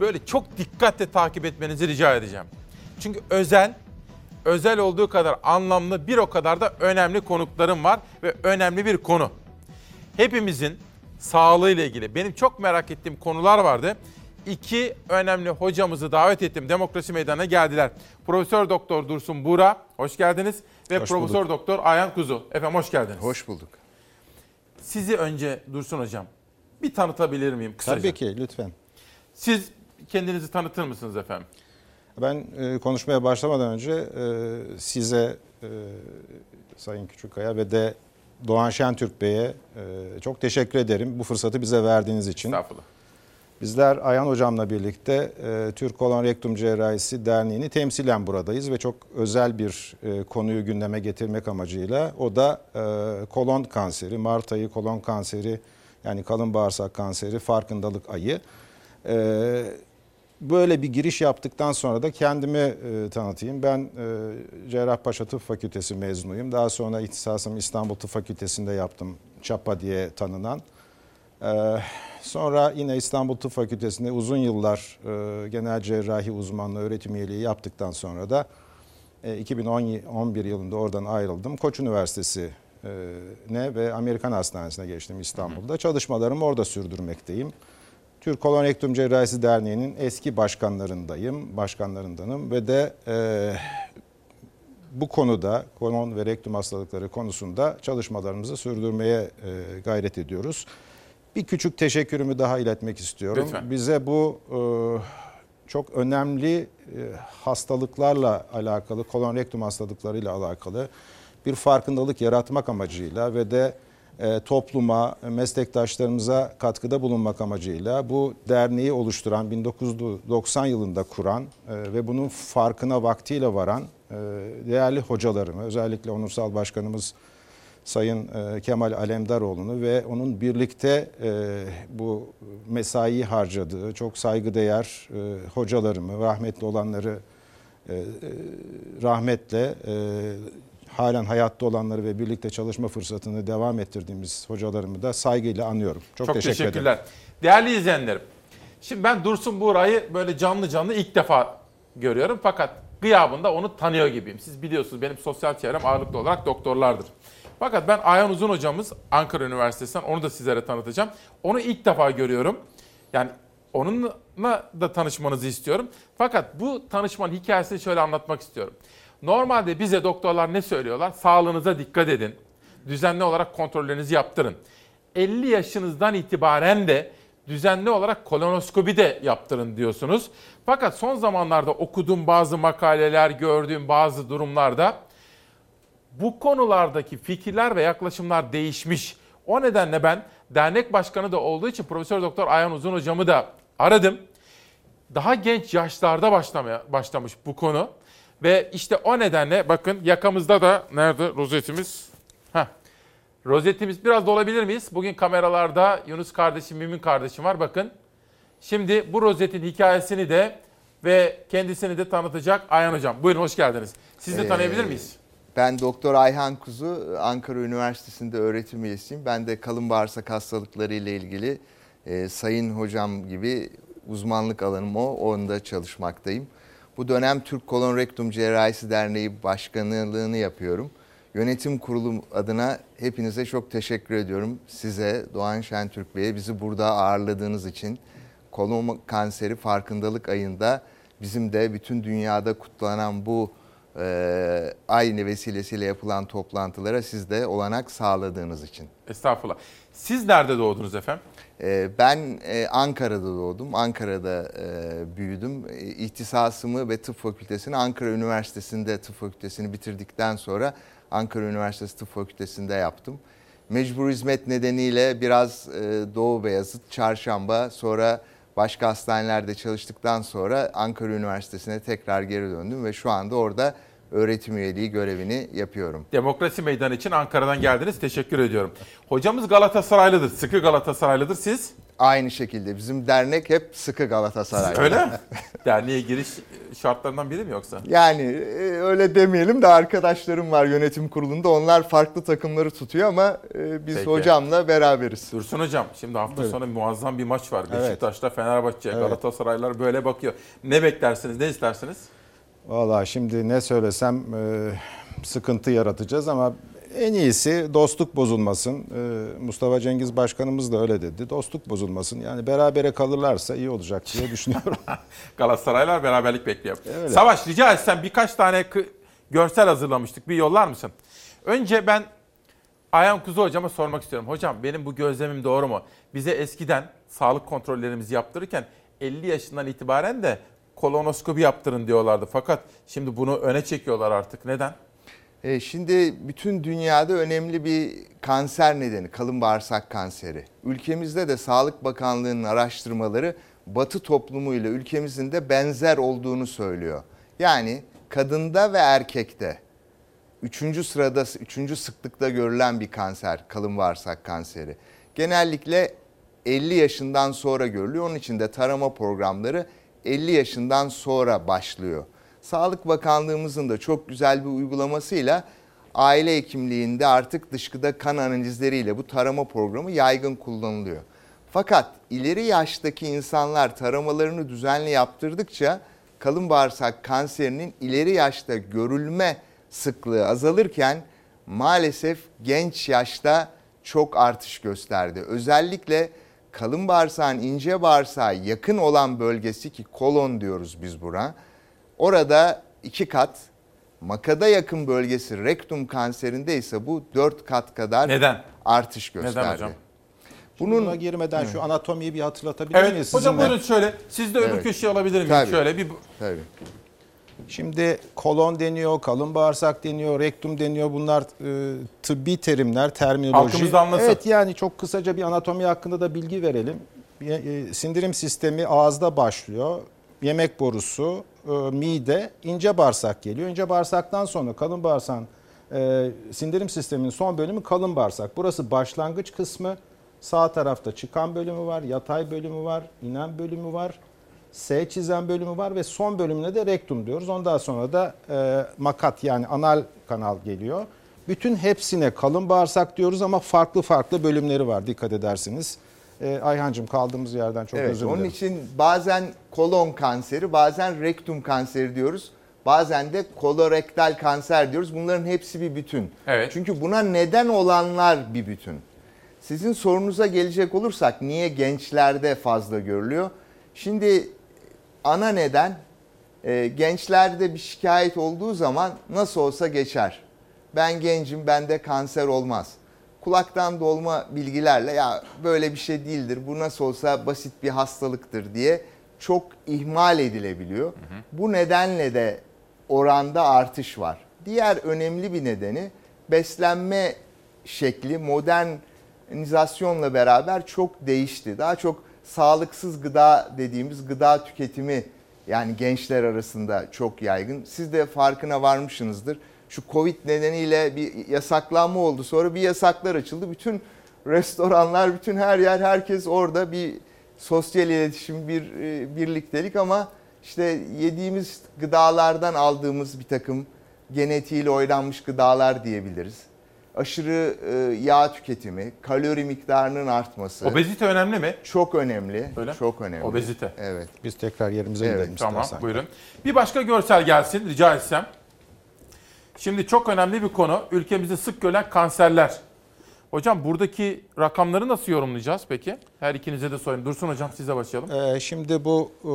böyle çok dikkatle takip etmenizi rica edeceğim. Çünkü özel, özel olduğu kadar anlamlı bir o kadar da önemli konuklarım var ve önemli bir konu. Hepimizin sağlığıyla ilgili benim çok merak ettiğim konular vardı. İki önemli hocamızı davet ettim. Demokrasi Meydanı'na geldiler. Profesör Doktor Dursun Buğra, hoş geldiniz. Ve Hoş Profesör bulduk. Doktor Ayhan Kuzu. Efendim hoş geldiniz. Hoş bulduk. Sizi önce Dursun Hocam bir tanıtabilir miyim kısaca? Tabii ki lütfen. Siz kendinizi tanıtır mısınız efendim? Ben e, konuşmaya başlamadan önce e, size e, Sayın Küçükkaya ve de Doğan Şentürk Bey'e e, çok teşekkür ederim bu fırsatı bize verdiğiniz için. Estağfurullah. Bizler Ayhan Hocam'la birlikte e, Türk Kolon Rektum Cerrahisi Derneği'ni temsilen buradayız ve çok özel bir e, konuyu gündeme getirmek amacıyla o da e, kolon kanseri, Mart ayı kolon kanseri yani kalın bağırsak kanseri farkındalık ayı. E, böyle bir giriş yaptıktan sonra da kendimi e, tanıtayım. Ben e, Cerrahpaşa Tıp Fakültesi mezunuyum. Daha sonra ihtisasımı İstanbul Tıp Fakültesi'nde yaptım. ÇAPA diye tanınan. Ee, sonra yine İstanbul Tıp Fakültesi'nde uzun yıllar e, genel cerrahi uzmanlığı öğretim üyeliği yaptıktan sonra da e, 2011 yılında oradan ayrıldım. Koç Üniversitesi e, ne ve Amerikan Hastanesi'ne geçtim İstanbul'da. Çalışmalarımı orada sürdürmekteyim. Türk Kolonektom Cerrahisi Derneği'nin eski başkanlarındayım, başkanlarındanım ve de e, bu konuda kolon ve rektum hastalıkları konusunda çalışmalarımızı sürdürmeye e, gayret ediyoruz. Bir küçük teşekkürümü daha iletmek istiyorum. Lütfen. Bize bu e, çok önemli e, hastalıklarla alakalı, kolon rektum hastalıklarıyla alakalı bir farkındalık yaratmak amacıyla ve de topluma, meslektaşlarımıza katkıda bulunmak amacıyla bu derneği oluşturan 1990 yılında kuran e, ve bunun farkına vaktiyle varan e, değerli hocalarımı, özellikle onursal başkanımız Sayın e, Kemal Alemdaroğlu'nu ve onun birlikte e, bu mesai harcadığı çok saygıdeğer e, hocalarımı, rahmetli olanları e, e, rahmetle e, halen hayatta olanları ve birlikte çalışma fırsatını devam ettirdiğimiz hocalarımı da saygıyla anıyorum. Çok, Çok teşekkür teşekkürler. ederim. Değerli izleyenlerim. Şimdi ben Dursun Buğra'yı böyle canlı canlı ilk defa görüyorum. Fakat gıyabında onu tanıyor gibiyim. Siz biliyorsunuz benim sosyal çevrem ağırlıklı olarak doktorlardır. Fakat ben Ayhan Uzun hocamız Ankara Üniversitesi'nden onu da sizlere tanıtacağım. Onu ilk defa görüyorum. Yani onunla da tanışmanızı istiyorum. Fakat bu tanışmanın hikayesini şöyle anlatmak istiyorum. Normalde bize doktorlar ne söylüyorlar? Sağlığınıza dikkat edin. Düzenli olarak kontrollerinizi yaptırın. 50 yaşınızdan itibaren de düzenli olarak kolonoskopi de yaptırın diyorsunuz. Fakat son zamanlarda okuduğum bazı makaleler, gördüğüm bazı durumlarda bu konulardaki fikirler ve yaklaşımlar değişmiş. O nedenle ben dernek başkanı da olduğu için Profesör Doktor Ayhan Uzun hocamı da aradım. Daha genç yaşlarda başlamaya başlamış bu konu. Ve işte o nedenle bakın yakamızda da nerede rozetimiz? Heh. Rozetimiz biraz da olabilir miyiz? Bugün kameralarda Yunus kardeşim, Mümin kardeşim var bakın. Şimdi bu rozetin hikayesini de ve kendisini de tanıtacak Ayhan Hocam. Buyurun hoş geldiniz. Siz de Ee, tanıyabilir miyiz? Ben Doktor Ayhan Kuzu, Ankara Üniversitesi'nde öğretim üyesiyim. Ben de kalın bağırsak hastalıkları ile ilgili e, sayın hocam gibi uzmanlık alanım o, onda çalışmaktayım. Bu dönem Türk Kolon Rektum Cerrahisi Derneği Başkanlığını yapıyorum. Yönetim kurulu adına hepinize çok teşekkür ediyorum. Size, Doğan Şentürk Bey'e bizi burada ağırladığınız için. Kolon kanseri farkındalık ayında bizim de bütün dünyada kutlanan bu e, aynı vesilesiyle yapılan toplantılara siz de olanak sağladığınız için. Estağfurullah. Siz nerede doğdunuz efendim? E, ben e, Ankara'da doğdum. Ankara'da e, büyüdüm. E, İhtisasımı ve tıp fakültesini Ankara Üniversitesi'nde tıp fakültesini bitirdikten sonra Ankara Üniversitesi Tıp Fakültesi'nde yaptım. Mecbur hizmet nedeniyle biraz Doğu Beyazıt, Çarşamba sonra başka hastanelerde çalıştıktan sonra Ankara Üniversitesi'ne tekrar geri döndüm ve şu anda orada öğretim üyeliği görevini yapıyorum. Demokrasi Meydanı için Ankara'dan geldiniz. Teşekkür ediyorum. Hocamız Galatasaraylıdır. Sıkı Galatasaraylıdır. Siz? Aynı şekilde bizim dernek hep sıkı Galatasaray. Öyle mi? Derneğe giriş şartlarından biri mi yoksa? Yani e, öyle demeyelim de arkadaşlarım var yönetim kurulunda. Onlar farklı takımları tutuyor ama e, biz Peki. hocamla beraberiz. Dursun hocam şimdi hafta Buyurun. sonu muazzam bir maç var. Evet. Beşiktaş'ta Fenerbahçe, Evet. Galatasaraylar böyle bakıyor. Ne beklersiniz, ne istersiniz? Valla şimdi ne söylesem e, sıkıntı yaratacağız ama en iyisi dostluk bozulmasın. E, Mustafa Cengiz Başkanımız da öyle dedi. Dostluk bozulmasın. Yani berabere kalırlarsa iyi olacak diye düşünüyorum. Galatasaraylar beraberlik bekliyor. Öyle. Savaş rica etsem birkaç tane görsel hazırlamıştık. Bir yollar mısın? Önce ben Ayhan Kuzu hocama sormak istiyorum. Hocam benim bu gözlemim doğru mu? Bize eskiden sağlık kontrollerimizi yaptırırken 50 yaşından itibaren de kolonoskopi yaptırın diyorlardı. Fakat şimdi bunu öne çekiyorlar artık. Neden? E, şimdi bütün dünyada önemli bir kanser nedeni kalın bağırsak kanseri. Ülkemizde de Sağlık Bakanlığı'nın araştırmaları Batı toplumuyla ülkemizin de benzer olduğunu söylüyor. Yani kadında ve erkekte üçüncü sırada, üçüncü sıklıkta görülen bir kanser kalın bağırsak kanseri. Genellikle 50 yaşından sonra görülüyor. Onun için de tarama programları 50 yaşından sonra başlıyor. Sağlık Bakanlığımızın da çok güzel bir uygulamasıyla aile hekimliğinde artık dışkıda kan analizleriyle bu tarama programı yaygın kullanılıyor. Fakat ileri yaştaki insanlar taramalarını düzenli yaptırdıkça kalın bağırsak kanserinin ileri yaşta görülme sıklığı azalırken maalesef genç yaşta çok artış gösterdi. Özellikle kalın bağırsağın ince bağırsağa yakın olan bölgesi ki kolon diyoruz biz buna. Orada iki kat, makada yakın bölgesi rektum kanserinde ise bu dört kat kadar Neden? artış gösterdi. Neden hocam? Bunun Buna girmeden şu anatomiyi bir hatırlatabilir miyiz Evet hocam sizinle? buyurun şöyle. Siz de öbür Evet. köşeye alabilir miyim? Tabii. Şöyle bir Tabii. Şimdi kolon deniyor, kalın bağırsak deniyor, rektum deniyor. Bunlar e, tıbbi terimler, terminoloji. Halkımız anlasın. Evet yani çok kısaca bir anatomi hakkında da bilgi verelim. E, sindirim sistemi ağızda başlıyor. Yemek borusu, e, mide, ince bağırsak geliyor. İnce bağırsaktan sonra kalın bağırsağın e, sindirim sisteminin son bölümü kalın bağırsak. Burası başlangıç kısmı. Sağ tarafta çıkan bölümü var, yatay bölümü var, inen bölümü var. S çizen bölümü var ve son bölümüne de rektum diyoruz. Ondan sonra da e, makat yani anal kanal geliyor. Bütün hepsine kalın bağırsak diyoruz ama farklı farklı bölümleri var dikkat edersiniz. E, Ayhancığım kaldığımız yerden çok evet, özür dilerim. Onun için bazen kolon kanseri, bazen rektum kanseri diyoruz. Bazen de kolorektal kanser diyoruz. Bunların hepsi bir bütün. Evet. Çünkü buna neden olanlar bir bütün. Sizin sorunuza gelecek olursak niye gençlerde fazla görülüyor? Şimdi ana neden e, gençlerde bir şikayet olduğu zaman nasıl olsa geçer. Ben gencim bende kanser olmaz. Kulaktan dolma bilgilerle ya böyle bir şey değildir bu nasıl olsa basit bir hastalıktır diye çok ihmal edilebiliyor. Hı hı. Bu nedenle de oranda artış var. Diğer önemli bir nedeni beslenme şekli modernizasyonla beraber çok değişti. Daha çok sağlıksız gıda dediğimiz gıda tüketimi yani gençler arasında çok yaygın. Siz de farkına varmışsınızdır. Şu Covid nedeniyle bir yasaklanma oldu. Sonra bir yasaklar açıldı. Bütün restoranlar, bütün her yer, herkes orada bir sosyal iletişim, bir e, birliktelik ama işte yediğimiz gıdalardan aldığımız bir takım genetiğiyle oynanmış gıdalar diyebiliriz. Aşırı e, yağ tüketimi, kalori miktarının artması. Obezite önemli mi? Çok önemli. Öyle. Çok önemli. Obezite. Evet. Biz tekrar yerimize Evet, gidelim Tamam istersen. buyurun. Bir başka görsel gelsin rica etsem. Şimdi çok önemli bir konu. Ülkemizde sık görülen kanserler. Hocam buradaki rakamları nasıl yorumlayacağız peki? Her ikinize de sorayım. Dursun hocam size başlayalım. Ee, şimdi bu e,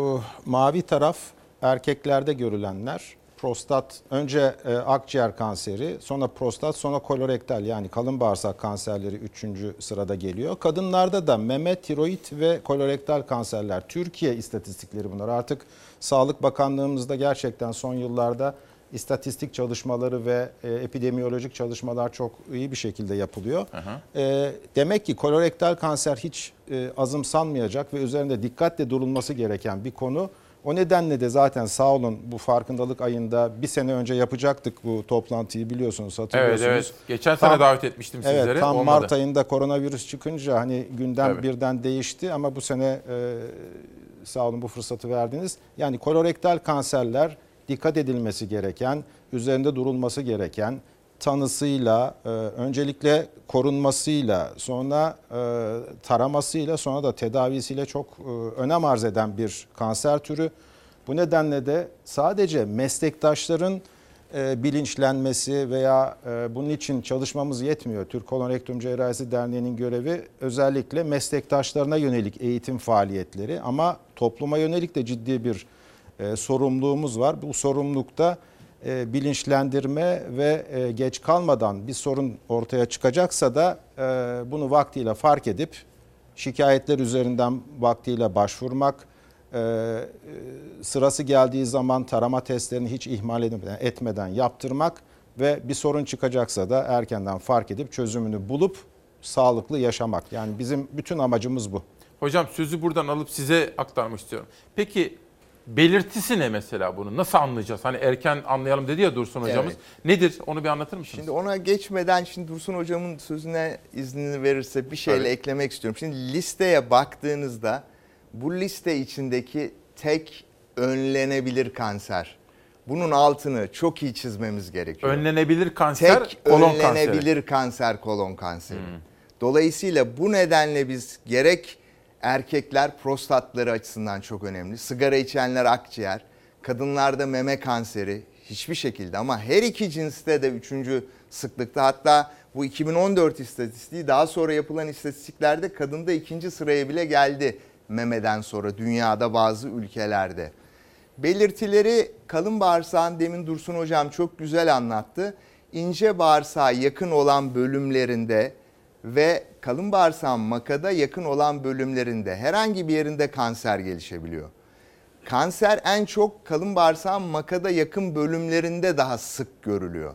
mavi taraf erkeklerde görülenler. Prostat, önce e, akciğer kanseri, sonra prostat, sonra kolorektal yani kalın bağırsak kanserleri 3. sırada geliyor. Kadınlarda da meme, tiroid ve kolorektal kanserler. Türkiye istatistikleri bunlar. Artık Sağlık Bakanlığımızda gerçekten son yıllarda istatistik çalışmaları ve e, epidemiyolojik çalışmalar çok iyi bir şekilde yapılıyor. E, demek ki kolorektal kanser hiç e, azımsanmayacak ve üzerinde dikkatle durulması gereken bir konu. O nedenle de zaten sağ olun bu farkındalık ayında bir sene önce yapacaktık bu toplantıyı biliyorsunuz hatırlıyorsunuz. Evet evet. Geçen sene davet etmiştim sizleri. Evet tam Olmadı. Mart ayında koronavirüs çıkınca hani gündem Tabii. birden değişti ama bu sene e, sağ olun bu fırsatı verdiniz. Yani kolorektal kanserler dikkat edilmesi gereken, üzerinde durulması gereken, tanısıyla, e, öncelikle korunmasıyla, sonra e, taramasıyla, sonra da tedavisiyle çok e, önem arz eden bir kanser türü. Bu nedenle de sadece meslektaşların bilinçlenmesi veya bunun için çalışmamız yetmiyor. Türk Kolorektum Cerrahisi Derneği'nin görevi özellikle meslektaşlarına yönelik eğitim faaliyetleri ama topluma yönelik de ciddi bir sorumluluğumuz var. Bu sorumlulukta e, bilinçlendirme ve e, geç kalmadan bir sorun ortaya çıkacaksa da e, bunu vaktiyle fark edip şikayetler üzerinden vaktiyle başvurmak, sırası geldiği zaman tarama testlerini hiç ihmal etmeden, etmeden yaptırmak ve bir sorun çıkacaksa da erkenden fark edip çözümünü bulup sağlıklı yaşamak. Yani bizim bütün amacımız bu. Hocam sözü buradan alıp size aktarmak istiyorum. Peki belirtisi ne mesela bunu? Nasıl anlayacağız? Hani erken anlayalım dedi ya Dursun hocamız. Evet. Nedir? Onu bir anlatır mısınız? Şimdi ona geçmeden şimdi Dursun hocamın sözüne iznini verirse bir şeyle Tabii. eklemek istiyorum. Şimdi listeye baktığınızda bu liste içindeki tek önlenebilir kanser. Bunun altını çok iyi çizmemiz gerekiyor. Önlenebilir kanser, Tek kolon önlenebilir kanseri. kanser kolon kanseri. Dolayısıyla bu nedenle biz gerek erkekler prostatları açısından çok önemli. Sigara içenler akciğer, kadınlarda meme kanseri hiçbir şekilde ama her iki cinste de üçüncü sıklıkta hatta bu 2014 istatistiği daha sonra yapılan istatistiklerde kadında ikinci sıraya bile geldi memeden sonra dünyada bazı ülkelerde. Belirtileri kalın bağırsağın demin Dursun hocam çok güzel anlattı. İnce bağırsağa yakın olan bölümlerinde ve kalın bağırsağın makada yakın olan bölümlerinde herhangi bir yerinde kanser gelişebiliyor. Kanser en çok kalın bağırsağın makada yakın bölümlerinde daha sık görülüyor.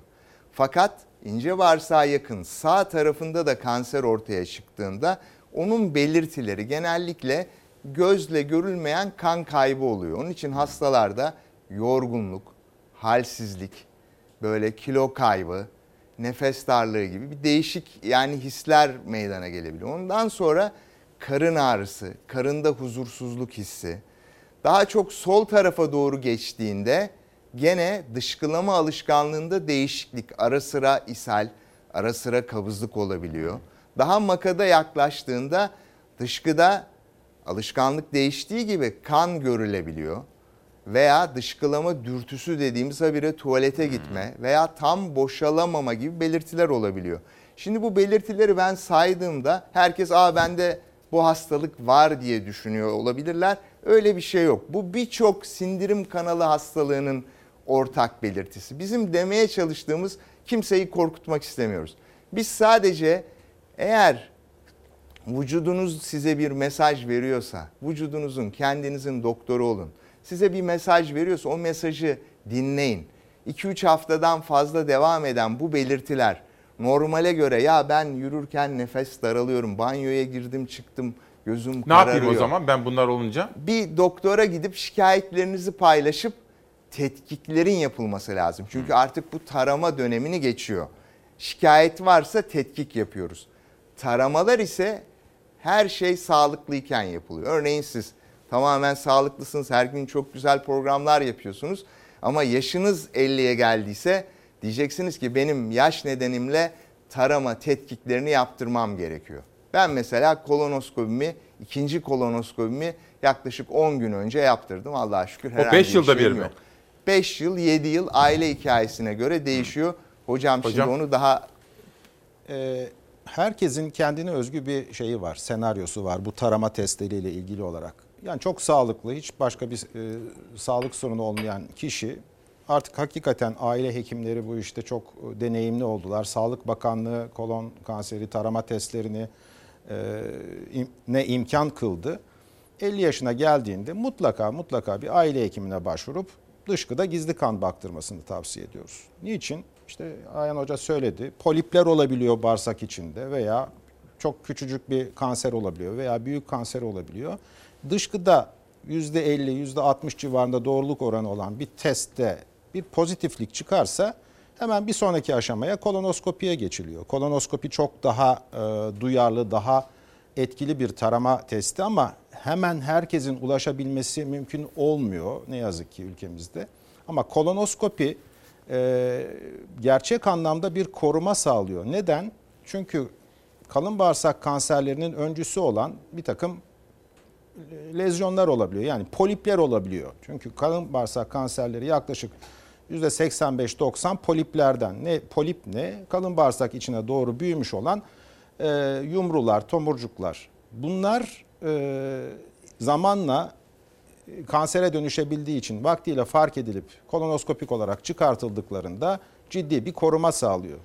Fakat ince bağırsağa yakın sağ tarafında da kanser ortaya çıktığında onun belirtileri genellikle gözle görülmeyen kan kaybı oluyor. Onun için hastalarda yorgunluk, halsizlik, böyle kilo kaybı, nefes darlığı gibi bir değişik yani hisler meydana gelebiliyor. Ondan sonra karın ağrısı, karında huzursuzluk hissi, daha çok sol tarafa doğru geçtiğinde gene dışkılama alışkanlığında değişiklik ara sıra ishal, ara sıra kabızlık olabiliyor. Daha makada yaklaştığında dışkıda alışkanlık değiştiği gibi kan görülebiliyor. Veya dışkılama dürtüsü dediğimiz habire tuvalete gitme veya tam boşalamama gibi belirtiler olabiliyor. Şimdi bu belirtileri ben saydığımda herkes aa bende bu hastalık var diye düşünüyor olabilirler. Öyle bir şey yok. Bu birçok sindirim kanalı hastalığının ortak belirtisi. Bizim demeye çalıştığımız kimseyi korkutmak istemiyoruz. Biz sadece eğer vücudunuz size bir mesaj veriyorsa, vücudunuzun kendinizin doktoru olun. Size bir mesaj veriyorsa o mesajı dinleyin. 2-3 haftadan fazla devam eden bu belirtiler normale göre ya ben yürürken nefes daralıyorum, banyoya girdim çıktım, gözüm Ne kararıyor. yapayım o zaman ben bunlar olunca? Bir doktora gidip şikayetlerinizi paylaşıp tetkiklerin yapılması lazım. Çünkü artık bu tarama dönemini geçiyor. Şikayet varsa tetkik yapıyoruz. Taramalar ise her şey sağlıklıyken yapılıyor. Örneğin siz tamamen sağlıklısınız, her gün çok güzel programlar yapıyorsunuz. Ama yaşınız 50'ye geldiyse diyeceksiniz ki benim yaş nedenimle tarama tetkiklerini yaptırmam gerekiyor. Ben mesela kolonoskopimi, ikinci kolonoskopimi yaklaşık 10 gün önce yaptırdım. Allah'a şükür herhangi beş yılda bir mi? yok. 5 yıl, 7 yıl aile hikayesine göre değişiyor. Hocam, Hocam. şimdi onu daha Ee, herkesin kendine özgü bir şeyi var, senaryosu var bu tarama testleriyle ilgili olarak. Yani çok sağlıklı, hiç başka bir e, sağlık sorunu olmayan kişi artık hakikaten aile hekimleri bu işte çok e, deneyimli oldular. Sağlık Bakanlığı kolon kanseri tarama testlerini e, im- ne imkan kıldı. 50 yaşına geldiğinde mutlaka mutlaka bir aile hekimine başvurup dışkıda gizli kan baktırmasını tavsiye ediyoruz. Niçin? İşte Ayhan Hoca söyledi. Polipler olabiliyor bağırsak içinde veya çok küçücük bir kanser olabiliyor veya büyük kanser olabiliyor. Dışkıda %50, %60 civarında doğruluk oranı olan bir testte bir pozitiflik çıkarsa hemen bir sonraki aşamaya kolonoskopiye geçiliyor. Kolonoskopi çok daha e, duyarlı, daha etkili bir tarama testi ama hemen herkesin ulaşabilmesi mümkün olmuyor ne yazık ki ülkemizde. Ama kolonoskopi e, gerçek anlamda bir koruma sağlıyor. Neden? Çünkü kalın bağırsak kanserlerinin öncüsü olan bir takım lezyonlar olabiliyor. Yani polipler olabiliyor. Çünkü kalın bağırsak kanserleri yaklaşık %85-90 poliplerden. Ne polip ne? Kalın bağırsak içine doğru büyümüş olan e, yumrular, tomurcuklar. Bunlar e, zamanla e, kansere dönüşebildiği için vaktiyle fark edilip kolonoskopik olarak çıkartıldıklarında ciddi bir koruma sağlıyor.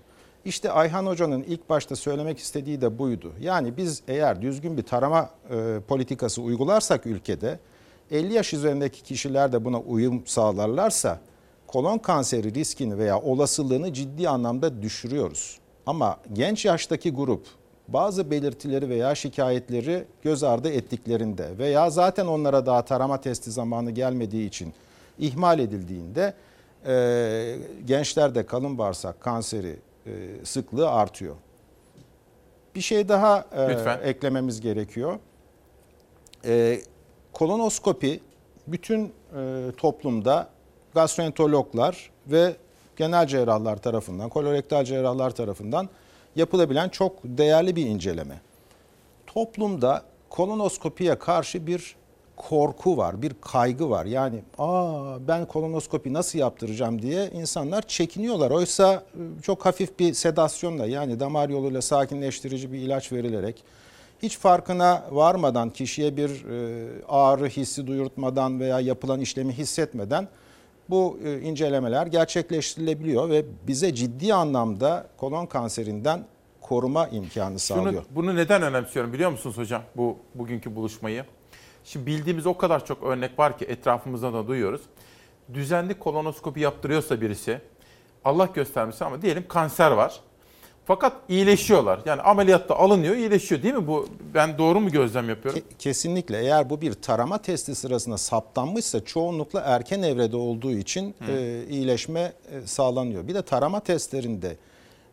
İşte Ayhan Hoca'nın ilk başta söylemek istediği de buydu. Yani biz eğer düzgün bir tarama e, politikası uygularsak ülkede 50 yaş üzerindeki kişiler de buna uyum sağlarlarsa kolon kanseri riskini veya olasılığını ciddi anlamda düşürüyoruz. Ama genç yaştaki grup bazı belirtileri veya şikayetleri göz ardı ettiklerinde veya zaten onlara daha tarama testi zamanı gelmediği için ihmal edildiğinde e, gençlerde kalın bağırsak kanseri sıklığı artıyor. Bir şey daha e, Lütfen. eklememiz gerekiyor. E, kolonoskopi bütün e, toplumda gastroenterologlar ve genel cerrahlar tarafından, kolorektal cerrahlar tarafından yapılabilen çok değerli bir inceleme. Toplumda kolonoskopiye karşı bir korku var, bir kaygı var. Yani aa ben kolonoskopi nasıl yaptıracağım diye insanlar çekiniyorlar. Oysa e, çok hafif bir sedasyonla yani damar yoluyla sakinleştirici bir ilaç verilerek hiç farkına varmadan kişiye bir e, ağrı hissi duyurtmadan veya yapılan işlemi hissetmeden bu e, incelemeler gerçekleştirilebiliyor ve bize ciddi anlamda kolon kanserinden koruma imkanı sağlıyor. Şunu, bunu neden önemsiyorum biliyor musunuz hocam bu bugünkü buluşmayı? Şimdi bildiğimiz o kadar çok örnek var ki etrafımızda da duyuyoruz. Düzenli kolonoskopi yaptırıyorsa birisi Allah göstermesin ama diyelim kanser var. Fakat iyileşiyorlar. Yani ameliyatta alınıyor, iyileşiyor değil mi? Bu ben doğru mu gözlem yapıyorum? Kesinlikle eğer bu bir tarama testi sırasında saptanmışsa çoğunlukla erken evrede olduğu için e, iyileşme e, sağlanıyor. Bir de tarama testlerinde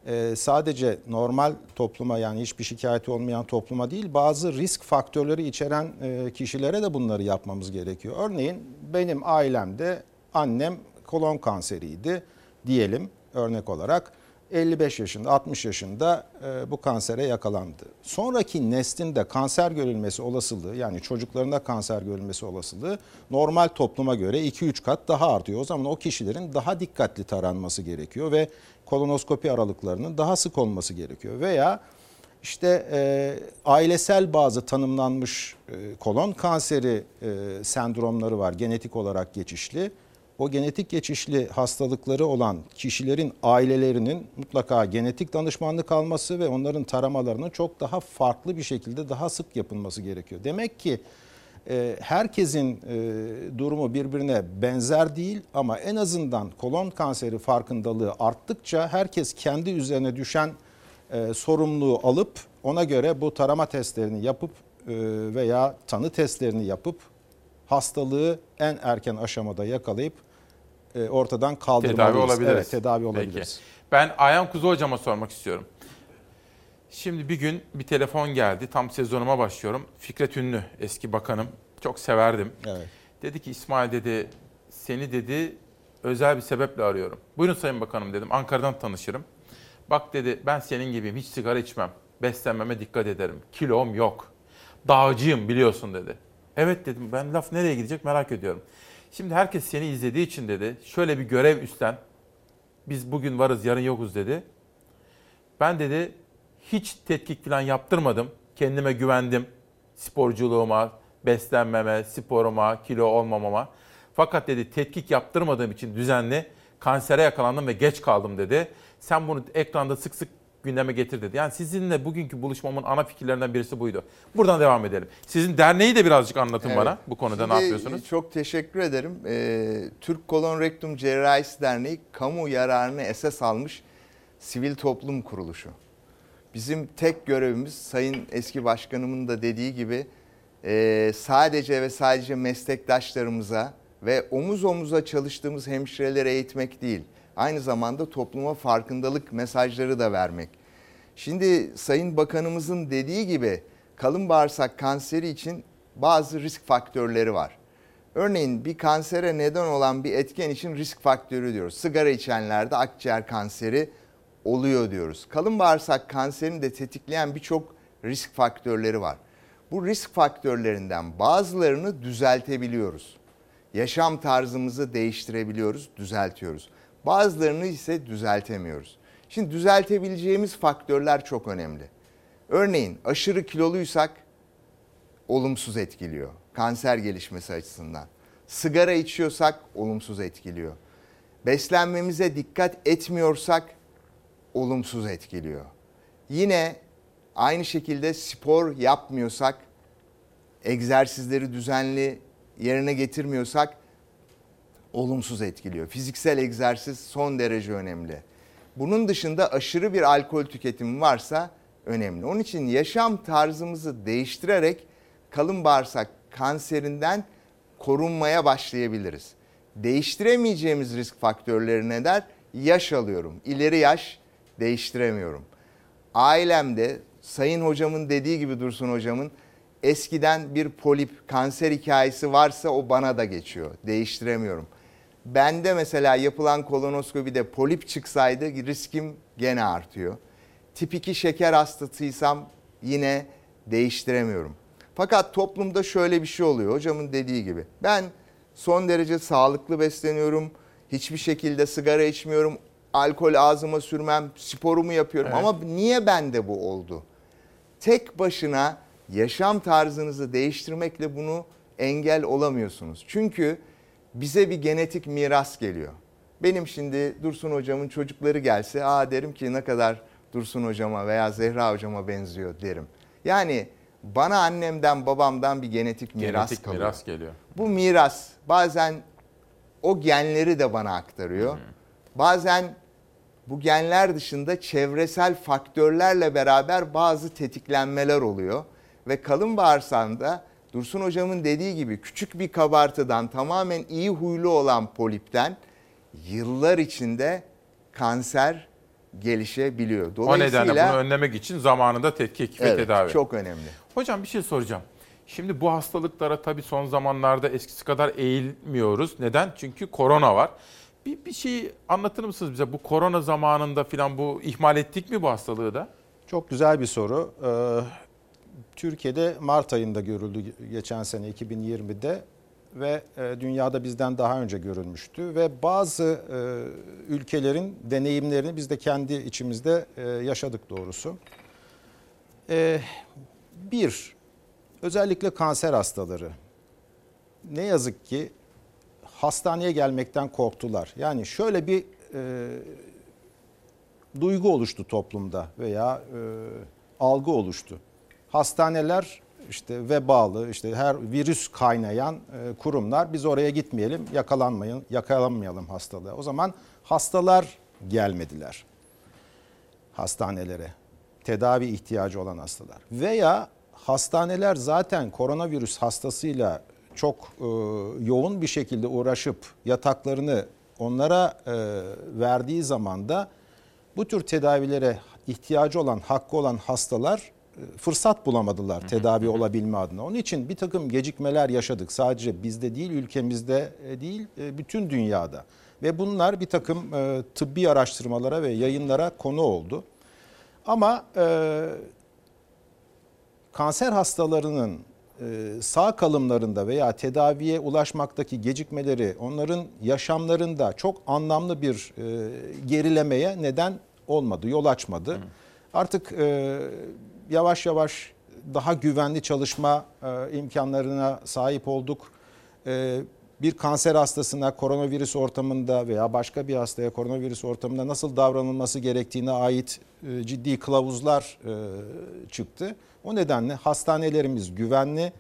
e, sadece normal topluma yani hiçbir şikayeti olmayan topluma değil bazı risk faktörleri içeren e, kişilere de bunları yapmamız gerekiyor. Örneğin benim ailemde annem kolon kanseriydi diyelim örnek olarak 55 yaşında 60 yaşında e, bu kansere yakalandı. Sonraki neslinde kanser görülmesi olasılığı yani çocuklarında kanser görülmesi olasılığı normal topluma göre 2-3 kat daha artıyor. O zaman o kişilerin daha dikkatli taranması gerekiyor ve kolonoskopi aralıklarının daha sık olması gerekiyor. Veya işte e, ailesel bazı tanımlanmış e, kolon kanseri e, sendromları var genetik olarak geçişli o genetik geçişli hastalıkları olan kişilerin ailelerinin mutlaka genetik danışmanlık alması ve onların taramalarının çok daha farklı bir şekilde daha sık yapılması gerekiyor. Demek ki e, herkesin e, durumu birbirine benzer değil ama en azından kolon kanseri farkındalığı arttıkça herkes kendi üzerine düşen e, sorumluluğu alıp ona göre bu tarama testlerini yapıp veya tanı testlerini yapıp hastalığı en erken aşamada yakalayıp ortadan kaldırmalıyız. Tedavi olabiliriz. Evet, tedavi olabiliriz. Peki. Ben Ayhan Kuzu hocama sormak istiyorum. Şimdi bir gün bir telefon geldi. Tam sezonuma başlıyorum. Fikret Ünlü eski bakanım. Çok severdim. Evet. Dedi ki İsmail dedi seni dedi özel bir sebeple arıyorum. Buyurun Sayın Bakanım dedim. Ankara'dan tanışırım. Bak dedi ben senin gibiyim. Hiç sigara içmem. Beslenmeme dikkat ederim. Kilom yok. Dağcıyım biliyorsun dedi. Evet dedim ben laf nereye gidecek merak ediyorum. Şimdi herkes seni izlediği için dedi şöyle bir görev üstlen. Biz bugün varız yarın yokuz dedi. Ben dedi hiç tetkik falan yaptırmadım. Kendime güvendim. Sporculuğuma, beslenmeme, sporuma, kilo olmamama. Fakat dedi tetkik yaptırmadığım için düzenli kansere yakalandım ve geç kaldım dedi. Sen bunu ekranda sık sık gündeme getir dedi. Yani sizinle bugünkü buluşmamın ana fikirlerinden birisi buydu. Buradan devam edelim. Sizin derneği de birazcık anlatın evet. bana bu konuda Şimdi ne yapıyorsunuz? Çok teşekkür ederim. Ee, Türk Kolon Rektum Cerrahisi Derneği kamu yararını esas almış sivil toplum kuruluşu. Bizim tek görevimiz Sayın eski başkanımın da dediği gibi e, sadece ve sadece meslektaşlarımıza ve omuz omuza çalıştığımız hemşirelere eğitmek değil aynı zamanda topluma farkındalık mesajları da vermek. Şimdi Sayın Bakanımızın dediği gibi kalın bağırsak kanseri için bazı risk faktörleri var. Örneğin bir kansere neden olan bir etken için risk faktörü diyoruz. Sigara içenlerde akciğer kanseri oluyor diyoruz. Kalın bağırsak kanserini de tetikleyen birçok risk faktörleri var. Bu risk faktörlerinden bazılarını düzeltebiliyoruz. Yaşam tarzımızı değiştirebiliyoruz, düzeltiyoruz. Bazılarını ise düzeltemiyoruz. Şimdi düzeltebileceğimiz faktörler çok önemli. Örneğin aşırı kiloluysak olumsuz etkiliyor. Kanser gelişmesi açısından. Sigara içiyorsak olumsuz etkiliyor. Beslenmemize dikkat etmiyorsak olumsuz etkiliyor. Yine aynı şekilde spor yapmıyorsak, egzersizleri düzenli yerine getirmiyorsak olumsuz etkiliyor. Fiziksel egzersiz son derece önemli. Bunun dışında aşırı bir alkol tüketimi varsa önemli. Onun için yaşam tarzımızı değiştirerek kalın bağırsak kanserinden korunmaya başlayabiliriz. Değiştiremeyeceğimiz risk faktörleri ne der? Yaş alıyorum. İleri yaş değiştiremiyorum. Ailemde Sayın hocamın dediği gibi Dursun hocamın eskiden bir polip kanser hikayesi varsa o bana da geçiyor. Değiştiremiyorum. Bende mesela yapılan kolonoskopide polip çıksaydı riskim gene artıyor. Tip 2 şeker hastasıysam yine değiştiremiyorum. Fakat toplumda şöyle bir şey oluyor hocamın dediği gibi. Ben son derece sağlıklı besleniyorum. Hiçbir şekilde sigara içmiyorum. Alkol ağzıma sürmem. Sporumu yapıyorum. Evet. Ama niye bende bu oldu? Tek başına yaşam tarzınızı değiştirmekle bunu engel olamıyorsunuz. Çünkü bize bir genetik miras geliyor. Benim şimdi Dursun hocamın çocukları gelse aa derim ki ne kadar Dursun hocama veya Zehra hocama benziyor derim. Yani bana annemden babamdan bir genetik miras genetik kalıyor. miras geliyor. Bu miras bazen o genleri de bana aktarıyor. Hmm. Bazen bu genler dışında çevresel faktörlerle beraber bazı tetiklenmeler oluyor ve kalın bağırsağında Dursun hocamın dediği gibi küçük bir kabartıdan tamamen iyi huylu olan polipten yıllar içinde kanser gelişebiliyor. O Dolayısıyla nedenle bunu önlemek için zamanında tetkik ve evet, tedavi. çok önemli. Hocam bir şey soracağım. Şimdi bu hastalıklara tabii son zamanlarda eskisi kadar eğilmiyoruz. Neden? Çünkü korona var. Bir, bir şey anlatır mısınız bize? Bu korona zamanında falan bu ihmal ettik mi bu hastalığı da? Çok güzel bir soru. Ee, Türkiye'de Mart ayında görüldü geçen sene 2020'de ve e, dünyada bizden daha önce görülmüştü ve bazı e, ülkelerin deneyimlerini biz de kendi içimizde e, yaşadık doğrusu. Bir, özellikle kanser hastaları ne yazık ki hastaneye gelmekten korktular. Yani şöyle bir duygu oluştu toplumda veya algı oluştu. Hastaneler işte vebalı, işte her virüs kaynayan e, kurumlar biz oraya gitmeyelim, yakalanmayın, yakalanmayalım hastalığa. O zaman hastalar gelmediler hastanelere. Tedavi ihtiyacı olan hastalar. Veya hastaneler zaten koronavirüs hastasıyla çok e, yoğun bir şekilde uğraşıp yataklarını onlara e, verdiği zaman da bu tür tedavilere ihtiyacı olan, hakkı olan hastalar fırsat bulamadılar tedavi olabilme adına. Onun için bir takım gecikmeler yaşadık. Sadece bizde değil, ülkemizde e, değil, e, bütün dünyada. Ve bunlar bir takım e, tıbbi araştırmalara ve yayınlara konu oldu. Ama e, kanser hastalarının sağ kalımlarında veya tedaviye ulaşmaktaki gecikmeleri onların yaşamlarında çok anlamlı bir gerilemeye neden olmadı, yol açmadı. Artık yavaş yavaş daha güvenli çalışma e, imkanlarına sahip olduk. E, bir kanser hastasına koronavirüs ortamında veya başka bir hastaya koronavirüs ortamında nasıl davranılması gerektiğine ait e, ciddi kılavuzlar e, çıktı. O nedenle hastanelerimiz güvenli,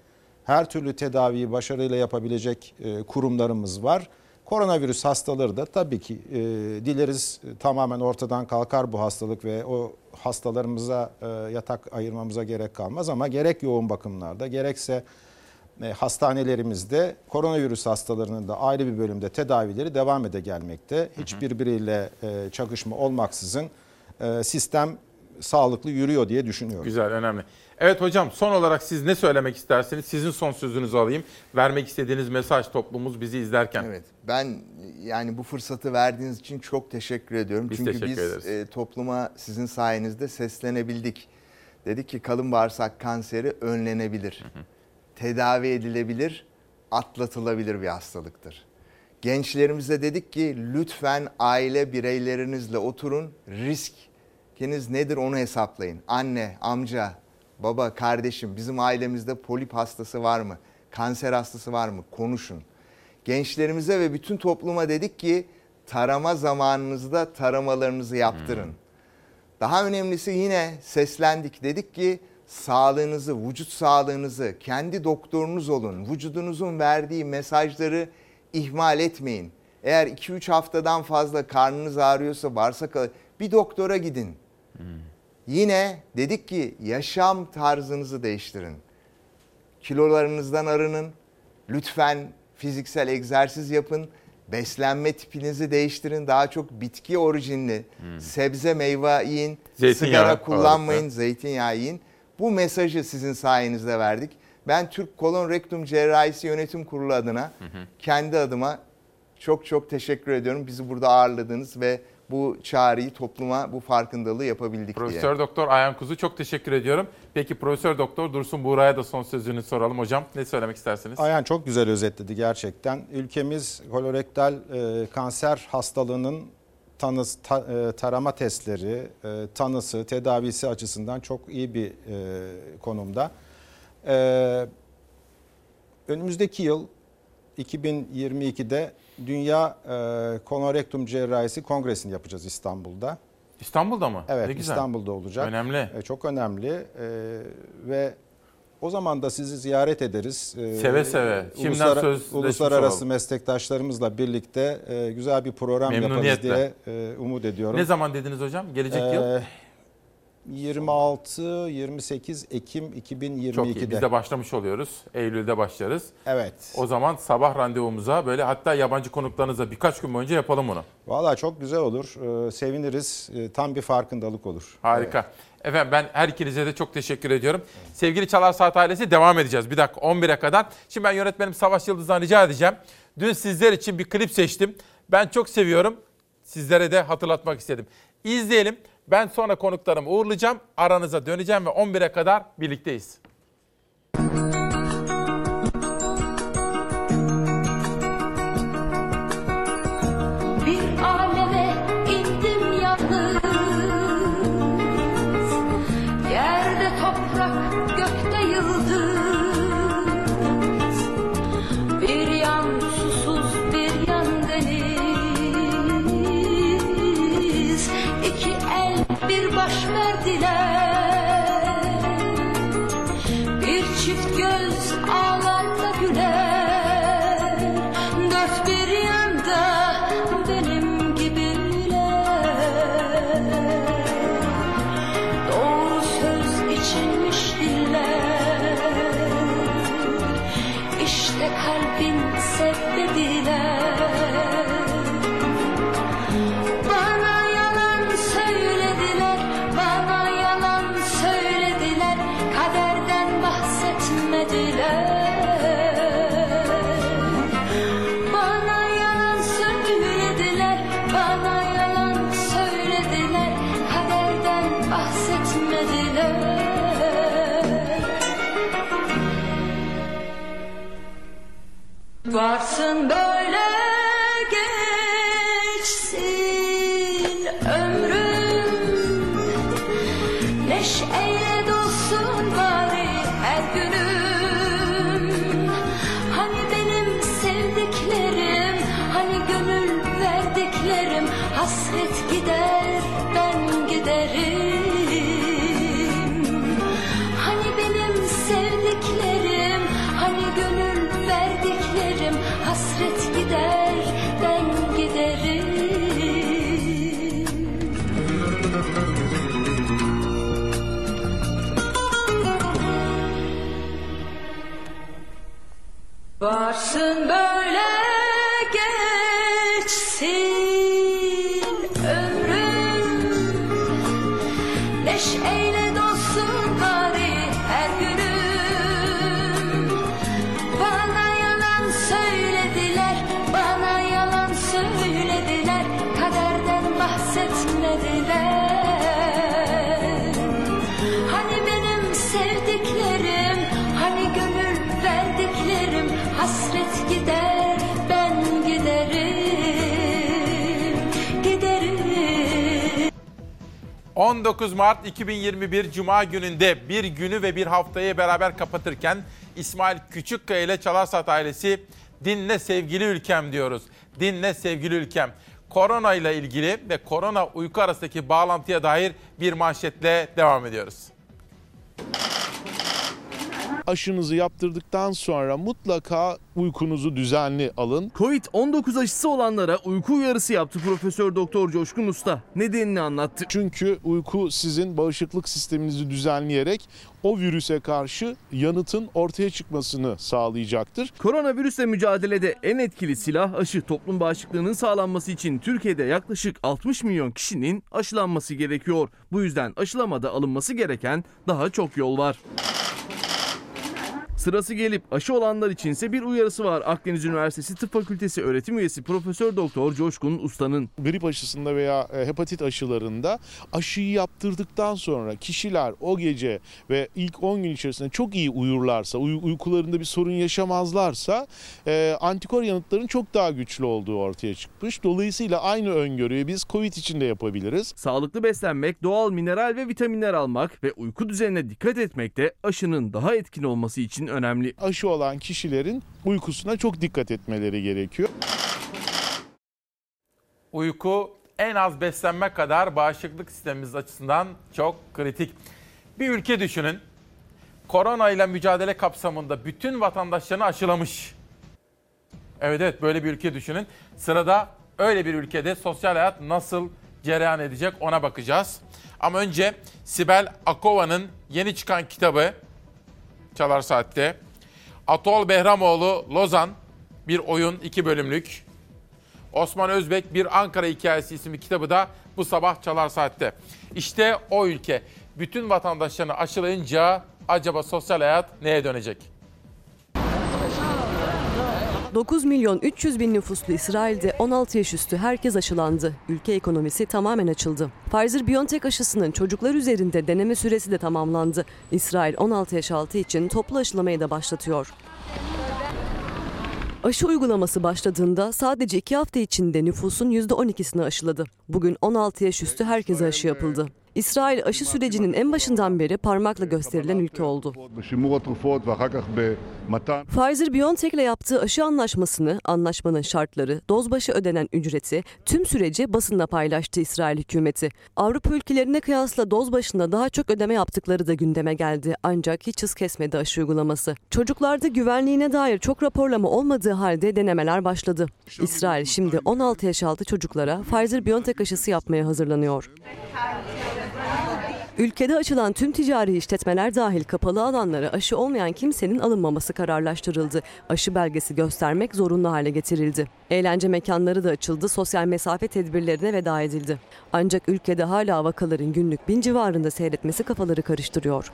her türlü tedaviyi başarıyla yapabilecek kurumlarımız var. Koronavirüs hastaları da tabii ki e, dileriz e, tamamen ortadan kalkar bu hastalık ve o hastalarımıza e, yatak ayırmamıza gerek kalmaz ama gerek yoğun bakımlarda gerekse e, hastanelerimizde koronavirüs hastalarının da ayrı bir bölümde tedavileri devam ede gelmekte. Hiç birbiriyle e, çakışma olmaksızın e, sistem sağlıklı yürüyor diye düşünüyorum. Güzel, önemli. Evet hocam son olarak siz ne söylemek istersiniz? Sizin son sözünüzü alayım. Vermek istediğiniz mesaj toplumumuz bizi izlerken. Evet. Ben yani bu fırsatı verdiğiniz için çok teşekkür ediyorum. Biz Çünkü teşekkür biz ederiz. e, topluma sizin sayenizde seslenebildik. Dedik ki kalın bağırsak kanseri önlenebilir. Tedavi edilebilir, atlatılabilir bir hastalıktır. Gençlerimize dedik ki lütfen aile bireylerinizle oturun, riskiniz nedir onu hesaplayın. Anne, amca, baba, kardeşim bizim ailemizde polip hastası var mı? Kanser hastası var mı? Konuşun. Gençlerimize ve bütün topluma dedik ki tarama zamanınızda taramalarınızı yaptırın. Daha önemlisi yine seslendik. Dedik ki sağlığınızı, vücut sağlığınızı kendi doktorunuz olun. Vücudunuzun verdiği mesajları ihmal etmeyin. Eğer 2-3 haftadan fazla karnınız ağrıyorsa, bağırsak bir doktora gidin. Yine dedik ki yaşam tarzınızı değiştirin. Kilolarınızdan arının. Lütfen fiziksel egzersiz yapın. Beslenme tipinizi değiştirin. Daha çok bitki orijinli, sebze meyve yiyin. Zeytinyağı sigara kullanmayın, ağırlıklı. zeytinyağı yiyin. Bu mesajı sizin sayenizde verdik. Ben Türk Kolon Rektum Cerrahisi Yönetim Kurulu adına kendi adıma çok çok teşekkür ediyorum. Bizi burada ağırladınız ve bu çağrıyı topluma bu farkındalığı yapabildik Profesör diye. Doktor Ayhan Kuzu çok teşekkür ediyorum. Peki Profesör Doktor Dursun Buğra'ya da son sözünü soralım hocam. Ne söylemek istersiniz? Ayhan çok güzel özetledi gerçekten. Ülkemiz kolorektal e, kanser hastalığının tanıs, ta- e, tarama testleri, e, tanısı, tedavisi açısından çok iyi bir e, konumda. E, önümüzdeki yıl 2022'de Dünya e, Kolorektum Cerrahisi Kongresi'ni yapacağız İstanbul'da. İstanbul'da mı? Evet Ne güzel. İstanbul'da olacak. Önemli. E, çok önemli E, ve o zaman da sizi ziyaret ederiz. E, Seve seve. Şimdiden uluslara- sözleşmiş Uluslararası olalım. meslektaşlarımızla birlikte e, güzel bir program yaparız diye e, umut ediyorum. Ne zaman dediniz hocam? Gelecek Ee, yıl? 26-28 Ekim 2022'de. Çok iyi. Biz de başlamış oluyoruz. Eylül'de başlarız. Evet. O zaman sabah randevumuza böyle hatta yabancı konuklarınıza birkaç gün boyunca yapalım bunu. Valla çok güzel olur. Ee, seviniriz. Ee, tam bir farkındalık olur. Harika. Efendim ben her ikinize de çok teşekkür ediyorum. Sevgili Çalar Saat ailesi devam edeceğiz. Bir dakika 11'e kadar. Şimdi ben yönetmenim Savaş Yıldız'dan rica edeceğim. Dün sizler için bir klip seçtim. Ben çok seviyorum. Sizlere de hatırlatmak istedim. İzleyelim. Ben sonra konuklarımı uğurlayacağım. Aranıza döneceğim ve 11'e kadar birlikteyiz. Bir aleme 19 Mart 2021 Cuma gününde bir günü ve bir haftayı beraber kapatırken İsmail Küçükkaya ile Çalarsat ailesi dinle sevgili ülkem diyoruz. Dinle sevgili ülkem. Korona ile ilgili ve korona uyku arasındaki bağlantıya dair bir manşetle devam ediyoruz. Aşınızı yaptırdıktan sonra mutlaka uykunuzu düzenli alın. Covid-19 aşısı olanlara uyku uyarısı yaptı Profesör Doktor Coşkun Usta. Nedenini anlattı. Çünkü uyku sizin bağışıklık sisteminizi düzenleyerek o virüse karşı yanıtın ortaya çıkmasını sağlayacaktır. Koronavirüsle mücadelede en etkili silah aşı. Toplum bağışıklığının sağlanması için Türkiye'de yaklaşık 60 milyon kişinin aşılanması gerekiyor. Bu yüzden aşılamada alınması gereken daha çok yol var. Sırası gelip aşı olanlar içinse bir uyarısı var. Akdeniz Üniversitesi Tıp Fakültesi öğretim üyesi Profesör Doktor Coşkun Usta'nın. Grip aşısında veya e, hepatit aşılarında aşıyı yaptırdıktan sonra kişiler o gece ve ilk 10 gün içerisinde çok iyi uyurlarsa, uy- uykularında bir sorun yaşamazlarsa e, antikor yanıtların çok daha güçlü olduğu ortaya çıkmış. Dolayısıyla aynı öngörüyü biz COVID için de yapabiliriz. Sağlıklı beslenmek, doğal mineral ve vitaminler almak ve uyku düzenine dikkat etmek de aşının daha etkin olması için önemli. Aşı olan kişilerin uykusuna çok dikkat etmeleri gerekiyor. Uyku en az beslenme kadar bağışıklık sistemimiz açısından çok kritik. Bir ülke düşünün. Korona ile mücadele kapsamında bütün vatandaşlarını aşılamış. Evet evet böyle bir ülke düşünün. Sırada öyle bir ülkede sosyal hayat nasıl cereyan edecek ona bakacağız. Ama önce Sibel Akova'nın yeni çıkan kitabı Çalar Saat'te. Atol Behramoğlu Lozan bir oyun iki bölümlük. Osman Özbek bir Ankara Hikayesi isimli kitabı da bu sabah Çalar Saat'te. İşte o ülke. Bütün vatandaşlarını aşılayınca acaba sosyal hayat neye dönecek? 9 milyon 300 bin nüfuslu İsrail'de 16 yaş üstü herkes aşılandı. Ülke ekonomisi tamamen açıldı. Pfizer-BioNTech aşısının çocuklar üzerinde deneme süresi de tamamlandı. İsrail 16 yaş altı için toplu aşılamayı da başlatıyor. Aşı uygulaması başladığında sadece 2 hafta içinde nüfusun %12'sini aşıladı. Bugün 16 yaş üstü herkese aşı yapıldı. İsrail aşı sürecinin en başından beri parmakla gösterilen ülke oldu. Pfizer-BioNTech ile yaptığı aşı anlaşmasını, anlaşmanın şartları, doz başı ödenen ücreti, tüm süreci basınla paylaştı İsrail hükümeti. Avrupa ülkelerine kıyasla doz başına daha çok ödeme yaptıkları da gündeme geldi. Ancak hiç hız kesmedi aşı uygulaması. Çocuklarda güvenliğine dair çok raporlama olmadığı halde denemeler başladı. İsrail şimdi 16 yaş altı çocuklara Pfizer-BioNTech aşısı yapmaya hazırlanıyor. Ülkede açılan tüm ticari işletmeler dahil kapalı alanlara aşı olmayan kimsenin alınmaması kararlaştırıldı. Aşı belgesi göstermek zorunlu hale getirildi. Eğlence mekanları da açıldı, sosyal mesafe tedbirlerine veda edildi. Ancak ülkede hala vakaların günlük bin civarında seyretmesi kafaları karıştırıyor.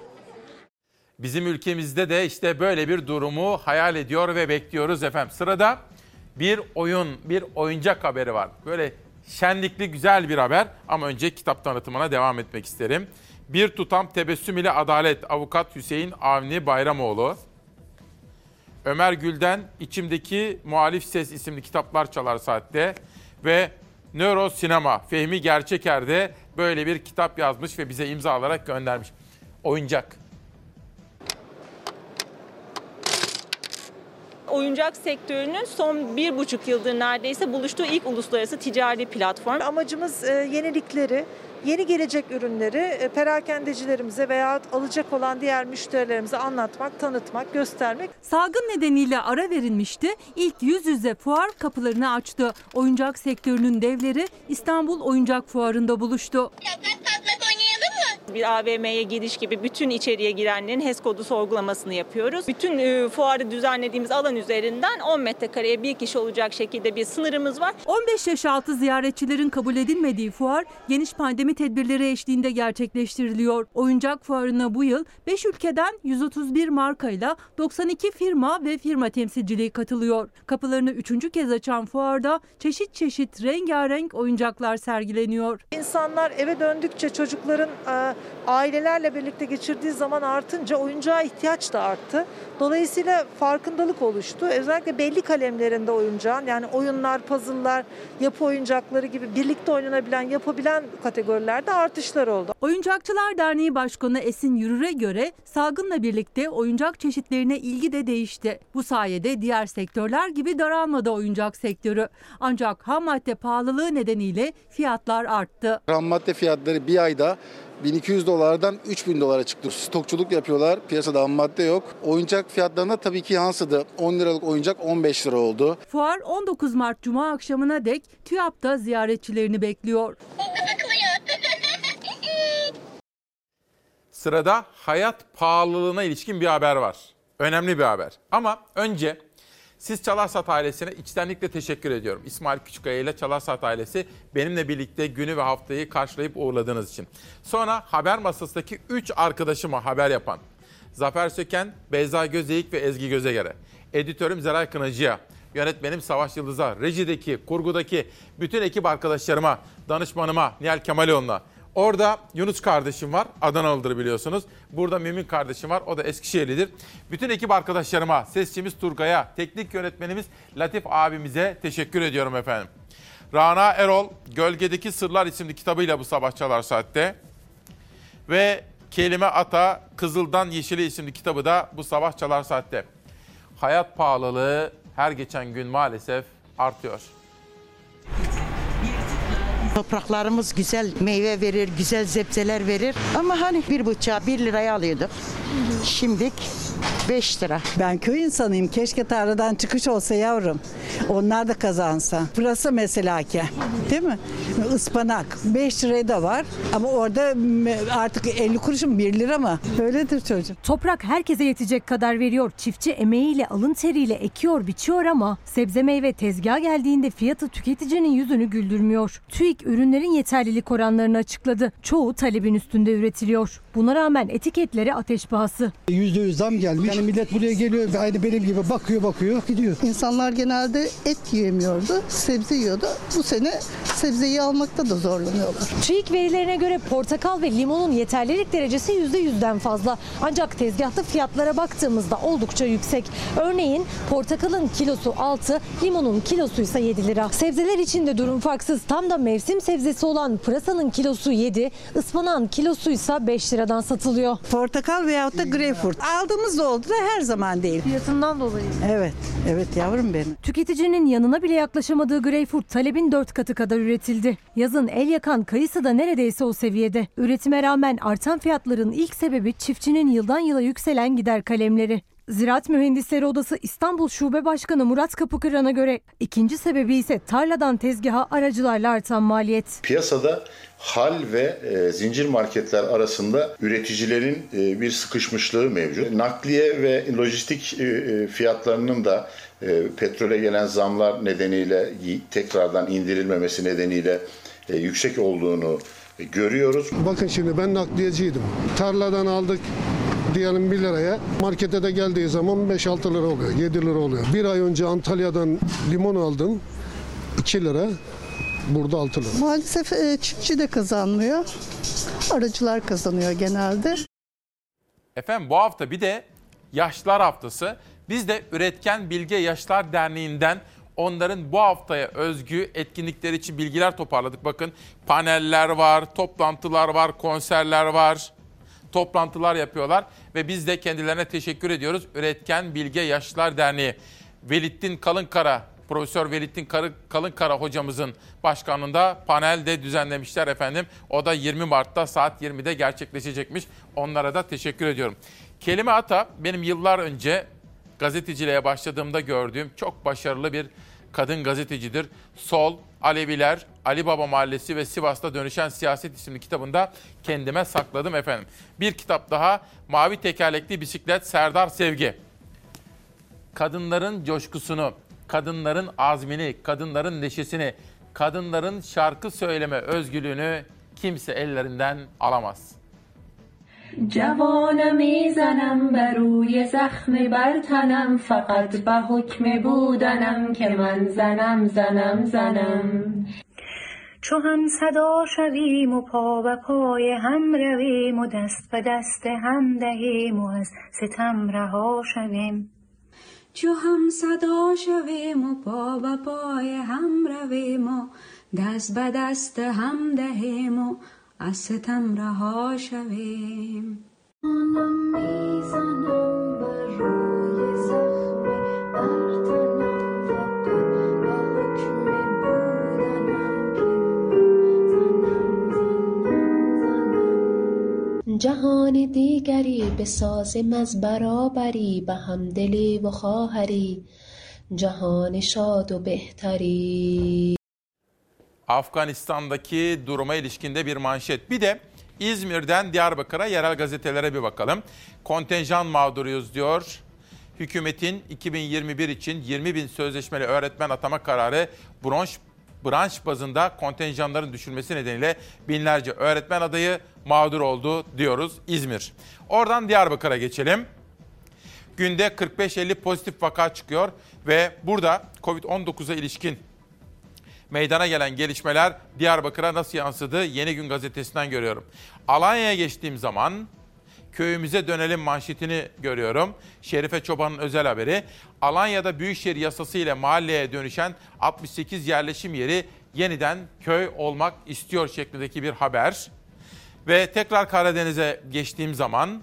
Bizim ülkemizde de işte böyle bir durumu hayal ediyor ve bekliyoruz efendim. Sırada bir oyun, bir oyuncak haberi var. Böyle şenlikli güzel bir haber ama önce kitap tanıtımına devam etmek isterim. Bir tutam tebessüm ile adalet avukat Hüseyin Avni Bayramoğlu. Ömer Gül'den İçimdeki Muhalif Ses isimli kitaplar çalar saatte ve Nöro Sinema Fehmi Gerçeker'de böyle bir kitap yazmış ve bize imza alarak göndermiş. Oyuncak. Oyuncak sektörünün son bir buçuk yıldır neredeyse buluştuğu ilk uluslararası ticari platform. Amacımız e, yenilikleri, yeni gelecek ürünleri e, perakendecilerimize veya alacak olan diğer müşterilerimize anlatmak, tanıtmak, göstermek. Salgın nedeniyle ara verilmişti. İlk yüz yüze fuar kapılarını açtı. Oyuncak sektörünün devleri İstanbul Oyuncak Fuarı'nda buluştu. Bir AVM'ye giriş gibi bütün içeriye girenlerin HES kodu sorgulamasını yapıyoruz. Bütün e, fuarı düzenlediğimiz alan üzerinden 10 metrekareye bir kişi olacak şekilde bir sınırımız var. 15 yaş altı ziyaretçilerin kabul edilmediği fuar geniş pandemi tedbirleri eşliğinde gerçekleştiriliyor. Oyuncak fuarına bu yıl 5 ülkeden 131 markayla 92 firma ve firma temsilciliği katılıyor. Kapılarını üçüncü kez açan fuarda çeşit çeşit rengarenk oyuncaklar sergileniyor. İnsanlar eve döndükçe çocukların e, ailelerle birlikte geçirdiği zaman artınca oyuncağa ihtiyaç da arttı. Dolayısıyla farkındalık oluştu. Özellikle belli kalemlerinde oyuncağın yani oyunlar, puzzle'lar, yapı oyuncakları gibi birlikte oynanabilen, yapabilen kategorilerde artışlar oldu. Oyuncakçılar Derneği Başkanı Esin Yürür'e göre salgınla birlikte oyuncak çeşitlerine ilgi de değişti. Bu sayede diğer sektörler gibi daralmadı oyuncak sektörü. Ancak ham madde pahalılığı nedeniyle fiyatlar arttı. Ham madde fiyatları bir ayda 1200 dolardan 3000 dolara çıktı. Stokçuluk yapıyorlar. Piyasada ham madde yok. Oyuncak fiyatlarına tabii ki yansıdı. 10 liralık oyuncak 15 lira oldu. Fuar 19 Mart Cuma akşamına dek TÜYAP'ta ziyaretçilerini bekliyor. Sırada hayat pahalılığına ilişkin bir haber var. Önemli bir haber. Ama önce siz Çalarsat ailesine içtenlikle teşekkür ediyorum. İsmail Küçükkaya ile Çalarsat ailesi benimle birlikte günü ve haftayı karşılayıp uğurladığınız için. Sonra haber masasındaki 3 arkadaşıma haber yapan Zafer Söken, Beyza Gözeyik ve Ezgi Gözegere. Editörüm Zeray Kınacı'ya, yönetmenim Savaş Yıldız'a, rejideki, kurgudaki bütün ekip arkadaşlarıma, danışmanıma Nihal Kemaloğlu'na, Orada Yunus kardeşim var. Adanalıdır biliyorsunuz. Burada Mümin kardeşim var. O da Eskişehirlidir. Bütün ekip arkadaşlarıma, sesçimiz Turgay'a, teknik yönetmenimiz Latif abimize teşekkür ediyorum efendim. Rana Erol, Gölgedeki Sırlar isimli kitabıyla bu sabah çalar saatte. Ve Kelime Ata, Kızıldan Yeşili isimli kitabı da bu sabah çalar saatte. Hayat pahalılığı her geçen gün maalesef artıyor. Topraklarımız güzel meyve verir, güzel zepseler verir. Ama hani bir bıçağı bir liraya alıyorduk. Şimdi 5 lira. Ben köy insanıyım. Keşke tarladan çıkış olsa yavrum. Onlar da kazansa. Burası mesela ki. Değil mi? Ispanak. 5 liraya da var. Ama orada artık 50 kuruşun 1 lira mı? Öyledir çocuk. Toprak herkese yetecek kadar veriyor. Çiftçi emeğiyle, alın teriyle ekiyor, biçiyor ama sebze meyve tezgaha geldiğinde fiyatı tüketicinin yüzünü güldürmüyor. TÜİK ürünlerin yeterlilik oranlarını açıkladı. Çoğu talebin üstünde üretiliyor. Buna rağmen etiketleri ateş pahası. %100 zam gelmiş. Yani millet buraya geliyor ve aynı benim gibi bakıyor bakıyor gidiyor. İnsanlar genelde et yiyemiyordu, sebze yiyordu. Bu sene sebzeyi almakta da zorlanıyorlar. TÜİK verilerine göre portakal ve limonun yeterlilik derecesi %100'den fazla. Ancak tezgahta fiyatlara baktığımızda oldukça yüksek. Örneğin portakalın kilosu 6, limonun kilosu ise 7 lira. Sebzeler için de durum farksız. Tam da mevsim sebzesi olan pırasanın kilosu 7, ıspanağın kilosu ise 5 liradan satılıyor. Portakal veyahut da greyfurt. Aldığımız da oldu da her zaman değil. Fiyatından dolayı. Evet, evet yavrum benim. Tüketicinin yanına bile yaklaşamadığı greyfurt talebin 4 katı kadar üretildi. Yazın el yakan kayısı da neredeyse o seviyede. Üretime rağmen artan fiyatların ilk sebebi çiftçinin yıldan yıla yükselen gider kalemleri. Ziraat Mühendisleri Odası İstanbul Şube Başkanı Murat Kapıkıran'a göre ikinci sebebi ise tarladan tezgaha aracılarla artan maliyet. Piyasada hal ve e, zincir marketler arasında üreticilerin e, bir sıkışmışlığı mevcut. Nakliye ve lojistik e, e, fiyatlarının da e, petrole gelen zamlar nedeniyle tekrardan indirilmemesi nedeniyle e, yüksek olduğunu görüyoruz. Bakın şimdi ben nakliyeciydim. Tarladan aldık diyelim 1 liraya. Markete de geldiği zaman 5-6 lira oluyor, 7 lira oluyor. Bir ay önce Antalya'dan limon aldım 2 lira. Burada 6 lira. Maalesef e, çiftçi de kazanmıyor. Aracılar kazanıyor genelde. Efendim bu hafta bir de Yaşlar Haftası. Biz de Üretken Bilge Yaşlar Derneği'nden onların bu haftaya özgü etkinlikleri için bilgiler toparladık. Bakın paneller var, toplantılar var, konserler var toplantılar yapıyorlar ve biz de kendilerine teşekkür ediyoruz. Üretken Bilge Yaşlılar Derneği Velittin Kalınkara Profesör Velittin Kalınkara hocamızın başkanlığında panelde düzenlemişler efendim. O da 20 Mart'ta saat 20'de gerçekleşecekmiş. Onlara da teşekkür ediyorum. Kelime Ata benim yıllar önce gazeteciliğe başladığımda gördüğüm çok başarılı bir kadın gazetecidir. Sol, Aleviler, Ali Baba Mahallesi ve Sivas'ta Dönüşen Siyaset isimli kitabında kendime sakladım efendim. Bir kitap daha Mavi Tekerlekli Bisiklet Serdar Sevgi. Kadınların coşkusunu, kadınların azmini, kadınların neşesini, kadınların şarkı söyleme özgürlüğünü kimse ellerinden alamaz. جوانم زنم بر روی زخم بر تنم فقط به حکم بودنم که من زنم زنم زنم چو هم صدا شویم و پا به پای هم رویم و دست به دست هم دهیم و از ستم رها شویم چو هم صدا شویم و پا به پای هم رویم و دست به دست هم دهیم و از ستم رها شویم جهان دیگری به سازم از برابری به همدلی و خواهری جهان شاد و بهتری Afganistan'daki duruma ilişkinde bir manşet. Bir de İzmir'den Diyarbakır'a yerel gazetelere bir bakalım. Kontenjan mağduruyuz diyor. Hükümetin 2021 için 20 bin sözleşmeli öğretmen atama kararı branş, branş bazında kontenjanların düşürmesi nedeniyle binlerce öğretmen adayı mağdur oldu diyoruz İzmir. Oradan Diyarbakır'a geçelim. Günde 45-50 pozitif vaka çıkıyor ve burada Covid-19'a ilişkin meydana gelen gelişmeler Diyarbakır'a nasıl yansıdı? Yeni Gün gazetesinden görüyorum. Alanya'ya geçtiğim zaman köyümüze dönelim manşetini görüyorum. Şerife Çoban'ın özel haberi. Alanya'da Büyükşehir yasası ile mahalleye dönüşen 68 yerleşim yeri yeniden köy olmak istiyor şeklindeki bir haber. Ve tekrar Karadeniz'e geçtiğim zaman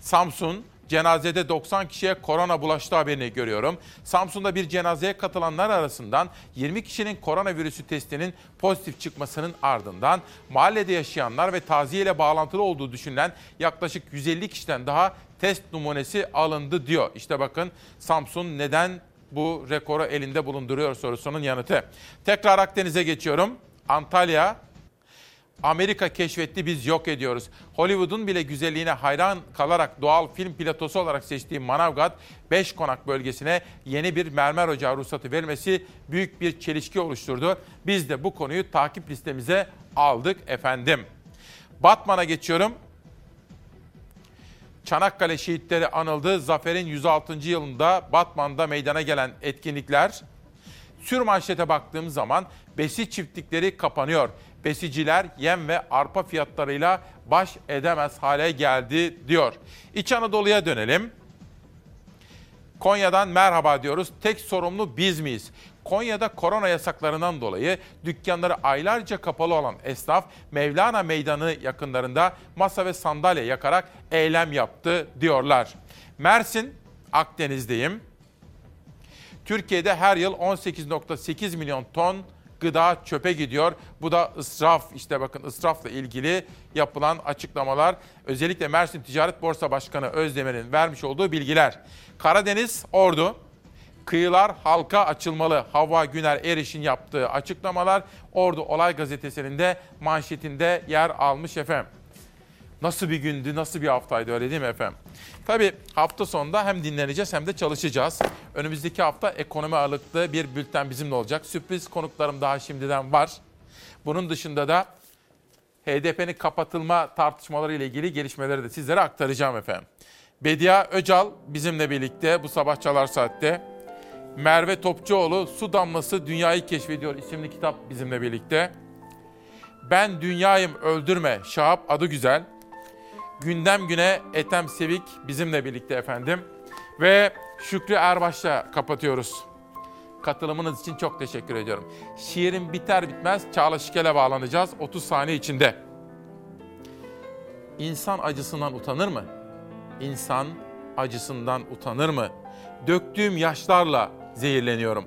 Samsun Cenazede 90 kişiye korona bulaştı haberini görüyorum. Samsun'da bir cenazeye katılanlar arasından 20 kişinin koronavirüsü testinin pozitif çıkmasının ardından mahallede yaşayanlar ve taziyeyle bağlantılı olduğu düşünülen yaklaşık 150 kişiden daha test numunesi alındı diyor. İşte bakın Samsun neden bu rekoru elinde bulunduruyor sorusunun yanıtı. Tekrar Akdeniz'e geçiyorum. Antalya Amerika keşfetti biz yok ediyoruz. Hollywood'un bile güzelliğine hayran kalarak doğal film platosu olarak seçtiği Manavgat, Beş Konak bölgesine yeni bir mermer ocağı ruhsatı vermesi büyük bir çelişki oluşturdu. Biz de bu konuyu takip listemize aldık efendim. Batman'a geçiyorum. Çanakkale şehitleri anıldı. Zafer'in 106. yılında Batman'da meydana gelen etkinlikler. Sür manşete baktığım zaman besi çiftlikleri kapanıyor. Besiciler yem ve arpa fiyatlarıyla baş edemez hale geldi diyor. İç Anadolu'ya dönelim. Konya'dan merhaba diyoruz. Tek sorumlu biz miyiz? Konya'da korona yasaklarından dolayı dükkanları aylarca kapalı olan esnaf Mevlana Meydanı yakınlarında masa ve sandalye yakarak eylem yaptı diyorlar. Mersin, Akdeniz'deyim. Türkiye'de her yıl 18.8 milyon ton gıda çöpe gidiyor. Bu da ısraf işte bakın ısrafla ilgili yapılan açıklamalar. Özellikle Mersin Ticaret Borsa Başkanı Özdemir'in vermiş olduğu bilgiler. Karadeniz, Ordu, kıyılar halka açılmalı. Havva Güner Eriş'in yaptığı açıklamalar Ordu Olay Gazetesi'nin de manşetinde yer almış efendim. Nasıl bir gündü, nasıl bir haftaydı öyle değil mi efendim? Tabii hafta sonunda hem dinleneceğiz hem de çalışacağız. Önümüzdeki hafta ekonomi ağırlıklı bir bülten bizimle olacak. Sürpriz konuklarım daha şimdiden var. Bunun dışında da HDP'nin kapatılma tartışmaları ile ilgili gelişmeleri de sizlere aktaracağım efendim. Bedia Öcal bizimle birlikte bu sabah çalar saatte. Merve Topçuoğlu Su Damlası Dünyayı Keşfediyor isimli kitap bizimle birlikte. Ben Dünyayım Öldürme Şahap adı güzel. Gündem güne Etem Sevik bizimle birlikte efendim. Ve Şükrü Erbaş'la kapatıyoruz. Katılımınız için çok teşekkür ediyorum. Şiirin biter bitmez Çağla Şikel'e bağlanacağız 30 saniye içinde. İnsan acısından utanır mı? İnsan acısından utanır mı? Döktüğüm yaşlarla zehirleniyorum.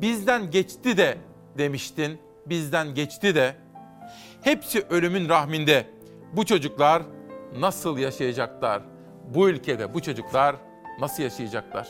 Bizden geçti de demiştin, bizden geçti de. Hepsi ölümün rahminde. Bu çocuklar nasıl yaşayacaklar? Bu ülkede bu çocuklar nasıl yaşayacaklar?